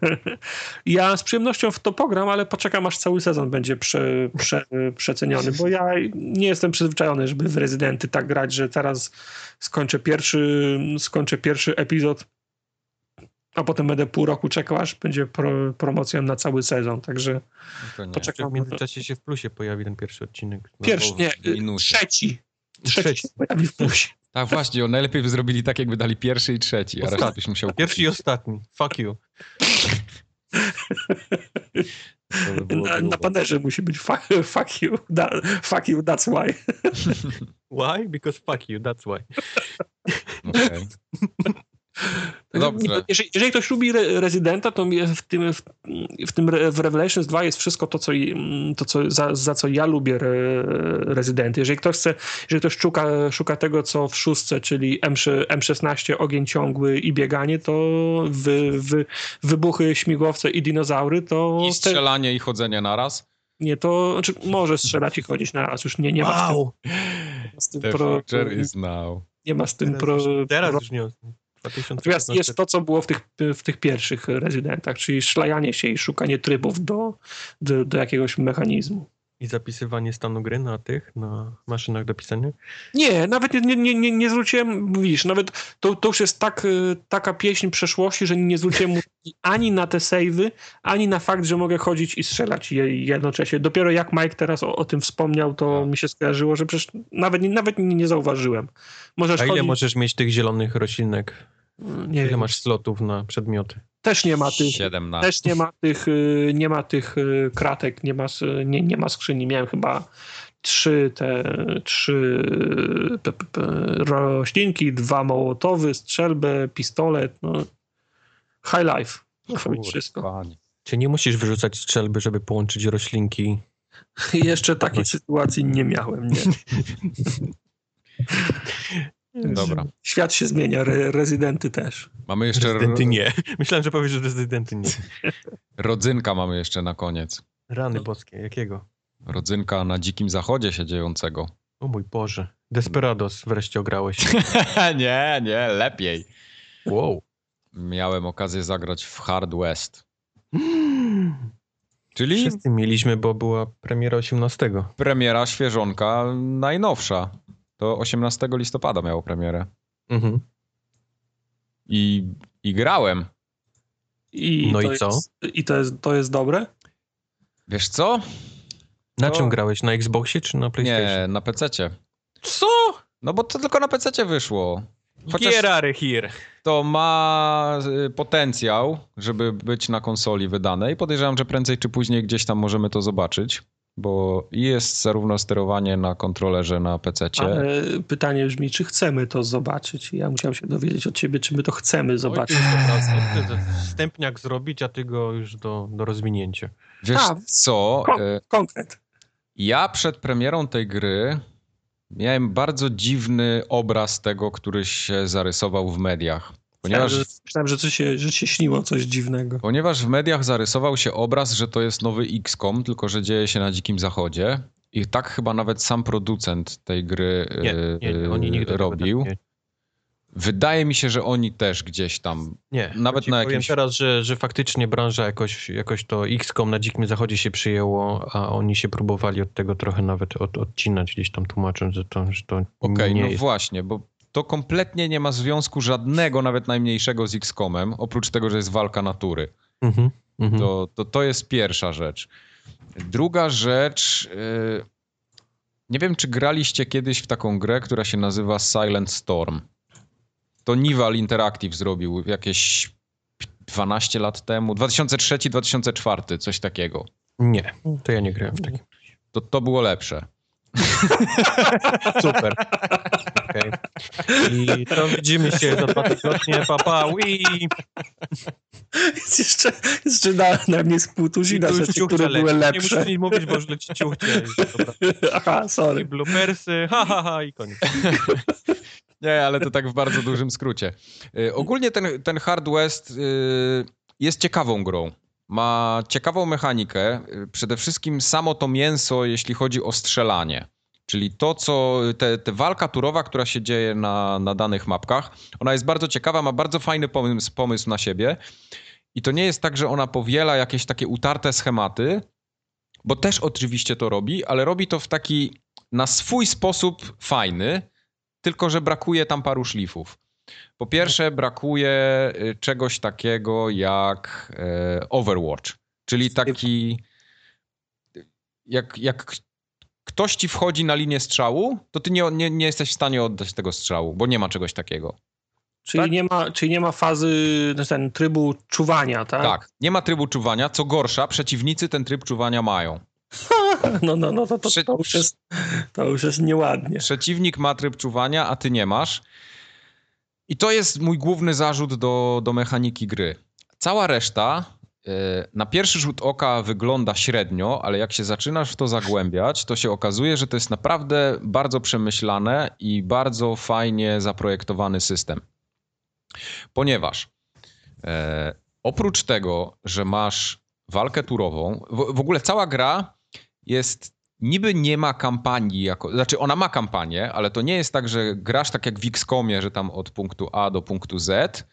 A: [laughs] ja z przyjemnością w to pogram, ale poczekam aż cały sezon będzie prze, prze, przeceniony, bo ja nie jestem przyzwyczajony, żeby w rezydenty tak grać, że teraz skończę pierwszy, skończę pierwszy epizod, a potem będę pół roku czekał, aż będzie pro, promocją na cały sezon, także
C: no poczekam. W międzyczasie się w plusie pojawi ten pierwszy odcinek.
A: Pierwszy, nie, trzeci. Trzeci, trzeci pojawi w plusie.
B: Tak, właśnie, najlepiej by zrobili tak, jakby dali pierwszy i trzeci, a resztę byś musiał
C: Pierwszy i ostatni. Fuck you.
A: na, na panerze musi być fuck, fuck you, that, fuck you, that's why.
C: Why? Because fuck you, that's why.
B: Okay.
A: Dobrze. Jeżeli, jeżeli, ktoś lubi Rezydenta, to w tym, w, w tym w Revelations 2 jest wszystko to, co, to, co za, za co ja lubię re, Rezydenty. Jeżeli ktoś chce, jeżeli ktoś szuka, szuka tego, co w szóstce, czyli M, M16, ogień ciągły i bieganie, to wy, wy, wybuchy, śmigłowce i dinozaury, to...
B: I strzelanie te... i chodzenie naraz?
A: Nie, to znaczy może strzelać i chodzić naraz, już nie, nie
C: wow.
A: ma z tym pro,
B: is now.
A: Nie ma z tym
C: teraz,
A: pro...
C: Teraz już nie
A: Natomiast jest to, co było w tych, w tych pierwszych rezydentach, czyli szlajanie się i szukanie trybów do, do, do jakiegoś mechanizmu.
C: I zapisywanie stanu gry na tych, na maszynach do pisania?
A: Nie, nawet nie, nie, nie, nie zwróciłem, widzisz, nawet to, to już jest tak, taka pieśń przeszłości, że nie zwróciłem [laughs] ani na te savey, ani na fakt, że mogę chodzić i strzelać jednocześnie. Dopiero jak Mike teraz o, o tym wspomniał, to tak. mi się skojarzyło, że przecież nawet, nawet nie, nie zauważyłem.
C: Możesz A ile chodzić... możesz mieć tych zielonych roślinek? Nie ile wiem. masz slotów na przedmioty?
A: Też nie ma tych,
B: 17.
A: też nie ma tych, y, nie ma tych y, kratek, nie ma, nie, nie ma skrzyni. Miałem chyba trzy te, trzy p, p, p, roślinki, dwa mołotowy, strzelbę, pistolet, no. High life. Kurde, wszystko. Panie.
C: Czy nie musisz wyrzucać strzelby, żeby połączyć roślinki? [laughs]
A: Jeszcze takiej sytuacji nie miałem, nie. [laughs]
B: Dobra.
A: Świat się zmienia, re rezydenty też.
B: Mamy jeszcze...
C: Rezydenty nie. [laughs] Myślałem, że powiesz, że rezydenty nie. [laughs]
B: Rodzynka mamy jeszcze na koniec.
C: Rany boskie, jakiego?
B: Rodzynka na dzikim zachodzie się dziejącego.
C: O mój Boże. Desperados wreszcie ograłeś. [laughs]
B: nie, nie, lepiej.
C: Wow.
B: Miałem okazję zagrać w Hard West. [gasps] Czyli...
C: Wszyscy mieliśmy, bo była premiera 18.
B: Premiera świeżonka, najnowsza. To 18 listopada miało premierę.
C: Mhm.
B: I, I grałem.
A: I
C: no i co?
A: Jest, I to jest, to jest dobre?
B: Wiesz co?
C: Na to... czym grałeś? Na Xboxie czy na PlayStation?
B: Nie, na PC-cie.
C: Co?
B: No bo to tylko na PC wyszło.
C: Chociaż here here.
B: To ma y, potencjał, żeby być na konsoli wydane i podejrzewam, że prędzej czy później gdzieś tam możemy to zobaczyć bo jest zarówno sterowanie na kontrolerze na PC.
A: Ale pytanie brzmi, czy chcemy to zobaczyć? Ja musiałem się dowiedzieć od ciebie, czy my to chcemy zobaczyć.
C: Oj, [laughs] wstępniak zrobić, a ty go już do, do rozwinięcia.
B: Wiesz a, co?
A: Kon e, konkret.
B: Ja przed premierą tej gry miałem bardzo dziwny obraz tego, który się zarysował w mediach.
A: Ponieważ, myślałem, że, coś się, że się śniło coś dziwnego.
B: Ponieważ w mediach zarysował się obraz, że to jest nowy XCOM, tylko że dzieje się na Dzikim Zachodzie. I tak chyba nawet sam producent tej gry
C: nie, nie, nie, oni nigdy
B: robił. Tak Wydaje mi się, że oni też gdzieś tam.
C: Nie, nawet na jakimś. Powiem teraz, że, że faktycznie branża jakoś, jakoś to XCOM na Dzikim Zachodzie się przyjęło, a oni się próbowali od tego trochę nawet od, odcinać, gdzieś tam tłumacząc, że to, że to Okej,
B: okay,
C: no
B: jest. właśnie, bo to kompletnie nie ma związku żadnego, nawet najmniejszego z XCOMem, oprócz tego, że jest walka natury. Mhm, mhm. to, to, to jest pierwsza rzecz. Druga rzecz. Yy, nie wiem, czy graliście kiedyś w taką grę, która się nazywa Silent Storm. To Nival Interactive zrobił jakieś 12 lat temu, 2003-2004, coś takiego.
C: Nie, to ja nie grałem w takim.
B: To, to było lepsze. [laughs]
C: Super. Okay. I to widzimy się za dwa tygodnie. Papa, Wii.
A: Jest jeszcze, jeszcze na, na mnie spółtuzina rzeczy, które były lepsze.
C: Nie musisz nic mówić, bo już leci ciuchcie. [laughs]
A: Aha, sorry. I
C: bloopersy, ha, ha, ha i koniec. [laughs]
B: Nie, ale to tak w bardzo dużym skrócie. Y, ogólnie ten, ten Hard West y, jest ciekawą grą. Ma ciekawą mechanikę. Przede wszystkim samo to mięso, jeśli chodzi o strzelanie. Czyli to, co te, te walka turowa, która się dzieje na, na danych mapkach, ona jest bardzo ciekawa, ma bardzo fajny pomysł, pomysł na siebie. I to nie jest tak, że ona powiela jakieś takie utarte schematy, bo też oczywiście to robi, ale robi to w taki na swój sposób fajny, tylko że brakuje tam paru szlifów. Po pierwsze, brakuje y, czegoś takiego jak e, Overwatch, czyli taki. Jak, jak ktoś ci wchodzi na linię strzału, to ty nie, nie, nie jesteś w stanie oddać tego strzału, bo nie ma czegoś takiego.
A: Czyli, tak? nie, ma, czyli nie ma fazy, ten trybu czuwania, tak?
B: Tak, nie ma trybu czuwania. Co gorsza, przeciwnicy ten tryb czuwania mają. [laughs]
A: No, no, no, to, to, to, już jest, to już jest nieładnie.
B: Przeciwnik ma tryb czuwania, a ty nie masz. I to jest mój główny zarzut do, do mechaniki gry. Cała reszta e, na pierwszy rzut oka wygląda średnio, ale jak się zaczynasz w to zagłębiać, to się okazuje, że to jest naprawdę bardzo przemyślane i bardzo fajnie zaprojektowany system. Ponieważ e, oprócz tego, że masz walkę turową, w, w ogóle cała gra jest niby nie ma kampanii, jako, znaczy ona ma kampanię, ale to nie jest tak, że grasz tak jak w XCOMie, że tam od punktu A do punktu Z,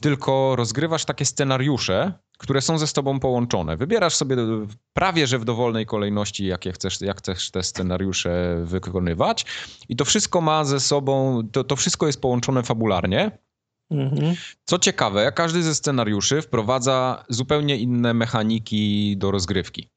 B: tylko rozgrywasz takie scenariusze, które są ze sobą połączone. Wybierasz sobie prawie że w dowolnej kolejności, jakie chcesz, jak chcesz te scenariusze wykonywać i to wszystko ma ze sobą, to, to wszystko jest połączone fabularnie. Mhm. Co ciekawe, każdy ze scenariuszy wprowadza zupełnie inne mechaniki do rozgrywki.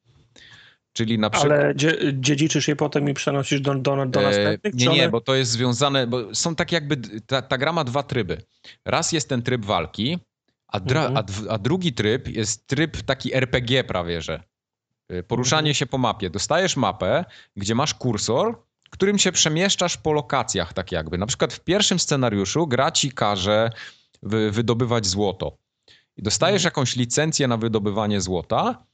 B: Czyli na przykład...
A: Ale dziedziczysz je potem i przenosisz do, do, do e, następnych?
B: nie, nie, bo to jest związane, bo są tak jakby, ta, ta gra ma dwa tryby. Raz jest ten tryb walki, a, mhm. a, a, drugi tryb jest tryb taki RPG prawie, że e, poruszanie mhm. się po mapie. Dostajesz mapę, gdzie masz kursor, którym się przemieszczasz po lokacjach tak jakby. Na przykład w pierwszym scenariuszu gra ci każe wy, wydobywać złoto. I dostajesz mhm. jakąś licencję na wydobywanie złota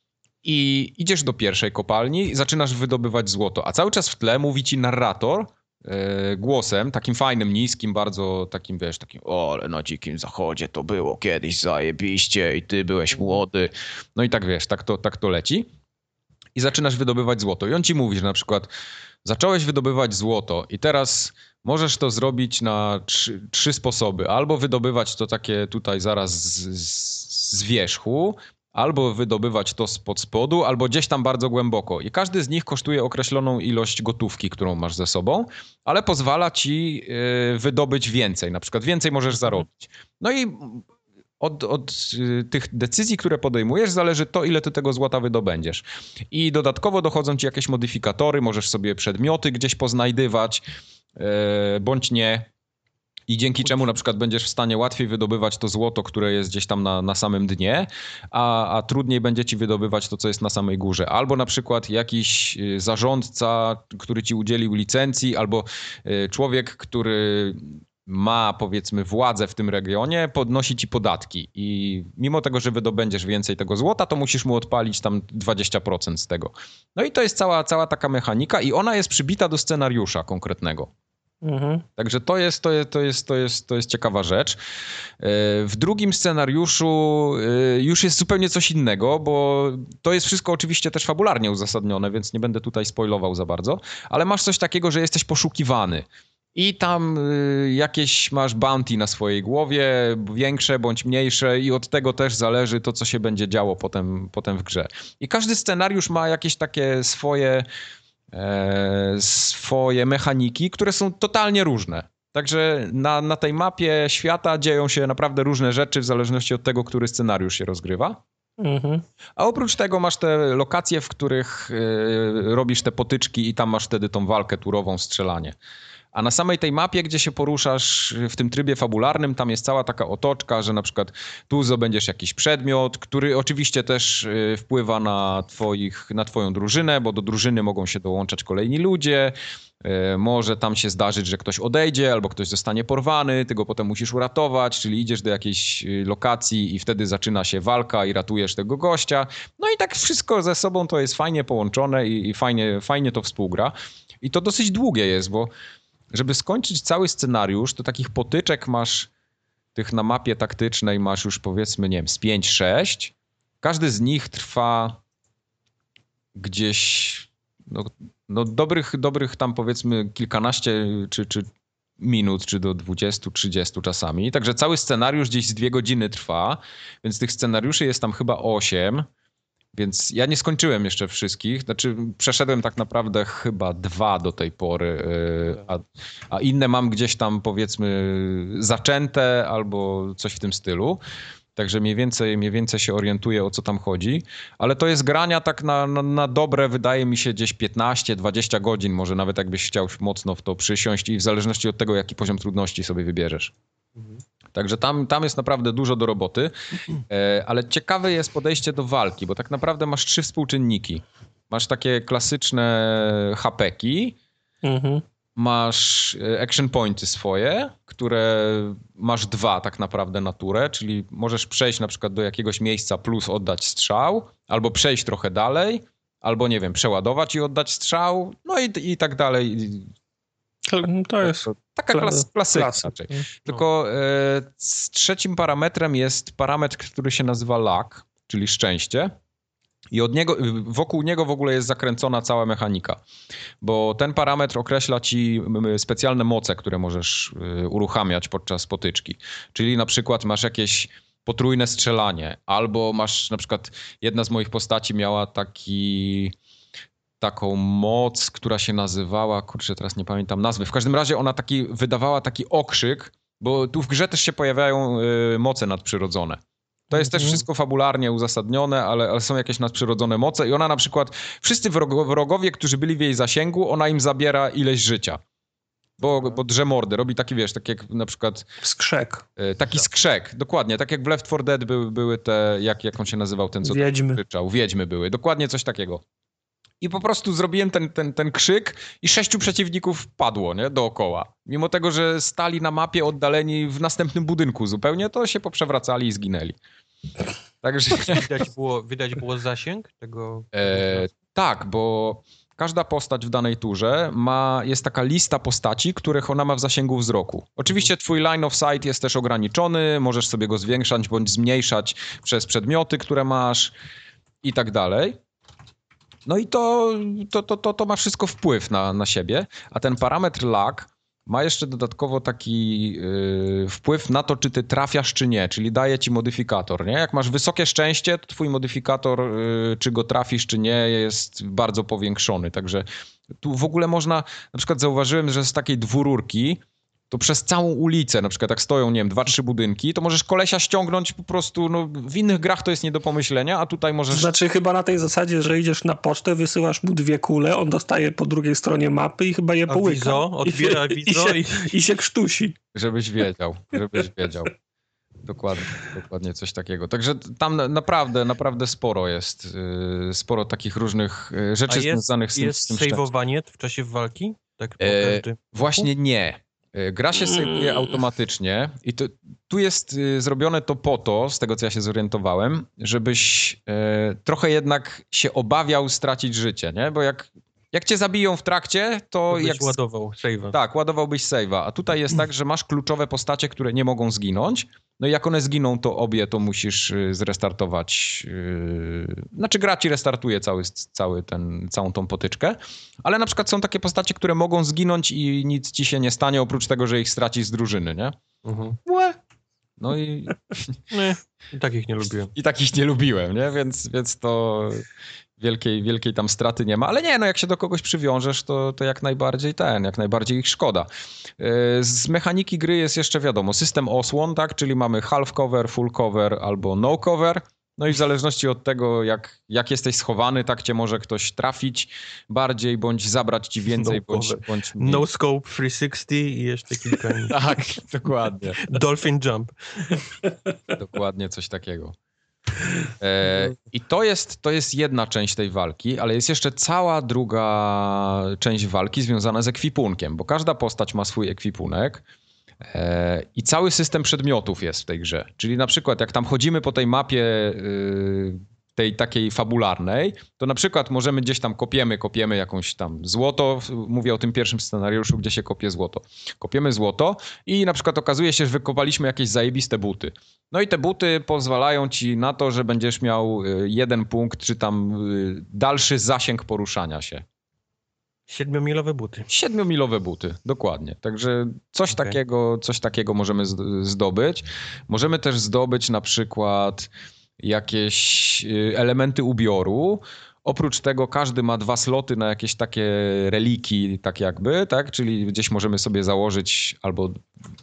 B: i idziesz do pierwszej kopalni i zaczynasz wydobywać złoto, a cały czas w tle mówi ci narrator yy, głosem, takim fajnym, niskim, bardzo takim, wiesz, takim o, ale na dzikim zachodzie to było kiedyś zajebiście i ty byłeś młody. No i tak, wiesz, tak to, tak to leci. I zaczynasz wydobywać złoto. I on ci mówi, że na przykład zacząłeś wydobywać złoto i teraz możesz to zrobić na trzy, trzy sposoby. Albo wydobywać to takie tutaj zaraz z, z wierzchu, albo wydobywać to spod spodu, albo gdzieś tam bardzo głęboko. I każdy z nich kosztuje określoną ilość gotówki, którą masz ze sobą, ale pozwala ci y, wydobyć więcej. Na przykład więcej możesz mhm. zarobić. No i od, od y, tych decyzji, które podejmujesz, zależy to, ile ty tego złota wydobędziesz. I dodatkowo dochodzą ci jakieś modyfikatory, możesz sobie przedmioty gdzieś poznajdywać, y, bądź nie i dzięki czemu na przykład będziesz w stanie łatwiej wydobywać to złoto, które jest gdzieś tam na, na samym dnie, a, a trudniej będzie ci wydobywać to, co jest na samej górze. Albo na przykład jakiś y, zarządca, który ci udzielił licencji, albo y, człowiek, który ma powiedzmy władzę w tym regionie, podnosi ci podatki i mimo tego, że wydobędziesz więcej tego złota, to musisz mu odpalić tam 20% z tego. No i to jest cała, cała taka mechanika i ona jest przybita do scenariusza konkretnego. Mhm. Także to jest, to, jest, to, jest, to, jest, to jest ciekawa rzecz. E, w drugim scenariuszu e, już jest zupełnie coś innego, bo to jest wszystko oczywiście też fabularnie uzasadnione, więc nie będę tutaj spoilował za bardzo, ale masz coś takiego, że jesteś poszukiwany. I tam e, jakieś masz bounty na swojej głowie, większe bądź mniejsze, i od tego też zależy to, co się będzie działo potem, potem w grze. I każdy scenariusz ma jakieś takie swoje swoje mechaniki, które są totalnie różne. Także na, na tej mapie świata dzieją się naprawdę różne rzeczy w zależności od tego, który scenariusz się rozgrywa. Mhm. A oprócz tego masz te lokacje, w których y, robisz te potyczki i tam masz wtedy tą walkę turową, strzelanie. A na samej tej mapie, gdzie się poruszasz w tym trybie fabularnym, tam jest cała taka otoczka, że na przykład tu zdobędziesz jakiś przedmiot, który oczywiście też y, wpływa na, twoich, na twoją drużynę, bo do drużyny mogą się dołączać kolejni ludzie. Y, może tam się zdarzyć, że ktoś odejdzie albo ktoś zostanie porwany, ty go potem musisz uratować, czyli idziesz do jakiejś y, lokacji i wtedy zaczyna się walka i ratujesz tego gościa. No i tak wszystko ze sobą to jest fajnie połączone i, i fajnie, fajnie to współgra. I to dosyć długie jest, bo żeby skończyć cały scenariusz, to takich potyczek masz tych na mapie taktycznej masz już powiedzmy, nie wiem, z 5-6. Każdy z nich trwa gdzieś no, no dobrych, dobrych tam powiedzmy kilkanaście czy, czy minut, czy do 20-30 czasami. Także cały scenariusz gdzieś z dwie godziny trwa, więc tych scenariuszy jest tam chyba 8. Więc ja nie skończyłem jeszcze wszystkich. Znaczy, przeszedłem tak naprawdę chyba dwa do tej pory, y, a, a, inne mam gdzieś tam powiedzmy zaczęte albo coś w tym stylu. Także mniej więcej, mniej więcej się orientuję o co tam chodzi. Ale to jest grania tak na, na, na dobre, wydaje mi się, gdzieś 15-20 godzin, może nawet jakbyś chciał mocno w to przysiąść i w zależności od tego, jaki poziom trudności sobie wybierzesz. Mhm. Także tam, tam jest naprawdę dużo do roboty, e, ale ciekawe jest podejście do walki, bo tak naprawdę masz trzy współczynniki. Masz takie klasyczne hapeki, mhm. masz e, action pointy swoje, które masz dwa tak naprawdę naturę, czyli możesz przejść na przykład do jakiegoś miejsca plus oddać strzał, albo przejść trochę dalej, albo nie wiem, przeładować i oddać strzał, no i, i tak dalej.
A: To jest
B: taka klas, klasyka raczej. No. Tylko e, trzecim parametrem jest parametr, który się nazywa luck, czyli szczęście. I od niego, wokół niego w ogóle jest zakręcona cała mechanika, bo ten parametr określa ci specjalne moce, które możesz e, uruchamiać podczas potyczki. Czyli na przykład masz jakieś potrójne strzelanie, albo masz na przykład jedna z moich postaci miała taki taką moc, która się nazywała, kurczę, teraz nie pamiętam nazwy. W każdym razie ona taki wydawała taki okrzyk, bo tu w grze też się pojawiają y, moce nadprzyrodzone. To jest też mhm. wszystko fabularnie uzasadnione, ale, ale, są jakieś nadprzyrodzone moce i ona na przykład, wszyscy wrogowie, którzy byli w jej zasięgu, ona im zabiera ileś życia. Bo, bo drze mordę, robi taki, wiesz, tak jak na przykład...
A: Skrzek.
B: Y, taki skrzek, dokładnie. Tak jak w Left 4 Dead były, były te, jak, jak on się nazywał, ten co
A: Wiedźmy.
B: Krzyczał. Wiedźmy były, dokładnie coś takiego. I po prostu zrobiłem ten, ten, ten krzyk i sześciu przeciwników padło, nie? Dookoła. Mimo tego, że stali na mapie oddaleni w następnym budynku zupełnie, to się poprzewracali i zginęli.
C: Także... Widać było, widać było zasięg tego? E,
B: tak, bo każda postać w danej turze ma, jest taka lista postaci, których ona ma w zasięgu wzroku. Oczywiście mhm. twój line of sight jest też ograniczony, możesz sobie go zwiększać bądź zmniejszać przez przedmioty, które masz i tak dalej. No i to, to, to, to, to ma wszystko wpływ na, na siebie, a ten parametr lag ma jeszcze dodatkowo taki yy, wpływ na to, czy ty trafiasz, czy nie, czyli daje ci modyfikator, nie? Jak masz wysokie szczęście, to twój modyfikator, yy, czy go trafisz, czy nie, jest bardzo powiększony, także tu w ogóle można, na przykład zauważyłem, że z takiej dwururki to przez całą ulicę, na przykład jak stoją, nie wiem, dwa, trzy budynki, to możesz kolesia ściągnąć po prostu, no w innych grach to jest nie do pomyślenia, a tutaj możesz... To
A: znaczy chyba na tej zasadzie, że idziesz na pocztę, wysyłasz mu dwie kule, on dostaje po drugiej stronie mapy i chyba je połyka.
C: Wizo, odbiera
A: I, wizo i, się, i... i się krztusi.
B: Żebyś wiedział, żebyś wiedział. Dokładnie, dokładnie coś takiego. Także tam naprawdę, naprawdę sporo jest, y, sporo takich różnych y, rzeczy jest, związanych z tym.
C: Jest sejwowanie w czasie walki?
B: Tak e, właśnie nie. E, gra się sejmuje mm. automatycznie i to, tu jest y, zrobione to po to, z tego co ja się zorientowałem, żebyś e, trochę jednak się obawiał stracić życie, nie? Bo jak, jak cię zabiją w trakcie, to...
C: to
B: jak
C: ładował save'a.
B: Tak, ładowałbyś save'a, a tutaj jest tak, że masz kluczowe postacie, które nie mogą zginąć, no i jak one zginą, to obie to musisz y, zrestartować. Yy... Znaczy gra ci restartuje cały, cały ten, całą tą potyczkę, ale na przykład są takie postacie, które mogą zginąć i nic ci się nie stanie, oprócz tego, że ich stracisz z drużyny, nie? Mhm. No i... [laughs]
C: Nie, i takich nie lubiłem.
B: I takich nie lubiłem, nie? Więc, więc to wielkiej, wielkiej tam straty nie ma, ale nie, no jak się do kogoś przywiążesz, to, to jak najbardziej ten, jak najbardziej ich szkoda. E, z mechaniki gry jest jeszcze wiadomo, system osłon, tak, czyli mamy half cover, full cover albo no cover No i w zależności od tego, jak, jak jesteś schowany, tak cię może ktoś trafić bardziej, bądź zabrać ci więcej,
C: No
B: bądź, bądź mniej.
C: No scope 360 i jeszcze kilka innych. [laughs]
B: Tak, dokładnie.
C: Dolphin jump.
B: Dokładnie coś takiego. E, I to jest, to jest jedna część tej walki, ale jest jeszcze cała druga część walki związana z ekwipunkiem, bo każda postać ma swój ekwipunek. E, I cały system przedmiotów jest w tej grze. Czyli na przykład, jak tam chodzimy po tej mapie y, tej takiej fabularnej, to na przykład możemy gdzieś tam kopiemy, kopiemy jakąś tam złoto. Mówię o tym pierwszym scenariuszu, gdzie się kopie złoto. Kopiemy złoto i na przykład okazuje się, że wykopaliśmy jakieś zajebiste buty. No i te buty pozwalają ci na to, że będziesz miał y, jeden punkt, czy tam y, dalszy zasięg poruszania się.
C: Siedmiomilowe buty.
B: Siedmiomilowe buty, dokładnie. Także coś,
C: Okej.
B: takiego, coś takiego możemy zdobyć. Możemy też zdobyć na przykład jakieś y, elementy ubioru. Oprócz tego każdy ma dwa sloty na jakieś takie reliki, tak jakby, tak? Czyli gdzieś możemy sobie założyć albo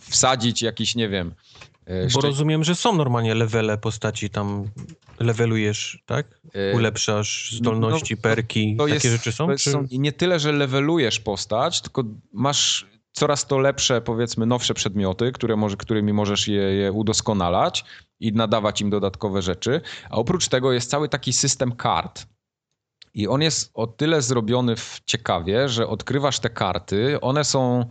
B: wsadzić jakiś, nie wiem... y,
C: Bo rozumiem, że są normalnie levele postaci, tam levelujesz, tak?
B: y,
C: Ulepszasz zdolności,
B: no,
C: perki,
B: to
C: takie
B: jest,
C: rzeczy są? Czy...
B: są nie tyle, że levelujesz postać, tylko masz coraz to lepsze, powiedzmy, nowsze przedmioty, które może, którymi możesz je, je udoskonalać i nadawać im dodatkowe rzeczy. A oprócz tego jest cały taki system kart. I on jest o tyle zrobiony w ciekawie, że odkrywasz te karty. One są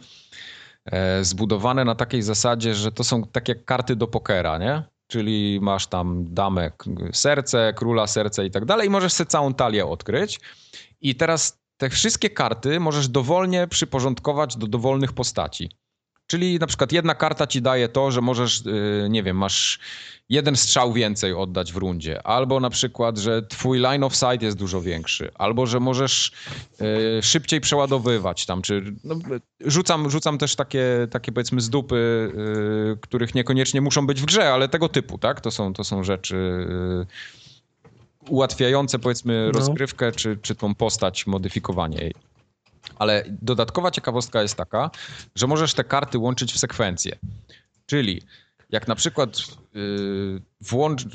B: e, zbudowane na takiej zasadzie, że to są takie karty do pokera, nie? Czyli masz tam damę, serce, króla serce i tak dalej i możesz sobie całą talię odkryć. I teraz te wszystkie karty możesz dowolnie przyporządkować do dowolnych postaci. Czyli na przykład jedna karta ci daje to, że możesz, yy, nie wiem, masz jeden strzał więcej oddać w rundzie, albo na przykład, że twój line of sight jest dużo większy, albo że możesz yy, szybciej przeładowywać tam, czy no, rzucam, rzucam też takie, takie powiedzmy z dupy, yy, których niekoniecznie muszą być w grze, ale tego typu, tak? To są, to są rzeczy ułatwiające powiedzmy
C: No.
B: rozgrywkę, czy, czy tą postać, modyfikowanie jej. Ale dodatkowa ciekawostka jest taka, że możesz te karty łączyć w sekwencję. Czyli jak na przykład yy, włącz,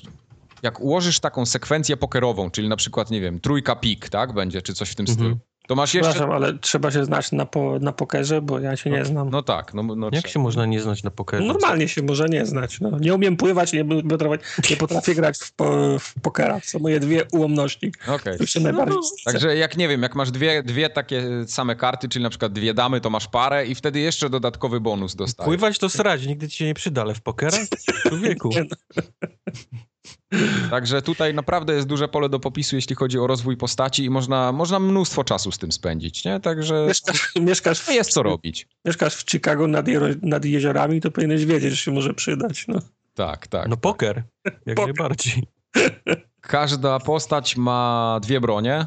B: jak ułożysz taką sekwencję pokerową, czyli na przykład, nie wiem, trójka pik, tak, będzie, czy coś w tym
C: Mhm.
B: stylu, to masz jeszcze...
A: Przepraszam, ale trzeba się znać na, po, na pokerze, bo ja się nie znam.
B: No tak, no, no
C: Jak się można nie znać na pokerze?
A: Normalnie się może nie znać. No. Nie umiem pływać, nie, potrafię, nie potrafię grać w, po, w pokera. To są moje dwie ułomności, się najbardziej chcę.
B: Także jak nie wiem, jak masz dwie, dwie takie same karty, czyli na przykład dwie damy, to masz parę i wtedy jeszcze dodatkowy bonus dostajesz.
C: Pływać to srać, nigdy ci się nie przyda, ale w pokera? [laughs] Człowieku.
B: Także tutaj naprawdę jest duże pole do popisu, jeśli chodzi o rozwój postaci i można, można mnóstwo czasu z tym spędzić, nie? Także
A: Mieszkasz, mieszkasz, w,
B: jest co robić.
A: mieszkasz w Chicago nad, jero- nad jeziorami, to powinieneś wiedzieć, że się może przydać. No.
B: Tak, tak.
C: No poker, jak
A: Poker.
C: najbardziej. [laughs]
B: Każda postać ma dwie bronie.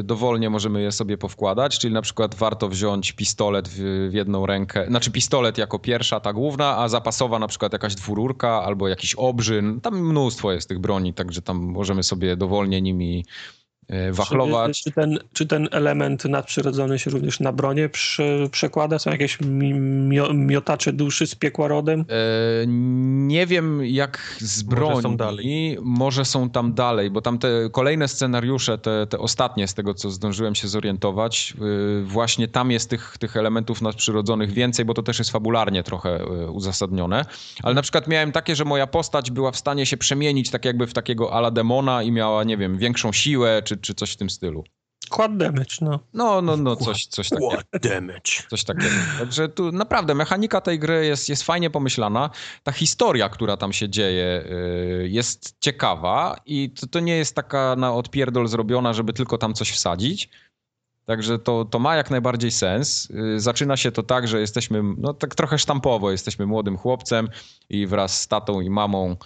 B: Y, Dowolnie możemy je sobie powkładać, czyli na przykład warto wziąć pistolet w, w jedną rękę, znaczy pistolet jako pierwsza, ta główna, a zapasowa na przykład jakaś dwururka albo jakiś obrzyn. Tam mnóstwo jest tych broni, także tam możemy sobie dowolnie nimi wachlować.
A: Czy, czy, ten, czy ten element nadprzyrodzony się również na bronię prze, przekłada? Są jakieś mi, mio, miotacze duszy z piekła rodem?
B: E, Nie wiem jak z
C: Może
B: broni.
C: są dalej.
B: Może są tam dalej, bo tam te kolejne scenariusze, te, te ostatnie z tego, co zdążyłem się zorientować, y, właśnie tam jest tych, tych elementów nadprzyrodzonych więcej, bo to też jest fabularnie trochę y, uzasadnione. Ale na przykład miałem takie, że moja postać była w stanie się przemienić tak jakby w takiego ala demona i miała, nie wiem, większą siłę czy, czy coś w tym stylu.
A: Quad damage, no.
B: No, no, no, coś, coś takiego.
C: What damage.
B: Coś takiego. Także tu naprawdę mechanika tej gry jest, jest fajnie pomyślana. Ta historia, która tam się dzieje, y, jest ciekawa i to, to nie jest taka na odpierdol zrobiona, żeby tylko tam coś wsadzić. Także to, to ma jak najbardziej sens. Y, Zaczyna się to tak, że jesteśmy, no tak trochę sztampowo, jesteśmy młodym chłopcem i wraz z tatą i mamą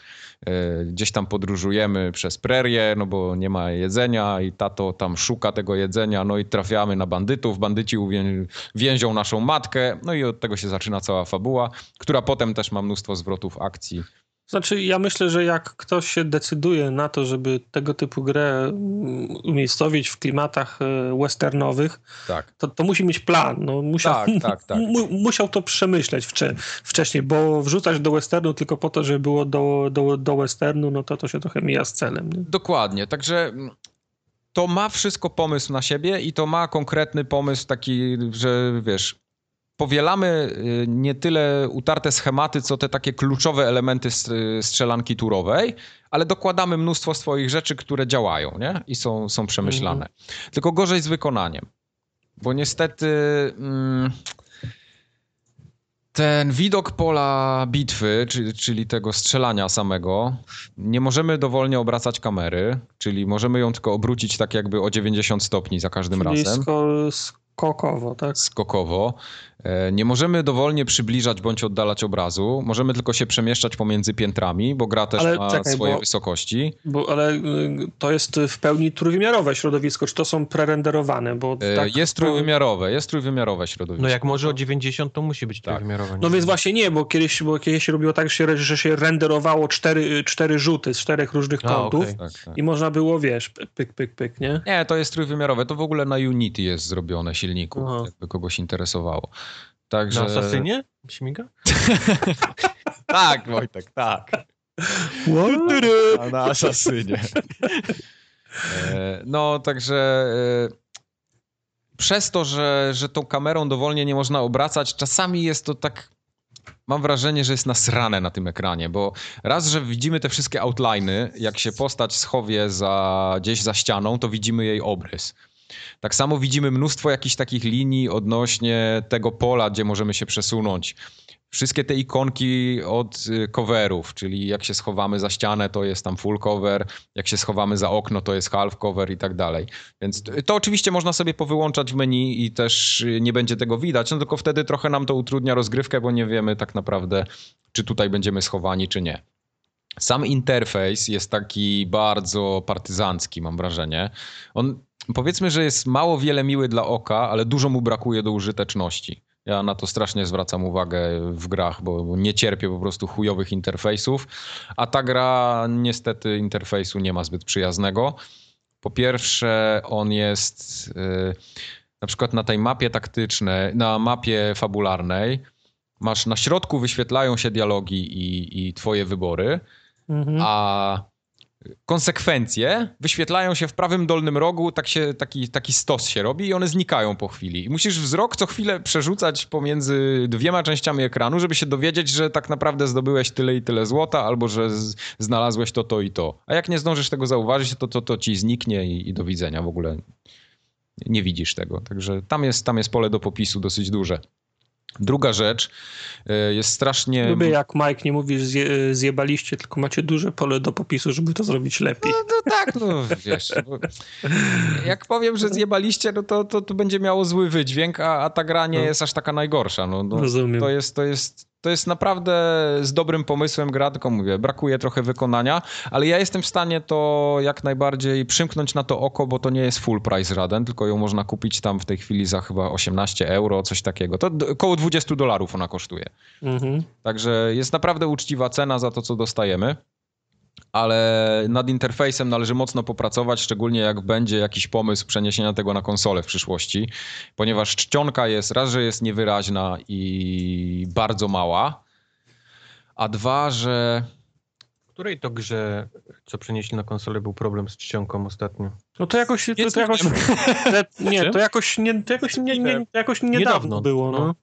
B: gdzieś tam podróżujemy przez prerię, no bo nie ma jedzenia i tato tam szuka tego jedzenia, no i trafiamy na bandytów, bandyci uwię- więzią naszą matkę, no i od tego się zaczyna cała fabuła, która potem też ma mnóstwo zwrotów akcji.
A: Znaczy, ja myślę, że jak ktoś się decyduje na to, żeby tego typu grę mm, umiejscowić w klimatach e, westernowych,
B: tak.
A: to, to musi mieć plan. No, musiał,
B: tak, tak, tak. [laughs]
A: Mu, musiał to przemyśleć wcze, wcześniej, bo wrzucać do westernu tylko po to, żeby było do, do, do westernu, no to to się trochę mija z celem. Nie?
B: Dokładnie, także mm, to ma wszystko pomysł na siebie i to ma konkretny pomysł taki, że wiesz, powielamy y, nie tyle utarte schematy, co te takie kluczowe elementy strzelanki turowej, ale dokładamy mnóstwo swoich rzeczy, które działają nie? i są, są przemyślane. Mhm. Tylko gorzej z wykonaniem, bo niestety mm, ten widok pola bitwy, czyli, czyli tego strzelania samego, nie możemy dowolnie obracać kamery, czyli możemy ją tylko obrócić tak jakby o 90 stopni za każdym
A: czyli
B: razem.
A: Skokowo, tak?
B: Skokowo. E, nie możemy dowolnie przybliżać bądź oddalać obrazu, możemy tylko się przemieszczać pomiędzy piętrami, bo gra też ale, ma czekaj, swoje bo, wysokości.
A: Bo, ale y, to jest w pełni trójwymiarowe środowisko, czy to są prerenderowane? Bo
B: e, tak, jest trójwymiarowe, jest trójwymiarowe środowisko.
C: No jak może o 90 to musi być tak. trójwymiarowe.
A: No więc właśnie nie, bo kiedyś, bo kiedyś się robiło tak, że się, że się renderowało cztery, cztery rzuty z czterech różnych kątów okay. tak, tak. i można było, wiesz, pyk, pyk, pyk, nie?
B: Nie, to jest trójwymiarowe, to w ogóle na Unity jest zrobione silniku, Aha. jakby kogoś interesowało.
C: Także... Na Asasynie? Śmiga? [laughs]
B: tak, Wojtek, tak. Na Asasynie. [laughs] E, no, także e, przez to, że, że tą kamerą dowolnie nie można obracać, czasami jest to tak mam wrażenie, że jest nasrane na tym ekranie, bo raz, że widzimy te wszystkie outliny, jak się postać schowie za, gdzieś za ścianą, to widzimy jej obrys. Tak samo widzimy mnóstwo jakichś takich linii odnośnie tego pola, gdzie możemy się przesunąć. Wszystkie te ikonki od y, coverów, czyli jak się schowamy za ścianę, to jest tam full cover, jak się schowamy za okno, to jest half cover i tak dalej. Więc to oczywiście można sobie powyłączać w menu i też y, nie będzie tego widać, no tylko wtedy trochę nam to utrudnia rozgrywkę, bo nie wiemy tak naprawdę, czy tutaj będziemy schowani, czy nie. Sam interfejs jest taki bardzo partyzancki, mam wrażenie. On powiedzmy, że jest mało wiele miły dla oka, ale dużo mu brakuje do użyteczności. Ja na to strasznie zwracam uwagę w grach, bo nie cierpię po prostu chujowych interfejsów, a ta gra niestety interfejsu nie ma zbyt przyjaznego. Po pierwsze, on jest yy, na przykład na tej mapie taktycznej, na mapie fabularnej, masz na środku wyświetlają się dialogi i, i twoje wybory, mhm. a konsekwencje wyświetlają się w prawym dolnym rogu, tak się, taki, taki stos się robi i one znikają po chwili. I musisz wzrok co chwilę przerzucać pomiędzy dwiema częściami ekranu, żeby się dowiedzieć, że tak naprawdę zdobyłeś tyle i tyle złota, albo że z, znalazłeś to, to i to. A jak nie zdążysz tego zauważyć, to to, to ci zniknie i, i do widzenia w ogóle. Nie widzisz tego. Także tam jest, tam jest pole do popisu dosyć duże. Druga rzecz e, jest strasznie.
A: Lubię jak Mike nie mówisz zje, zjebaliście, tylko macie duże pole do popisu, żeby to zrobić lepiej.
B: No, no tak, no wiesz. jak powiem, że zjebaliście, no to, to, to będzie miało zły wydźwięk, a, a ta gra nie no. jest aż taka najgorsza. No, no,
A: Rozumiem.
B: To jest, to jest to jest naprawdę z dobrym pomysłem gra, tylko mówię, brakuje trochę wykonania, ale ja jestem w stanie to jak najbardziej przymknąć na to oko, bo to nie jest full price żaden, tylko ją można kupić tam w tej chwili za chyba 18 euro, coś takiego. To około 20 dolarów ona kosztuje. Mhm. Także jest naprawdę uczciwa cena za to, co dostajemy ale nad interfejsem należy mocno popracować, szczególnie jak będzie jakiś pomysł przeniesienia tego na konsolę w przyszłości, ponieważ czcionka jest raz, że jest niewyraźna i bardzo mała, a dwa, że
C: w której to grze, co przenieśli na konsolę, był problem z czcionką ostatnio?
A: No to jakoś... To, to jakoś [laughs] nie, to jakoś, nie, to jakoś, nie, nie, jakoś niedawno, niedawno było. No.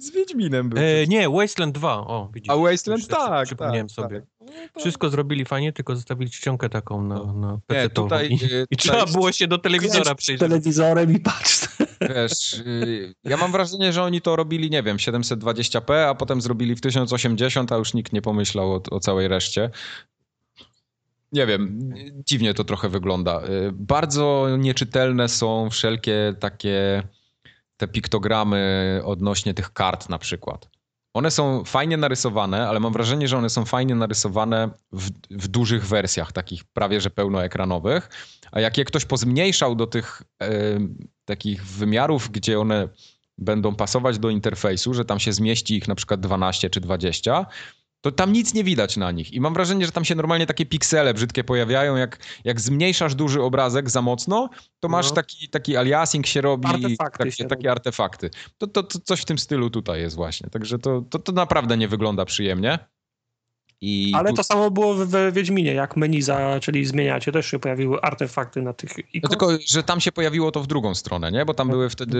A: No.
D: Z Wiedźminem był.
C: E, nie, Wasteland 2. O, widzisz.
D: A Wasteland tak.
C: Przypomniałem
D: tak,
C: sobie. Tak. Wszystko zrobili fajnie, tylko zostawili czcionkę taką na, na PC. Nie, tutaj, I, tutaj, I, trzeba było się do telewizora przyjrzeć.
A: telewizorem i patrz.
B: Wiesz, y, ja mam wrażenie, że oni to robili, nie wiem, 720p, a potem zrobili w 1080, a już nikt nie pomyślał o, o całej reszcie. Nie wiem, dziwnie to trochę wygląda. Y, bardzo nieczytelne są wszelkie takie te piktogramy odnośnie tych kart na przykład. One są fajnie narysowane, ale mam wrażenie, że one są fajnie narysowane w, w dużych wersjach, takich prawie że pełnoekranowych. A jak je ktoś pozmniejszał do tych e, takich wymiarów, gdzie one będą pasować do interfejsu, że tam się zmieści ich na przykład 12 czy 20, to tam nic nie widać na nich. I mam wrażenie, że tam się normalnie takie piksele brzydkie pojawiają. Jak, jak zmniejszasz duży obrazek za mocno, to masz
A: No.
B: taki, taki aliasing się robi,
A: Artefakty
B: takie,
A: się
B: takie
A: robi.
B: artefakty. To, to, to coś w tym stylu tutaj jest właśnie. Także to, to, to naprawdę nie wygląda przyjemnie. I
A: Ale to samo było w- we Wiedźminie, jak menu zaczęli zmieniać, też się pojawiły artefakty na tych
B: No
A: ikon
B: tylko, że tam się pojawiło to w drugą stronę, nie? Bo tam były wtedy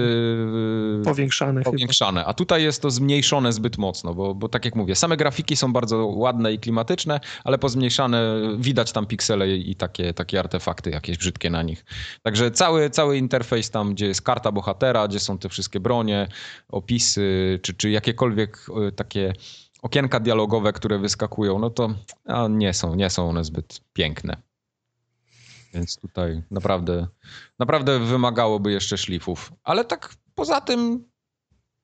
A: powiększanych. chyba.
B: powiększane, a tutaj jest to zmniejszone zbyt mocno, bo, bo tak jak mówię, same grafiki są bardzo ładne i klimatyczne, ale pozmniejszane widać tam piksele i takie, takie artefakty jakieś brzydkie na nich. Także cały, cały interfejs tam, gdzie jest karta bohatera, gdzie są te wszystkie bronie, opisy, czy, czy jakiekolwiek y, takie okienka dialogowe, które wyskakują, no to a, nie, są, nie są one zbyt piękne. Więc tutaj naprawdę, naprawdę wymagałoby jeszcze szlifów. Ale tak poza tym,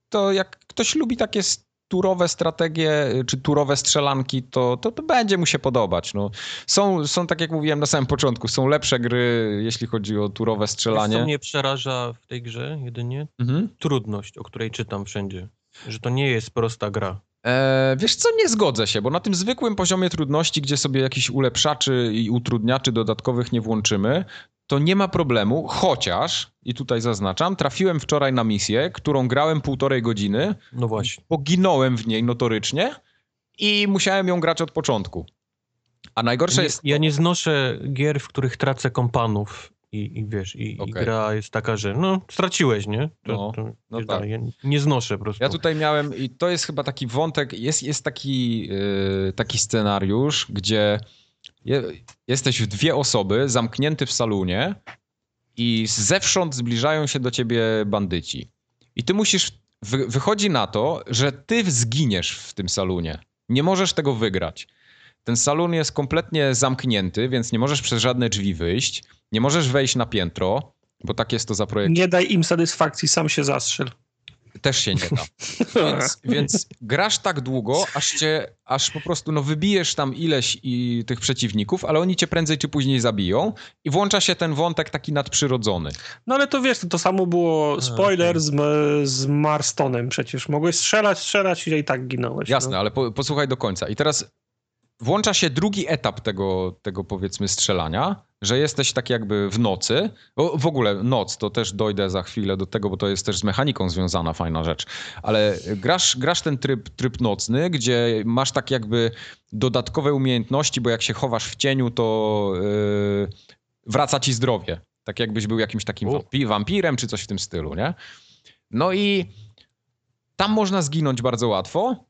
B: to jak ktoś lubi takie turowe strategie, czy turowe strzelanki, to, to, to będzie mu się podobać. No, są, są, tak jak mówiłem na samym początku, są lepsze gry, jeśli chodzi o turowe
C: Wiesz, co
B: strzelanie.
C: mnie przeraża w tej grze jedynie?
B: Mhm.
C: Trudność, o której czytam wszędzie. Że to nie jest prosta gra.
B: E, wiesz co, nie zgodzę się, bo na tym zwykłym poziomie trudności, gdzie sobie jakichś ulepszaczy i utrudniaczy dodatkowych nie włączymy, to nie ma problemu, chociaż, i tutaj zaznaczam, trafiłem wczoraj na misję, którą grałem półtorej godziny,
C: No właśnie.
B: poginąłem w niej notorycznie i musiałem ją grać od początku. A najgorsze
C: Nie,
B: jest...
C: ja nie znoszę gier, w których tracę kompanów i, i wiesz, i, i
B: Okej.
C: gra jest taka, że no, straciłeś, nie? To,
B: No,
C: to,
B: no
C: nie
B: tak.
C: dalej. Ja nie znoszę po prostu.
B: Ja tutaj miałem, i to jest chyba taki wątek, jest, jest taki, yy, taki scenariusz, gdzie je, jesteś w dwie osoby, zamknięty w salonie i zewsząd zbliżają się do ciebie bandyci. I ty musisz, wy, wychodzi na to, że ty zginiesz w tym salonie. Nie możesz tego wygrać. Ten salon jest kompletnie zamknięty, więc nie możesz przez żadne drzwi wyjść. Nie możesz wejść na piętro, bo tak jest to zaprojektowane.
A: Nie daj im satysfakcji, sam się zastrzel.
B: Też się nie da. [laughs] Więc, więc grasz tak długo, aż cię, aż po prostu no, wybijesz tam ileś i tych przeciwników, ale oni cię prędzej czy później zabiją i włącza się ten wątek taki nadprzyrodzony.
A: No ale to wiesz, to, to samo było spoiler z, z Marstonem przecież. Mogłeś strzelać, strzelać i i tak ginąłeś.
B: Jasne,
A: No.
B: ale po, posłuchaj do końca. I teraz włącza się drugi etap tego, tego powiedzmy strzelania, że jesteś tak jakby w nocy. O, w ogóle noc, to też dojdę za chwilę do tego, bo to jest też z mechaniką związana fajna rzecz. Ale grasz, grasz ten tryb, tryb nocny, gdzie masz tak jakby dodatkowe umiejętności, bo jak się chowasz w cieniu, to yy, wraca ci zdrowie. Tak jakbyś był jakimś takim wampi- wampirem czy coś w tym stylu, nie? No i tam można zginąć bardzo łatwo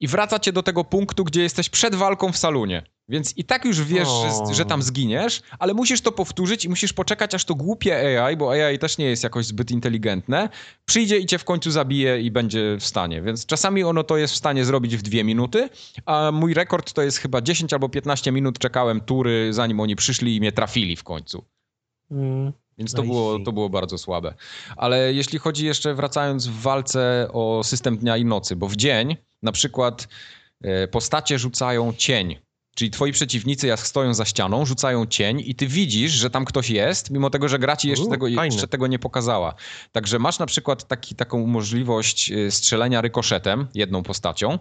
B: i wraca cię do tego punktu, gdzie jesteś przed walką w salonie. Więc i tak już wiesz, że, że tam zginiesz, ale musisz to powtórzyć i musisz poczekać, aż to głupie AI, bo AI też nie jest jakoś zbyt inteligentne, przyjdzie i cię w końcu zabije i będzie w stanie. Więc czasami ono to jest w stanie zrobić w dwie minuty, a mój rekord to jest chyba 10 albo 15 minut czekałem tury, zanim oni przyszli i mnie trafili w końcu.
A: Mm.
B: Więc to
C: I
B: było, to było bardzo słabe. Ale jeśli chodzi jeszcze, wracając w walce o system dnia i nocy, bo w dzień na przykład e, postacie rzucają cień. Czyli twoi przeciwnicy, jak stoją za ścianą, rzucają cień i ty widzisz, że tam ktoś jest, mimo tego, że gra ci jeszcze,
C: U,
B: tego, jeszcze tego nie pokazała. Także masz na przykład taki, taką możliwość e, strzelenia rykoszetem jedną postacią,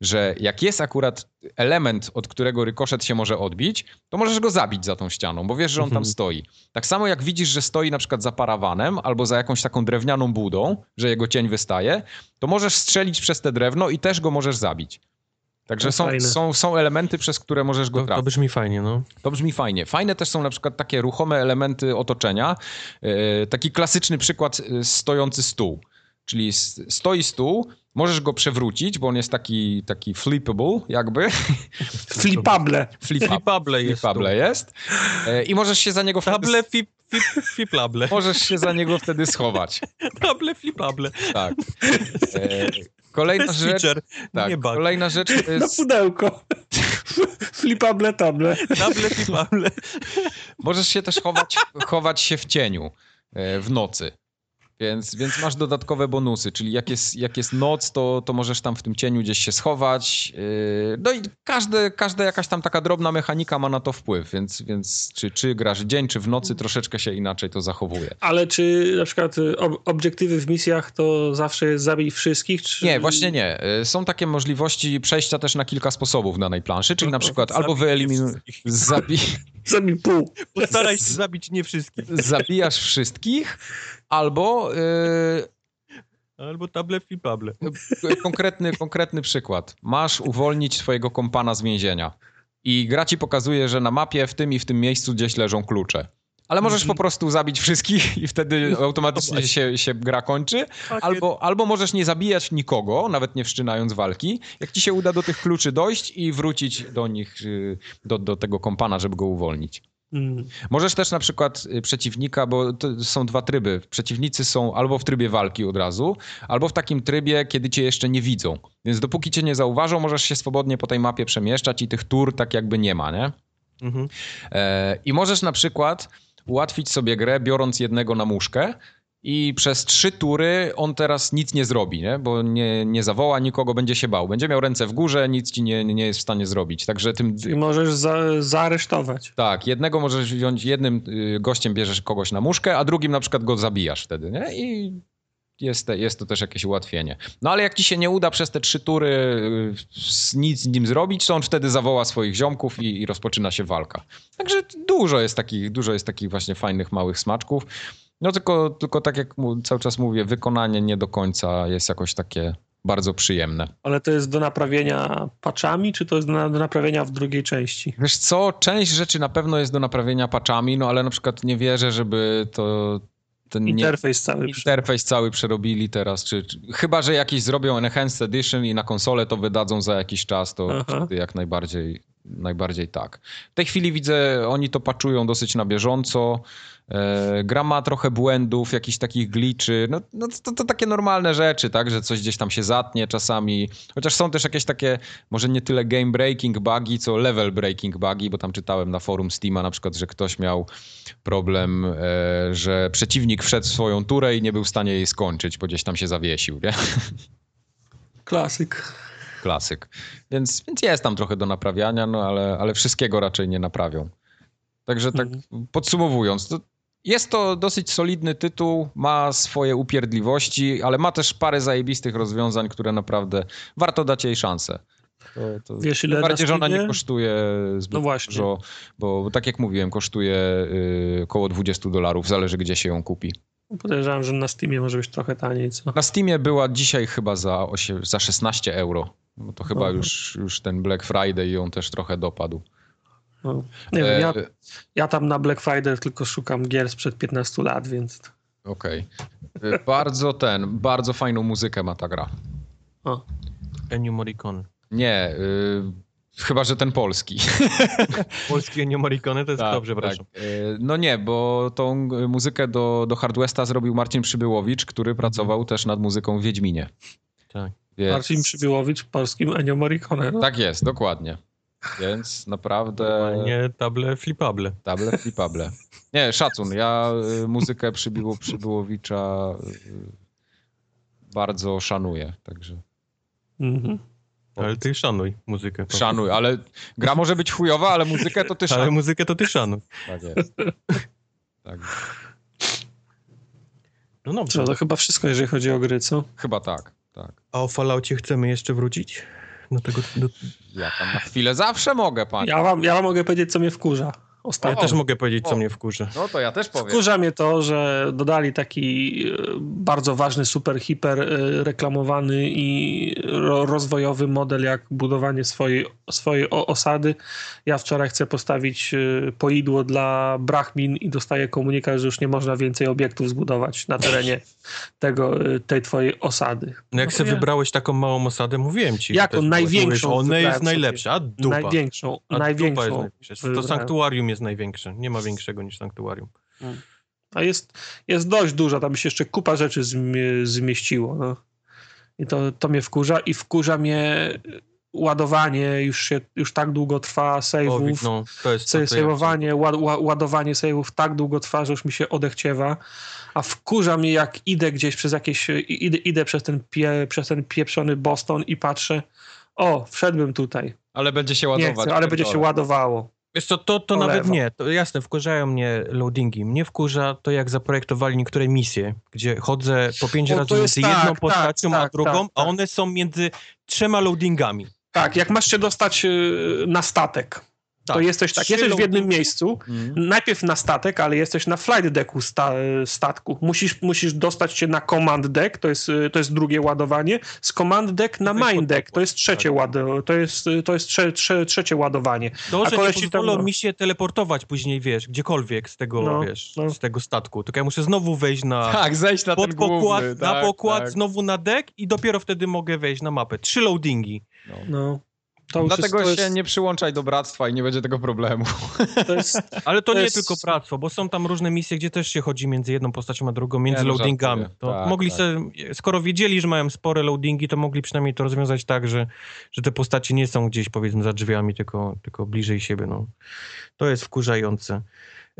B: że jak jest akurat element, od którego rykoszet się może odbić, to możesz go zabić za tą ścianą, bo wiesz, że on tam
C: Mhm.
B: stoi. Tak samo jak widzisz, że stoi na przykład za parawanem albo za jakąś taką drewnianą budą, że jego cień wystaje, to możesz strzelić przez te drewno i też go możesz zabić. Także
A: To
B: są,
A: fajne.
B: są, są elementy, przez które możesz go
C: To, to
B: trafić.
C: brzmi fajnie, no.
B: To brzmi fajnie. Fajne też są na przykład takie ruchome elementy otoczenia. E, Taki klasyczny przykład e, stojący stół. Czyli stoi stół, możesz go przewrócić, bo on jest taki, taki flippable jakby. [laughs]
A: Flipable.
B: Flip
C: Flipable jest
B: Flipable jest. E, I możesz się za niego wtedy,
C: Table flip, flip, flipable. [laughs]
B: możesz się za niego wtedy schować. [laughs]
C: Table flipable.
B: Tak. E, Kolejna
C: jest
B: rzecz, tak, kolejna rzecz to [laughs]
A: Na
B: jest,
A: pudełko. [laughs] Flipable table.
C: Table flipable.
B: możesz się też chować, chować się w cieniu e, w nocy. Więc, więc masz dodatkowe bonusy, czyli jak jest, jak jest noc, to, to możesz tam w tym cieniu gdzieś się schować. Yy, no i każde, każda jakaś tam taka drobna mechanika ma na to wpływ, więc, więc czy, czy grasz dzień, czy w nocy, troszeczkę się inaczej to zachowuje.
A: Ale czy na przykład ob obiektywy w misjach to zawsze jest zabij wszystkich? Czy...
B: Nie, właśnie nie. Yy, są takie możliwości przejścia też na kilka sposobów danej planszy, czyli na przykład albo wyeliminuj...
A: Zabij... Zabij pół.
C: Postaraj się zabić nie wszystkich.
B: Zabijasz wszystkich, albo... Yy,
C: albo table flipable.
B: Konkretny, konkretny przykład. Masz uwolnić swojego kompana z więzienia i gra ci pokazuje, że na mapie w tym i w tym miejscu gdzieś leżą klucze. Ale możesz po prostu zabić wszystkich i wtedy automatycznie się, się gra kończy. Albo, albo możesz nie zabijać nikogo, nawet nie wszczynając walki. Jak ci się uda do tych kluczy dojść i wrócić do nich, y, do, do tego kompana, żeby go uwolnić. Mm. Możesz też na przykład y, przeciwnika, bo to są dwa tryby. Przeciwnicy są albo w trybie walki od razu, albo w takim trybie, kiedy cię jeszcze nie widzą. Więc dopóki cię nie zauważą, możesz się swobodnie po tej mapie przemieszczać i tych tur tak jakby nie ma, nie? Mhm. E, I możesz na przykład ułatwić sobie grę, biorąc jednego na muszkę i przez trzy tury on teraz nic nie zrobi, nie? bo nie, nie zawoła nikogo, będzie się bał. Będzie miał ręce w górze, nic ci nie, nie jest w stanie zrobić. Także tym...
A: Czyli możesz za, zaaresztować.
B: Tak, jednego możesz wziąć, jednym y, gościem bierzesz kogoś na muszkę, a drugim na przykład go zabijasz wtedy, nie? I jest, jest to też jakieś ułatwienie. No ale jak ci się nie uda przez te trzy tury y, nic z nim zrobić, to on wtedy zawoła swoich ziomków i, i rozpoczyna się walka. Także dużo jest takich, dużo jest takich właśnie fajnych, małych smaczków. No tylko, tylko tak jak cały czas mówię, wykonanie nie do końca jest jakoś takie bardzo przyjemne.
A: Ale to jest do naprawienia patchami, czy to jest do, do naprawienia w drugiej części?
B: Wiesz co, część rzeczy na pewno jest do naprawienia patchami, no ale na przykład nie wierzę, żeby to
A: ten interfejs cały.
B: Interfejs cały przerobili teraz, czy, czy, chyba, że jakiś zrobią Enhanced Edition i na konsolę to wydadzą za jakiś czas, to jak najbardziej, najbardziej tak. W tej chwili widzę, oni to paczują dosyć na bieżąco, gra ma trochę błędów, jakichś takich gliczy, no, no to, to, takie normalne rzeczy, tak, że coś gdzieś tam się zatnie czasami, chociaż są też jakieś takie, może nie tyle game breaking bugi, co level breaking bugi, bo tam czytałem na forum Steama na przykład, że ktoś miał problem, e, że przeciwnik wszedł w swoją turę i nie był w stanie jej skończyć, bo gdzieś tam się zawiesił, nie?
A: Klasyk.
B: Klasyk. Więc, więc jest tam trochę do naprawiania, no ale, ale wszystkiego raczej nie naprawią. Także tak mhm. podsumowując, to jest to dosyć solidny tytuł, ma swoje upierdliwości, ale ma też parę zajebistych rozwiązań, które naprawdę warto dać jej szansę.
A: To, to Wiesz, ile
B: bardziej, że ona nie kosztuje zbyt no właśnie. dużo, bo tak jak mówiłem, kosztuje y, około 20 dolarów, zależy gdzie się ją kupi.
A: Podejrzewam, że na Steamie może być trochę taniej, co?
B: Na Steamie była dzisiaj chyba za, 8, za 16 euro. No to chyba już, już ten Black Friday ją też trochę dopadł.
A: No, nie wiem, ja, e, ja tam na Black Friday tylko szukam gier sprzed 15 lat, więc...
B: Okej. Okay. E, bardzo ten, bardzo fajną muzykę ma ta gra.
C: O. Ennio Morricone.
B: Nie, y, chyba, że ten polski. [laughs]
C: Polski Ennio Morricone to jest tak, dobrze, tak.
B: No nie, bo tą muzykę do, do Hard Westa zrobił Marcin Przybyłowicz, który pracował też nad muzyką w Wiedźminie.
A: Tak. Więc... Marcin Przybyłowicz polskim Ennio Morricone. No?
B: Tak jest, dokładnie. Więc naprawdę...
C: Nie table flipable.
B: Table flipable. Nie, szacun. Ja y, muzykę przybyło, Przybyłowicza y, bardzo szanuję, także...
C: Mhm. Ale ty szanuj muzykę.
B: Szanuj, ale gra może być chujowa, ale muzykę to ty szanuj.
C: Ale muzykę to ty szanuj.
B: Tak jest. Tak.
A: No dobrze. To chyba wszystko, jeżeli chodzi o gry, co?
B: Chyba tak, tak.
C: A o Falloutie chcemy jeszcze wrócić? Do tego... Do...
B: Ja tam na chwilę zawsze mogę, panie.
A: Ja wam, ja wam mogę powiedzieć, co mnie wkurza.
C: Ostatnio. Ja też mogę powiedzieć, co o. mnie wkurza.
B: No to ja też powiem.
A: Wkurza mnie to, że dodali taki e, bardzo ważny, super, hiper e, reklamowany i rozwojowy model, jak budowanie swojej, swojej osady. Ja wczoraj chcę postawić e, poidło dla Brahmin i dostaję komunikat, że już nie można więcej obiektów zbudować na terenie tego, tej twojej osady.
C: No jak no sobie ja... wybrałeś taką małą osadę, mówiłem ci.
A: Jaką największą.
C: Ona jest najlepsza, a dupa.
A: Największą.
C: A
A: największą.
C: Dupa jest najlepsza. To sanktuarium jest największe. Nie ma większego niż sanktuarium.
A: A jest, jest dość dużo, tam się jeszcze kupa rzeczy zmieściło. No. I to, to mnie wkurza i wkurza mnie ładowanie już, się, już tak długo trwa save'ów. No, to jest to, save'owanie, ład, ładowanie save'ów tak długo trwa, że już mi się odechciewa. A wkurza mnie, jak idę gdzieś przez jakieś, idę, idę przez, ten pie, przez ten pieprzony Boston i patrzę, o, wszedłbym tutaj.
B: Ale będzie się ładować. Nie
A: chcę, ale będzie się ładowało.
C: Wiesz co, to, to nawet nie. To jasne, wkurzają mnie loadingi. Mnie wkurza to, jak zaprojektowali niektóre misje, gdzie chodzę po pięć o, razy między tak, jedną postacią tak, a drugą, tak, a one są między trzema loadingami.
A: Tak, jak masz się dostać y, na statek, tak. To jesteś tak, jesteś w jednym miejscu, mm. najpierw na statek, ale jesteś na flight decku sta, statku. Musisz, musisz dostać się na command deck, to jest, to jest drugie ładowanie, z command deck na main deck, to jest trzecie tak. ładowanie, to jest, to jest trze, trze, trzecie ładowanie.
C: To, że nie pozwolą tam... mi się teleportować później, wiesz, gdziekolwiek z tego, no, wiesz, no. z tego statku, tylko ja muszę znowu wejść na... [laughs]
B: Tak, zejść na pod ten
C: pokład,
B: główny,
C: Na tak, pokład, tak. znowu na deck i dopiero wtedy mogę wejść na mapę. Trzy loadingi.
A: no. no.
B: To Dlatego jest, się nie przyłączaj do bractwa i nie będzie tego problemu. [laughs]
C: To jest, Ale to, to nie jest... tylko bractwo, bo są tam różne misje, gdzie też się chodzi między jedną postacią a drugą, między no, loadingami. To tak, mogli tak. Se, skoro wiedzieli, że mają spore loadingi, to mogli przynajmniej to rozwiązać tak, że, że te postacie nie są gdzieś powiedzmy za drzwiami, tylko, tylko bliżej siebie. No. To jest wkurzające.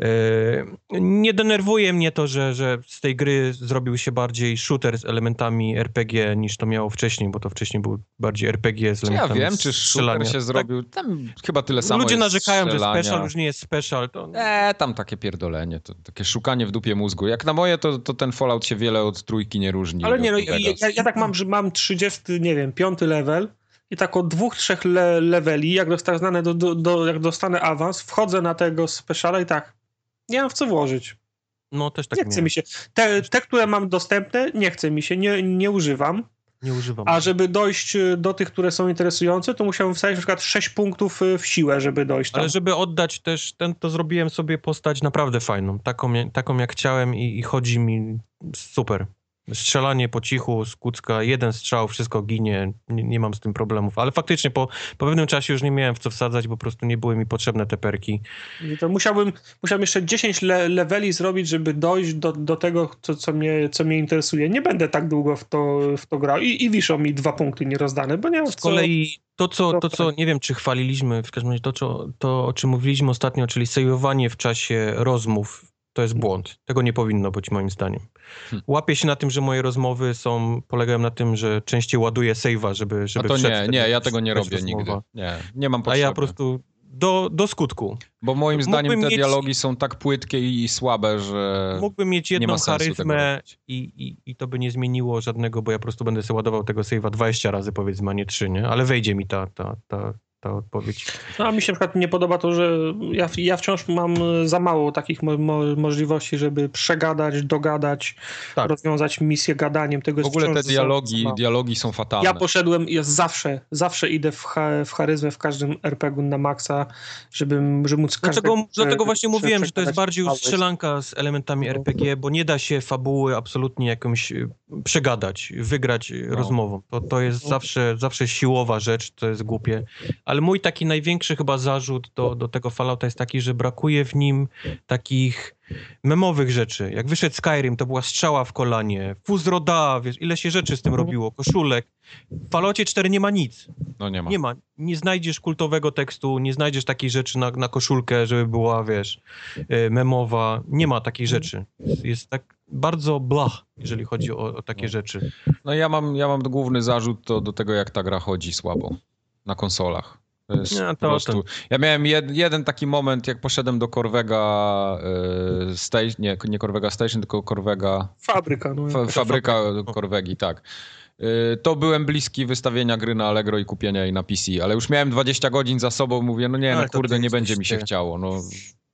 C: Yy, nie denerwuje mnie to, że, że z tej gry zrobił się bardziej shooter z elementami RPG niż to miało wcześniej, bo to wcześniej był bardziej RPG z elementami
B: Ja wiem, czy shooter się tak. zrobił, tam chyba tyle samo
C: Ludzie narzekają, strzelania. że special już nie jest special. To...
B: Eee, tam takie pierdolenie, to takie szukanie w dupie mózgu. Jak na moje, to, to ten Fallout się wiele od trójki nie różni.
A: Ale nie, no, ja, ja, tak mam, że mam 30, nie wiem, piąty level i tak od dwóch, trzech le leveli, jak dostanę, do, do, do, jak dostanę awans, wchodzę na tego speciala i tak nie mam w co włożyć.
C: No też tak
A: Nie chce mi się. Te, te, które mam dostępne, nie chce mi się, nie, nie używam.
C: Nie używam.
A: A żeby dojść y, do tych, które są interesujące, to musiałem wstawić na przykład 6 punktów y, w siłę, żeby dojść tam.
C: Ale żeby oddać też ten, to zrobiłem sobie postać naprawdę fajną. Taką, taką jak chciałem i, i chodzi mi super. Strzelanie po cichu z kucka, jeden strzał, wszystko ginie, nie, nie, mam z tym problemów. Ale faktycznie po, po pewnym czasie już nie miałem w co wsadzać, bo po prostu nie były mi potrzebne te perki.
A: I to musiałbym, musiałbym jeszcze 10 le leveli zrobić, żeby dojść do, do tego, co, co, mnie, co mnie interesuje. Nie będę tak długo w to, w to grał i, i wiszą mi dwa punkty nierozdane, bo nie mam
C: Z kolei to co, to, co nie wiem, czy chwaliliśmy, w każdym razie to, co, to o czym mówiliśmy ostatnio, czyli sejwowanie w czasie rozmów to jest błąd. Tego nie powinno być moim zdaniem. Hmm. Łapię się na tym, że moje rozmowy są, polegają na tym, że częściej ładuję save'a, żeby, żeby
B: A to nie, nie, ja tego nie robię rozmowa. nigdy. Nie, nie mam potrzeby.
C: A ja po prostu do, do skutku.
B: Bo moim zdaniem mógłbym te mieć, dialogi są tak płytkie i słabe, że
C: Mógłbym mieć jedną charyzmę i, i, i to by nie zmieniło żadnego, bo ja po prostu będę sobie ładował tego save'a 20 razy powiedzmy, a nie 3, nie? Ale wejdzie mi ta, ta, ta, ta odpowiedź.
A: No, a mi się na przykład nie podoba to, że ja, ja wciąż mam za mało takich mo mo możliwości, żeby przegadać, dogadać, tak. rozwiązać misję gadaniem. Tego
B: w ogóle te dialogi, dialogi są fatalne.
A: Ja poszedłem, ja zawsze, zawsze idę w, w charyzmę w każdym RPG na maksa, żeby, żeby móc
C: każdego... Dlatego właśnie mówiłem, że to jest bardziej już strzelanka z elementami no. RPG, bo nie da się fabuły absolutnie jakąś y, przegadać, wygrać no. rozmową. To, to jest no. zawsze, zawsze siłowa rzecz, to jest głupie ale mój taki największy chyba zarzut do, do tego Fallouta jest taki, że brakuje w nim takich memowych rzeczy. Jak wyszedł Skyrim, to była strzała w kolanie, Fuzroda, wiesz, ile się rzeczy z tym mhm. robiło, koszulek. W Falloutie 4 nie ma nic.
B: No nie ma.
C: Nie ma. Nie znajdziesz kultowego tekstu, nie znajdziesz takiej rzeczy na, na koszulkę, żeby była, wiesz, e, memowa. Nie ma takiej mhm. rzeczy. Jest tak bardzo blach, jeżeli chodzi o, o takie no. rzeczy.
B: No ja mam, ja mam główny zarzut to do tego, jak ta gra chodzi słabo na konsolach. To jest ja, to, po prostu... Ja miałem jed, jeden taki moment, jak poszedłem do Corvega y, Station, nie, nie Corvega Station, tylko Corvega...
A: Fabryka. No,
B: fa, fabryka Corvegi, tak. Y, to byłem bliski wystawienia gry na Allegro i kupienia jej na PC, ale już miałem 20 godzin za sobą, mówię, no nie, no kurde, nie będzie mi się chciało. No,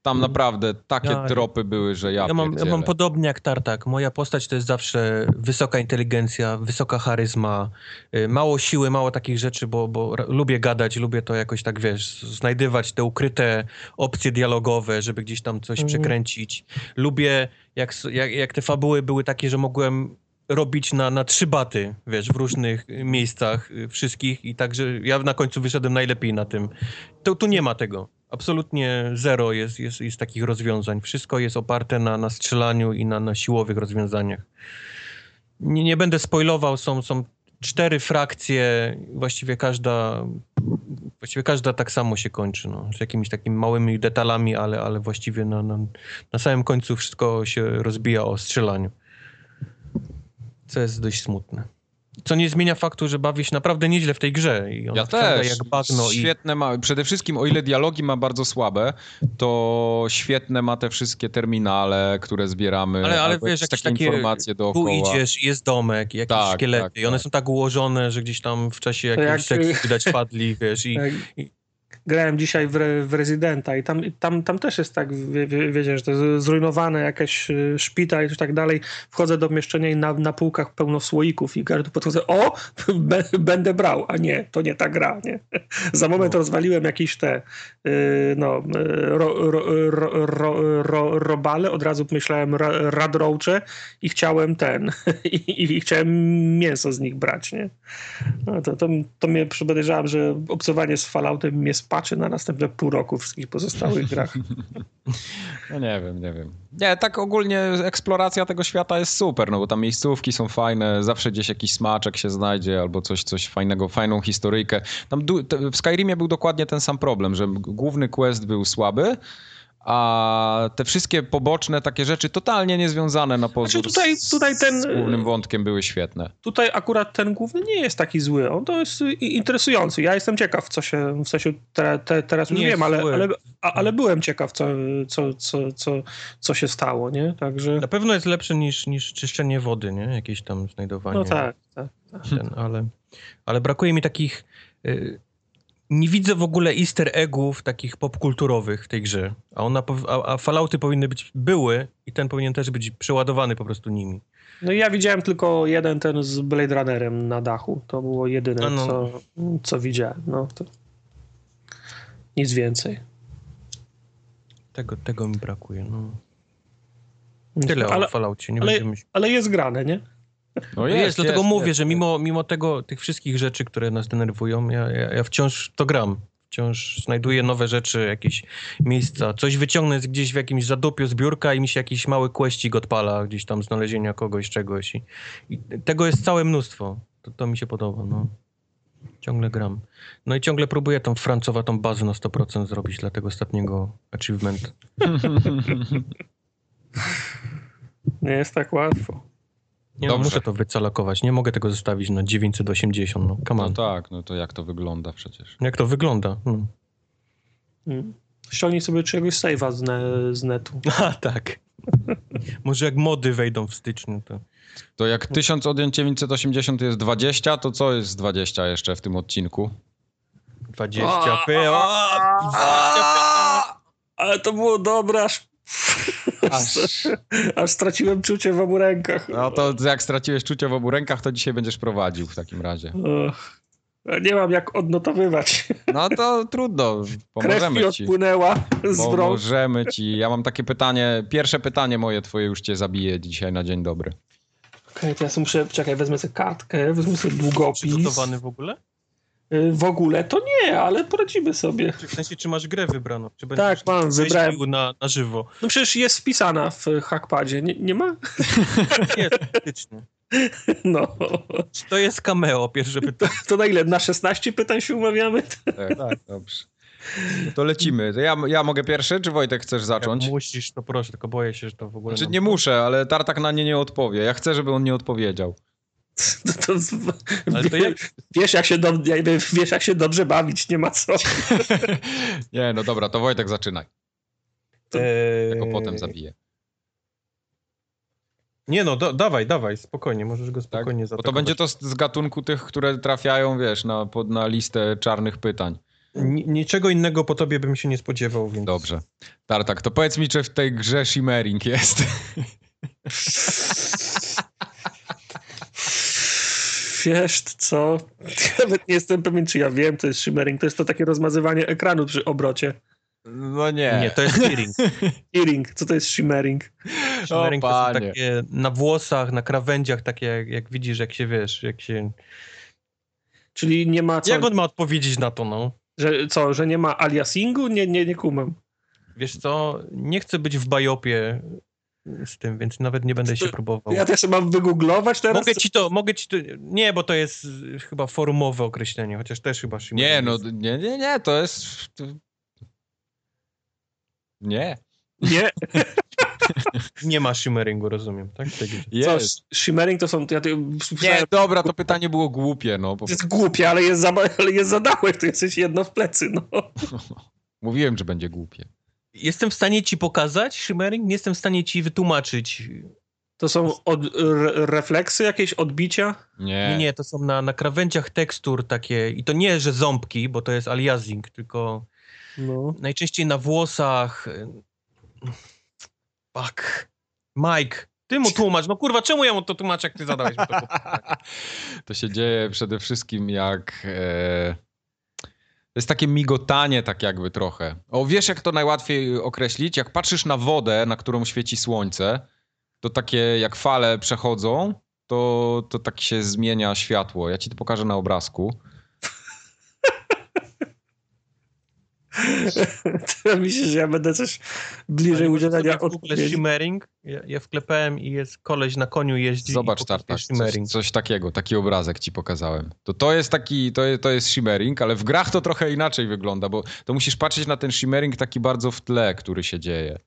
B: tam naprawdę takie ja, tropy były, że ja
C: ja mam, ja mam podobnie jak Tartak. Moja postać to jest zawsze wysoka inteligencja, wysoka charyzma, y, mało siły, mało takich rzeczy, bo, bo lubię gadać, lubię to jakoś tak, wiesz, znajdywać te ukryte opcje dialogowe, żeby gdzieś tam coś mhm. przekręcić. Lubię, jak, jak, jak te fabuły były takie, że mogłem robić na, na trzy baty, wiesz, w różnych miejscach y, wszystkich i także ja na końcu wyszedłem najlepiej na tym. To, tu nie ma tego. Absolutnie zero jest, jest, jest takich rozwiązań. Wszystko jest oparte na, na strzelaniu i na, na siłowych rozwiązaniach. Nie, nie będę spoilował, są, są cztery frakcje, właściwie każda Właściwie każda tak samo się kończy, no, z jakimiś takimi małymi detalami, ale, ale właściwie na, na, na samym końcu wszystko się rozbija o strzelaniu. Co jest dość smutne. Co nie zmienia faktu, że bawi się naprawdę nieźle w tej grze. I ona
B: Ja też.
C: jak bagno i
B: Świetne ma, przede wszystkim o ile dialogi ma bardzo słabe, to świetne ma te wszystkie terminale, które zbieramy.
C: Ale, ale wiesz,
B: jakieś takie
C: takie,
B: informacje
C: tu
B: dookoła.
C: idziesz, jest domek, jakieś
B: Tak,
C: szkielety
B: tak,
C: i one
B: tak.
C: są tak ułożone, że gdzieś tam w czasie
A: To
C: jakiegoś
A: jak-
C: seksu widać padli, wiesz, i,
A: Jak [laughs]
C: i
A: Grałem dzisiaj w, Re- w Rezydenta i tam, tam, tam też jest tak, wie, wie, wiecie, że to jest zrujnowane jakaś y, szpital i tak dalej. Wchodzę do mieszczenia i na, na półkach pełno słoików i każdy podchodzę, o, [laughs] będę brał, a nie, to nie ta gra, nie. [laughs] Za moment rozwaliłem jakieś te, y, no, y, ro, ro, ro, ro, ro, robale, od razu myślałem ra, radroache i chciałem ten, [laughs] i, i chciałem mięso z nich brać, nie. No to, to, to mnie podejrzewam, że obcowanie z Falloutem mnie spaczy na następne pół roku w wszystkich pozostałych grach. [laughs]
B: No nie wiem, nie wiem. Nie, tak ogólnie eksploracja tego świata jest super, no bo tam miejscówki są fajne, zawsze gdzieś jakiś smaczek się znajdzie albo coś, coś fajnego, fajną historyjkę. Tam w Skyrimie był dokładnie ten sam problem, że główny quest był słaby, a te wszystkie poboczne takie rzeczy totalnie niezwiązane na pozór
A: Znaczy tutaj-
B: z-
A: tutaj ten-
B: z głównym wątkiem były świetne.
A: Tutaj akurat ten główny nie jest taki zły. On to jest interesujący. Ja jestem ciekaw, co się, w sensie te, te, teraz już
C: Nie jest
A: wiem, ale, ale, a, ale byłem ciekaw, co, co, co, co, co się stało, nie? Także,
C: na pewno jest lepsze niż, niż czyszczenie wody, nie? Jakieś tam znajdowanie.
A: no tak, tak.
C: Ten, ale, ale brakuje mi takich... Y, nie widzę w ogóle easter eggów takich popkulturowych w tej grze. A, ona, a, a Fallouty powinny być, były i ten powinien też być przeładowany po prostu nimi.
A: No i ja widziałem tylko jeden ten z Blade Runnerem na dachu. To było jedyne,
C: A no.
A: co, co widziałem. No, to nic więcej.
C: Tego, tego mi brakuje, no. Tyle
A: ale,
C: o Falloutie, nie
A: ale-
C: będziemy...
A: ale jest grane, nie?
B: No
C: Jest, jest, dlatego mówię,
B: jest,
C: że
B: jest.
C: mimo, mimo tego, tych wszystkich rzeczy, które nas denerwują, ja, ja, ja wciąż to gram. Wciąż znajduję nowe rzeczy, jakieś miejsca. Coś wyciągnę z- gdzieś w jakimś zadupiu zbiórka i mi się jakiś mały questik odpala, gdzieś tam znalezienia kogoś, czegoś. I, i tego jest całe mnóstwo. To, to mi się podoba, no. Ciągle gram. No i ciągle próbuję tą francowatą bazę na 100% zrobić dla tego ostatniego achievement. [laughs]
A: Nie jest tak łatwo.
C: Nie, no,
B: Dobrze.
C: muszę to wycalakować. Nie mogę tego zostawić na 980, no come
B: No
C: on.
B: tak, no to jak to wygląda przecież.
C: Jak to wygląda? No.
A: Mm. Ściągnij sobie czegoś save'a z, ne, z netu.
C: A, tak. Może jak mody wejdą w styczniu, to...
B: To jak 1000 odjęć 980 jest 20, to co jest 20 jeszcze w tym odcinku?
C: 20 py. O, 20
A: Ale to było dobre, aż,
B: Aż. [laughs]
A: aż straciłem czucie w obu rękach.
B: No to jak straciłeś czucie w obu rękach, to dzisiaj będziesz prowadził w takim razie.
A: Ach, Nie mam jak odnotowywać.
B: No to trudno,
A: Krew mi
B: pomożemy ci.
A: odpłynęła z rąk.
B: Pomożemy ci. Ja mam takie pytanie, pierwsze pytanie moje twoje już cię zabije dzisiaj na dzień dobry.
A: Okej, to ja sobie muszę, czekaj, wezmę sobie kartkę, wezmę sobie długopis.
C: Przygotowany w ogóle?
A: Y, W ogóle to nie, ale poradzimy sobie.
C: Czy w sensie, czy masz grę wybraną? Czy
A: Tak, mam, wybrałem.
C: Na, na żywo?
A: No przecież jest wpisana w hackpadzie, nie, nie ma? [laughs]
C: Nie, faktycznie. [laughs]
A: No.
C: Czy to jest cameo, pierwsze pytanie?
A: To na ile? Na 16 pytań się umawiamy?
B: Tak, tak dobrze. No to lecimy. To ja, ja mogę pierwszy, czy Wojtek chcesz zacząć?
C: Jak musisz, to proszę, tylko boję się, że to w ogóle...
B: Znaczy nie muszę, ale Tartak na nie nie odpowie. Ja chcę, żeby on nie odpowiedział. [laughs]
A: To, to,
C: Ale to jak...
A: wiesz, jak się do, wiesz, jak się dobrze bawić, nie ma co. [laughs]
B: Nie, no dobra, to Wojtek zaczynaj. Go
C: Eee,
B: potem zabiję.
C: Nie no, da, dawaj, dawaj, spokojnie, możesz go
B: Tak?
C: spokojnie
B: Bo to będzie to z, z gatunku tych, które trafiają, wiesz, na, pod, na listę czarnych pytań.
C: Ni- Niczego innego po tobie bym się nie spodziewał, więc...
B: Dobrze. Tartak, to powiedz mi, czy w tej grze Shimmering jest? [laughs]
A: Wiesz co? [laughs] Nawet nie jestem pewien, czy ja wiem, co jest shimmering. To jest to takie rozmazywanie ekranu przy obrocie.
B: No nie.
C: Nie, to jest peering. [laughs]
A: Earring. Co to jest shimmering?
C: Shimmering
B: O,
C: to są takie na włosach, na krawędziach, takie jak, jak widzisz, jak się wiesz, jak się...
A: Czyli nie ma co,
C: Jak on ma odpowiedzieć na to, no?
A: że, co, że nie ma aliasingu? Nie, nie, nie kumam.
C: Wiesz co, nie chcę być w bajopie z tym, więc nawet nie będę się próbował.
A: Ja też mam wygooglować teraz?
C: Mogę ci to, mogę ci to, nie, bo to jest chyba forumowe określenie, chociaż też chyba
B: shimmering Nie, no, nie, nie, nie, to jest... To... Nie.
A: Nie. [laughs]
C: nie ma shimmeringu, rozumiem, tak?
A: Jest. Co, shimmering to są... Ja to,
B: nie, dobra, to pytanie było głupie, no.
A: Po... Jest głupie, ale jest za, ale jest za dałek, to jesteś jedno w plecy, no. [laughs]
B: Mówiłem, że będzie głupie.
C: Jestem w stanie ci pokazać shimmering, nie jestem w stanie ci wytłumaczyć.
A: To są od, re, refleksy, jakieś odbicia?
B: Nie.
C: Nie, nie, to są na, na krawędziach tekstur takie, i to nie, że ząbki, bo to jest aliasing, tylko no. najczęściej na włosach. Fuck. Mike, ty mu tłumacz. No kurwa, czemu ja mu to tłumaczę, jak ty zadałeś mi to? [laughs]
B: to się dzieje przede wszystkim jak... E jest takie migotanie tak jakby trochę. O, wiesz jak to najłatwiej określić? Jak patrzysz na wodę, na którą świeci słońce, to takie jak fale przechodzą, to, to tak się zmienia światło. Ja ci to pokażę na obrazku. [laughs]
A: to myślę, że ja będę coś bliżej udzielania
C: odpowiedzi. shimmering, ja, ja wklepałem i jest koleś na koniu jeździ
B: Zobacz, Tartak, coś, coś, takiego, taki obrazek ci pokazałem. To, to jest taki, to, to jest shimmering, ale w grach to trochę inaczej wygląda, bo to musisz patrzeć na ten shimmering taki bardzo w tle, który się dzieje.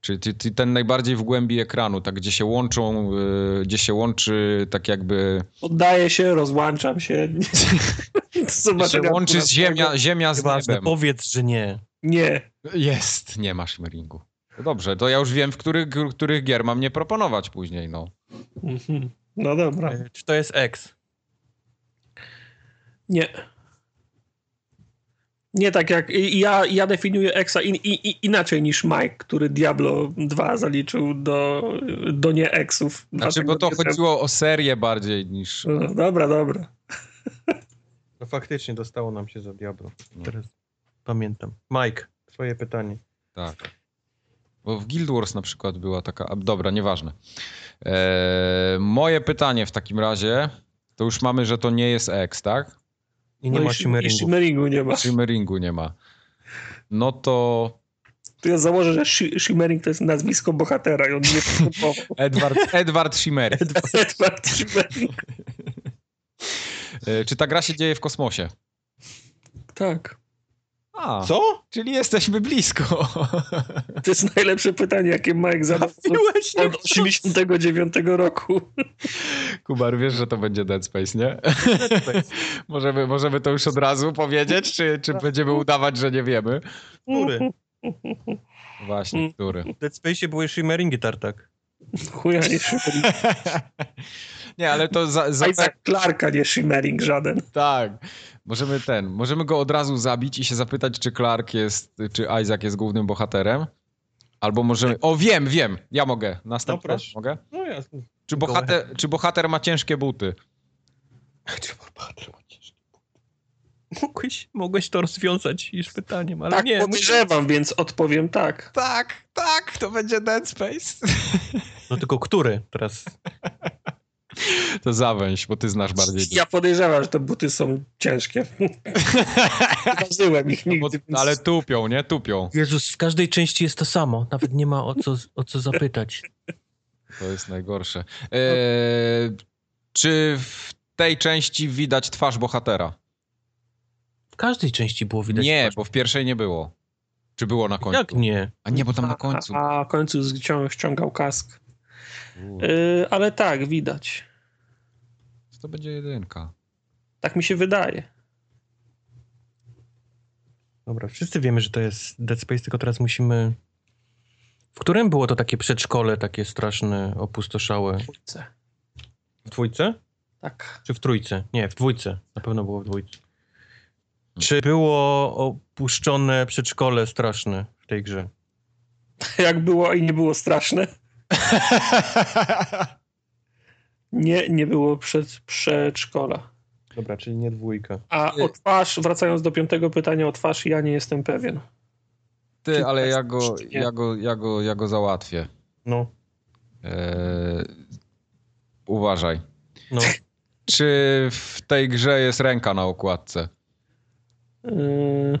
B: Czyli ten najbardziej w głębi ekranu, tak gdzie się łączą, yy, gdzie się łączy tak jakby...
A: Oddaję się, rozłączam się. [laughs]
B: się łączy z ziemia, ziemia z niebem.
C: Powiedz, że nie.
A: Nie.
B: Jest, nie ma shimmeringu. No dobrze, to ja już wiem, w których, których gier mam nie proponować później, no.
A: Mhm. No dobra. E,
C: czy to jest X?
A: Nie. Nie tak jak ja, ja definiuję Exa in, in, inaczej niż Mike, który Diablo 2 zaliczył do, do nie Exów.
B: Znaczy, bo to chodziło o serię bardziej niż.
A: No, dobra, dobra.
C: No faktycznie dostało nam się za Diablo. No. Teraz pamiętam. Mike, twoje pytanie.
B: Tak. Bo w Guild Wars na przykład była taka. Dobra, nieważne. Eee, moje pytanie w takim razie. To już mamy, że to nie jest X, tak?
C: I nie no ma i shimmeringu.
A: I shimmeringu nie ma. [laughs]
B: Shimmeringu nie ma. No to...
A: To ja założę, że Shimmering to jest nazwisko bohatera i on nie [laughs]
B: Edward, Edward Shimmering. [laughs]
A: Edward, Edward Shimmering.
B: E, czy ta gra się dzieje w kosmosie?
A: Tak.
B: A, Co? Czyli jesteśmy blisko.
A: To jest najlepsze pytanie, jakie Mike zadał od 89 roku.
B: Kubar, wiesz, że to będzie Dead Space, nie? Dead Space. [laughs] możemy, możemy to już od razu powiedzieć, czy, czy będziemy udawać, że nie wiemy?
C: Który?
B: Właśnie, który?
C: W Dead Space były shimmeringi tartak.
A: Chuja nie shimmering. [laughs]
B: nie, ale to za... za...
A: Isaac Clarka, nie shimmering żaden.
B: Tak. Możemy ten, możemy go od razu zabić i się zapytać, czy Clark jest, czy Isaac jest głównym bohaterem. Albo możemy. O, wiem, wiem. Ja mogę. Następny. No, mogę?
C: No jasne.
B: Czy bohater, czy bohater ma ciężkie buty?
C: Czy bohater ma ciężkie buty? Mogłeś, mogłeś to rozwiązać już pytaniem, ale
A: tak,
C: nie.
A: podejrzewam, muszę... więc odpowiem tak.
B: Tak, tak, to będzie Dead Space.
C: No tylko który teraz? [laughs] [laughs]
B: To zawęź, bo ty znasz bardziej.
A: Ja podejrzewam, że te buty są ciężkie. [laughs] Zdarzyłem ich no nigdy.
B: No, ale tupią, nie? Tupią.
C: Jezus, w każdej części jest to samo. Nawet nie ma o co, o co zapytać.
B: To jest najgorsze. Eee, czy w tej części widać twarz bohatera?
C: W każdej części było widać
B: Nie,
C: twarz.
B: bo w pierwszej nie było. Czy było na końcu?
C: Jak nie?
B: A nie, bo tam na końcu.
A: A, a końcu ściągał kask. Yy, ale tak, widać.
B: To będzie jedynka.
A: Tak mi się wydaje.
C: Dobra, wszyscy wiemy, że to jest Dead Space, tylko teraz musimy... W którym było to takie przedszkole, takie straszne, opustoszałe?
A: W dwójce.
C: W dwójce?
A: Tak.
C: Czy w trójce? Nie, w dwójce. Na pewno było w dwójce. Czy było opuszczone przedszkole straszne w tej grze? [laughs]
A: Jak było i nie było straszne? [laughs] Nie, nie było przed, przedszkola.
C: Dobra, czyli nie dwójka.
A: A o twarz, wracając do piątego pytania o twarz, ja nie jestem pewien.
B: Ty, ale ja go, ja, go, ja, go, ja go załatwię.
C: No.
B: Eee, uważaj.
C: No. [laughs]
B: Czy w tej grze jest ręka na okładce?
A: Eee,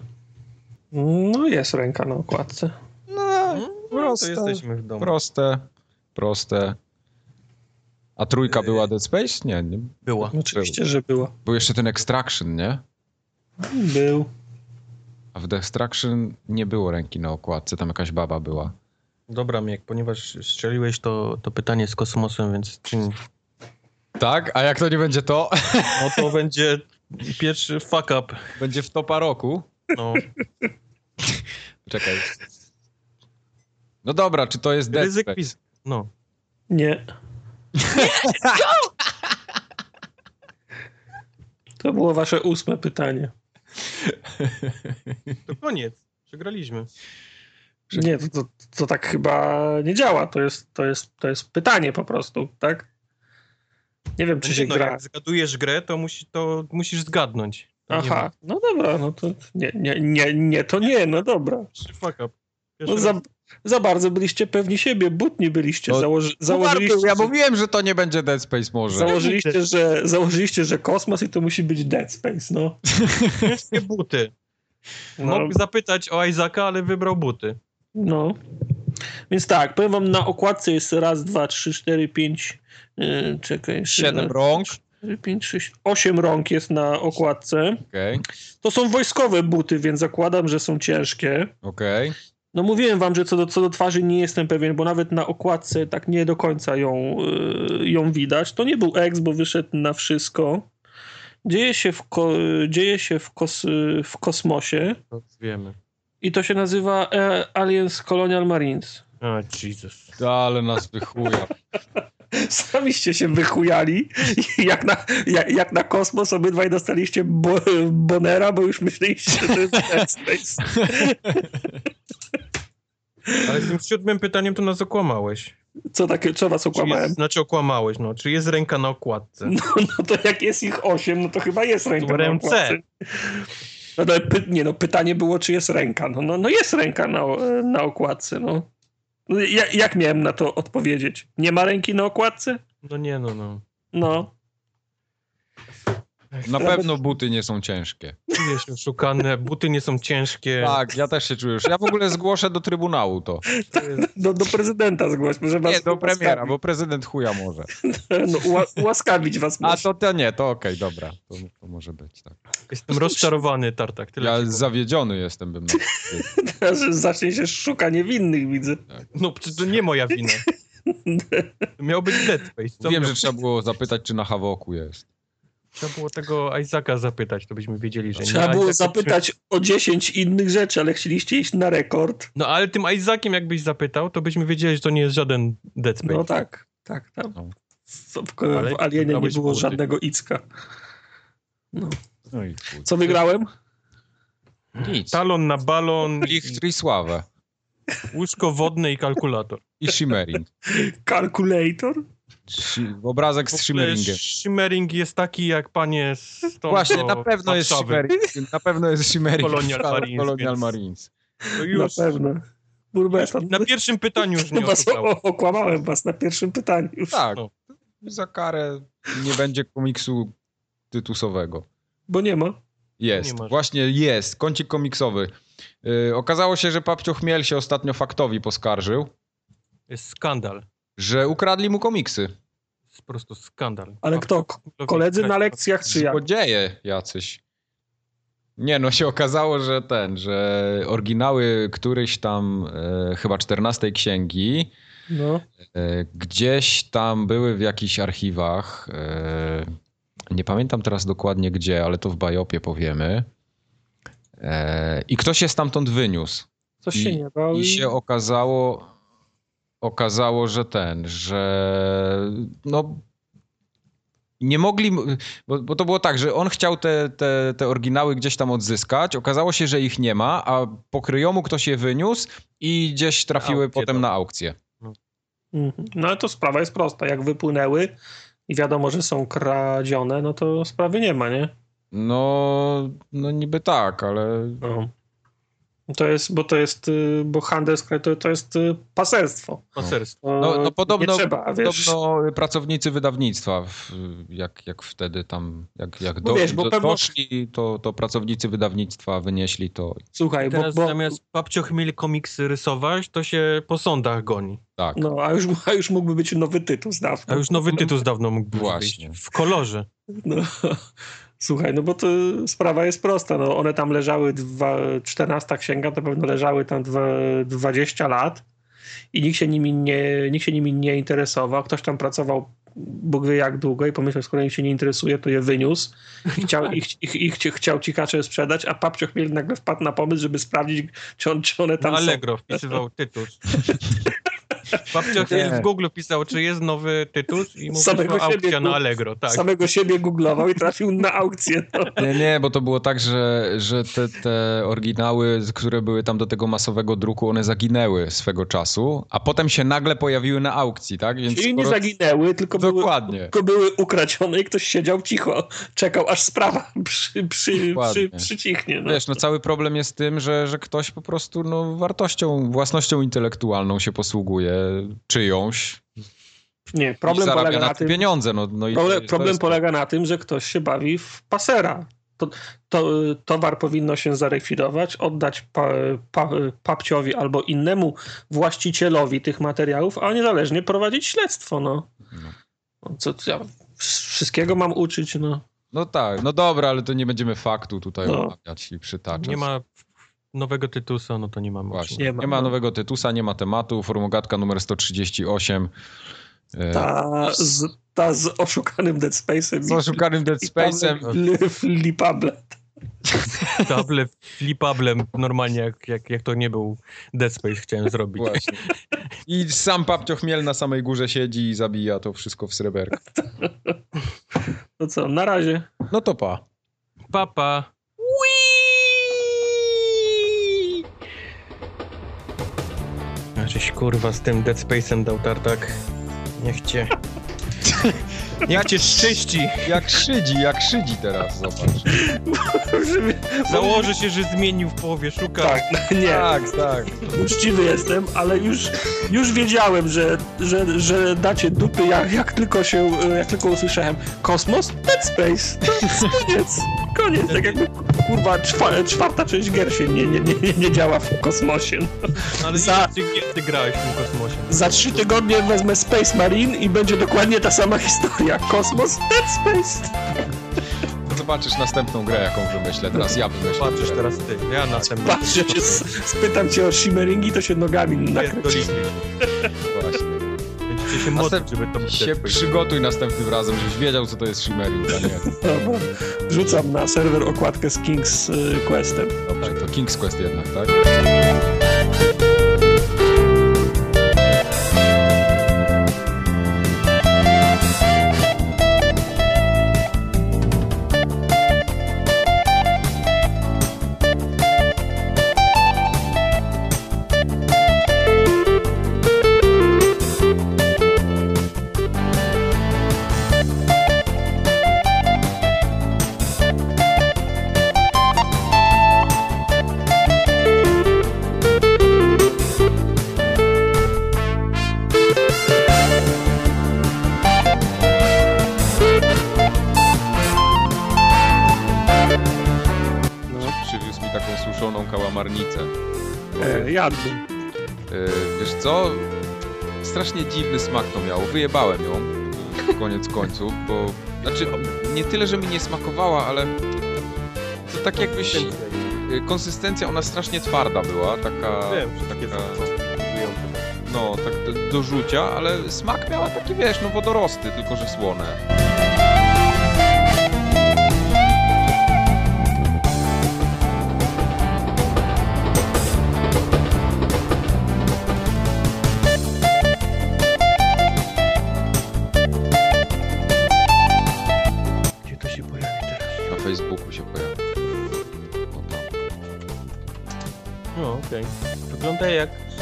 A: no jest ręka na okładce.
B: No, no
D: Proste,
C: to jesteśmy w domu.
D: proste, proste. A trójka była Dead Space? Nie, nie.
C: Była.
A: Oczywiście, że była.
B: Był jeszcze ten Extraction, nie?
A: Był.
B: A w The Extraction nie było ręki na okładce, tam jakaś baba była.
C: Dobra, Miek, ponieważ strzeliłeś to, to pytanie z kosmosem, więc.
B: Tak? A jak to nie będzie to?
C: No to będzie pierwszy fuck up.
B: będzie w topa roku?
C: No.
B: Czekaj. No dobra, czy to jest Dead Space?
C: No.
A: Nie. To było wasze ósme pytanie.
C: To koniec. Przegraliśmy.
A: Nie, to, to, to tak chyba nie działa. To jest, to, jest, to jest pytanie po prostu, tak? Nie wiem, czy się
C: no,
A: gra.
C: Jak zgadujesz grę, to, musi, to musisz zgadnąć.
A: Aha, no dobra, no to nie, nie, nie, nie, to nie, no dobra.
C: Fuck up.
A: No za, za bardzo byliście pewni siebie, butni byliście.
B: No,
A: Założy, założyliście,
B: ja
A: że,
B: mówiłem, że to nie będzie Dead Space może.
A: założyliście, że, założyliście, że kosmos i to musi być Dead Space, no.
C: Ciężkie buty.
A: No,
C: Mógł zapytać o Isaaca, ale wybrał buty.
A: no. Więc tak, powiem wam, na okładce jest raz, dwa, trzy, cztery, pięć, yy, czekaj.
B: Siedem rąk.
A: Cztery, pięć, sześć, osiem rąk jest na okładce.
B: Okej,
A: To są wojskowe buty, więc zakładam, że są ciężkie.
B: okej.
A: No mówiłem wam, że co do, co do twarzy nie jestem pewien, bo nawet na okładce tak nie do końca ją, y, ją widać. To nie był X, bo wyszedł na wszystko. Dzieje się w, ko, dzieje się w, kos, w kosmosie
C: To wiemy.
A: i to się nazywa e, Aliens Colonial Marines.
C: O, Jesus.
B: Ale nas wychuja. [laughs]
A: Samiście się wychujali jak na, jak, jak na kosmos obydwaj dostaliście bo, bonera, bo już myśleliście, że to jest [laughs] Space.
C: Ale z tym siódmym pytaniem to nas okłamałeś.
A: Co takie, co was okłamałem?
C: Jest, znaczy okłamałeś, no. Czy jest ręka na okładce?
A: No, no to jak jest ich osiem, no to chyba jest ręka na okładce. No, py, nie no, pytanie było, czy jest ręka. No, no, no jest ręka na, na okładce, no. No, Jak, jak miałem na to odpowiedzieć? Nie ma ręki na okładce?
C: No nie, no, no.
A: No.
B: Na pewno buty nie są ciężkie.
C: Czuję się oszukane, buty nie są ciężkie.
B: Tak, ja też się czuję. już. Ja w ogóle zgłoszę do Trybunału to.
C: To jest-
A: Do, do prezydenta zgłośmy, że was
B: Nie, do premiera, bo prezydent chuja może. [laughs]
A: No, ułaskawić was
B: A
A: może.
B: to, to nie, to okej, dobra. To, to może być, tak.
C: Jestem rozczarowany, Tartak. Tyle
B: Ja zawiedziony jestem, bym [laughs]
A: Że Zacznie się szukanie winnych, widzę.
C: No, przecież to nie moja wina. [laughs] Miał być Dead Space.
B: Wiem,
C: miał...
B: że trzeba było zapytać, czy na Hawoku jest.
C: Trzeba było tego Isaaca zapytać, to byśmy wiedzieli, że
A: Trzeba
C: nie.
A: było
C: Isaac-
A: zapytać o 10 innych rzeczy, ale chcieliście iść na rekord.
C: No ale tym Isaaciem jakbyś zapytał, to byśmy wiedzieli, że to nie jest żaden Dead Space.
A: No tak, tak, tam.
B: No.
A: W,
C: Ale
A: w Alienie nie było żadnego Icka. No.
B: No i.
A: Co wygrałem?
B: Nic.
C: Talon na balon,
B: Lichtr i Sławę.
C: łóżko wodne i kalkulator.
B: I Shimmering.
A: Calculator?
B: Obrazek z Shimmeringiem.
C: Shimmering jest taki jak panie z tą
B: Właśnie, na pewno jest. Shimmering. Na pewno jest Shimmering.
C: Colonial Marines,
B: Colonial Marines.
C: To już
A: Na pewno.
C: Na pierwszym pytaniu już nie [laughs]
A: o, okłamałem was na pierwszym pytaniu. Już.
B: Tak.
C: No.
B: Za karę nie będzie komiksu tytusowego.
A: Bo nie ma.
B: Jest,
C: Nie
B: właśnie jest, kącik komiksowy. Yy, okazało się, że Papcio Chmiel się ostatnio faktowi poskarżył,
C: Jest skandal.
B: Że ukradli mu komiksy.
C: Jest po prostu skandal.
A: Ale kto? Koledzy na lekcjach czy jak?
B: Złodzieje jacyś. Nie, no się okazało, że ten, że oryginały któryś tam e, chyba 14 księgi
A: No.
B: e, gdzieś tam były w jakichś archiwach. E, nie pamiętam teraz dokładnie gdzie, ale to w Bajopie powiemy. E, I ktoś je stamtąd wyniósł.
A: Coś
B: I-
A: się nie bał.
B: I się okazało, okazało, że ten, że no nie mogli, bo, bo to było tak, że on chciał te, te, te oryginały gdzieś tam odzyskać, okazało się, że ich nie ma, a po kryjomu ktoś je wyniósł i gdzieś trafiły potem
C: tam.
B: na aukcję.
A: Mhm. No ale to sprawa jest prosta. Jak wypłynęły i wiadomo, że są kradzione, no to sprawy nie ma, nie?
B: No, no niby tak, ale
A: No. To jest, bo to jest, y, bo Handelskraj to, to jest y, paserstwo.
C: Paserstwo.
B: No, no podobno,
A: nie trzeba,
B: podobno pracownicy wydawnictwa, jak, jak wtedy tam, jak, jak do,
A: wiesz, bo
B: do,
A: pewno-
B: doszli, to, to pracownicy wydawnictwa wynieśli to.
A: Słuchaj, bo,
C: Teraz
A: bo
C: zamiast babcio chmiel komiksy rysować, to się po sądach goni.
B: Tak.
A: no, a już, a już mógłby być nowy tytuł z dawna.
C: A już nowy tytuł z dawno mógł
B: Właśnie.
C: wyjść. W kolorze.
A: No, słuchaj, no bo to sprawa jest prosta. No, one tam leżały, dwa, 14 księga, to pewno leżały tam dwa, 20 lat i nikt się, nimi nie, nikt się nimi nie interesował. Ktoś tam pracował Bóg wie jak długo i pomyślał, skoro nikt się nie interesuje, to je wyniósł i chciał, [laughs] i, ch- i, ch- i chci- chciał cikacze sprzedać, a Papcio Chmiel nagle wpadł na pomysł, żeby sprawdzić, czy, on, czy one tam są.
C: Allegro wpisywał tytuł. [laughs] Babcia w Google pisał, czy jest nowy tytuł i mu
A: Samego
C: aukcja na Allegro. Tak.
A: Samego siebie googlował i trafił na aukcję. No.
B: Nie, nie, bo to było tak, że, że te, te oryginały, które były tam do tego masowego druku, one zaginęły swego czasu, a potem się nagle pojawiły na aukcji, tak? Więc
A: Czyli nie
B: skoro-
A: zaginęły, tylko były, tylko były ukradzione i ktoś siedział cicho, czekał aż sprawa przy, przy, przy, przycichnie. No.
B: Wiesz, no cały problem jest tym, że, że ktoś po prostu no, wartością, własnością intelektualną się posługuje czyjąś
A: nie, problem polega
B: na
A: na
B: tym pieniądze. No, no
A: problem, problem polega na tym, że ktoś się bawi w pasera. To, to, towar powinno się zarekwidować, oddać pa, pa, papciowi albo innemu właścicielowi tych materiałów, a niezależnie prowadzić śledztwo. No. No, Co, co ja wszystkiego mam uczyć, no.
B: No tak, no dobra, ale to nie będziemy faktu tutaj
A: No.
B: omawiać i przytaczać.
C: Nie ma nowego tytusa, no to nie mamy.
B: Właśnie. Nie
A: Nie
B: ma,
A: ma, no.
B: nowego tytusa, nie ma tematu. Formogatka numer 138. E,
A: Ta z, ta z oszukanym Dead Space'em.
B: Z oszukanym Dead Space'em.
A: Flipable.
C: Table flipablem, normalnie jak, jak, jak to nie był Dead Space chciałem zrobić.
B: Właśnie. I sam papcio chmiel na samej górze siedzi i zabija to wszystko w sreberku.
A: To co, na razie.
B: No to pa.
C: Papa. Żeś kurwa z tym Dead Space'em dał tartak. Niech cię. [laughs] Ja cię szczęści.
B: Jak szydzi, jak szydzi teraz, zobacz.
C: Założę się, że zmienił w połowie, szuka.
A: Tak, [laughs] nie,
B: Tak, tak.
A: uczciwy jestem, ale już, już wiedziałem, że, że, że dacie dupy, jak, jak, tylko się, jak tylko usłyszałem Kosmos, Dead Space, to jest koniec, koniec, tak jakby kurwa czwa, czwarta część gier się nie, nie, nie, nie działa w kosmosie. No.
C: Ale
A: Za-
C: ty grałeś w tym kosmosie?
A: Za trzy tygodnie wezmę Space Marine i będzie dokładnie ta sama historia, Kosmos, Dead Space.
B: Zobaczysz następną grę, jaką wymyślę. Teraz ja wymyślę. Grę.
C: teraz ty. Ja następny.
A: Patrz, że się spytam cię o Shimmeringi, to się nogami nakręci.
C: Pierdolimy.
B: Właśnie.
C: Się modlić, żeby to
B: Się przygotuj następnym razem, żebyś wiedział, co to jest Shimmering, a nie.
A: Dobra. Wrzucam na serwer okładkę z King's y, Questem.
B: Dobrze, to King's Quest jednak, tak? Strasznie dziwny smak to miało. Wyjebałem ją koniec [laughs] końców, bo... Znaczy, nie tyle, że mi nie smakowała, ale... To tak jakbyś... e, Konsystencja, ona strasznie twarda była, taka...
C: Wiem, że takie
B: taka no, tak do, do rzucia, ale smak miała taki, wiesz, no wodorosty, tylko że słone.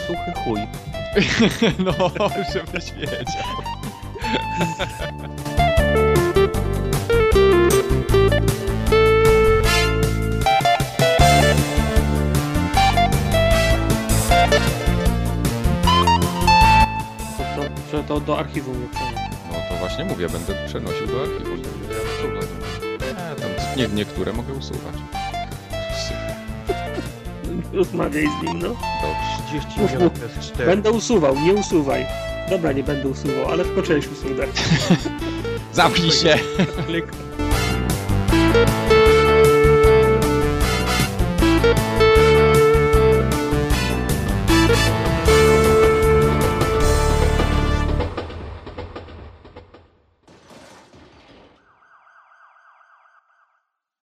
C: suchy chuj. [laughs]
B: no, żebyś wiedział.
A: że to do archiwum nie przenieść.
B: No to właśnie mówię, będę przenosił do archiwum. Nie, tam nie, niektóre mogę usuwać.
A: Rozmawiaj z nim, no.
B: Dobrze.
C: 30
A: Mów.
C: PS4.
A: Będę usuwał, nie usuwaj. Dobra, nie będę usuwał, ale tylko część usunę.
D: Się!
C: Klik.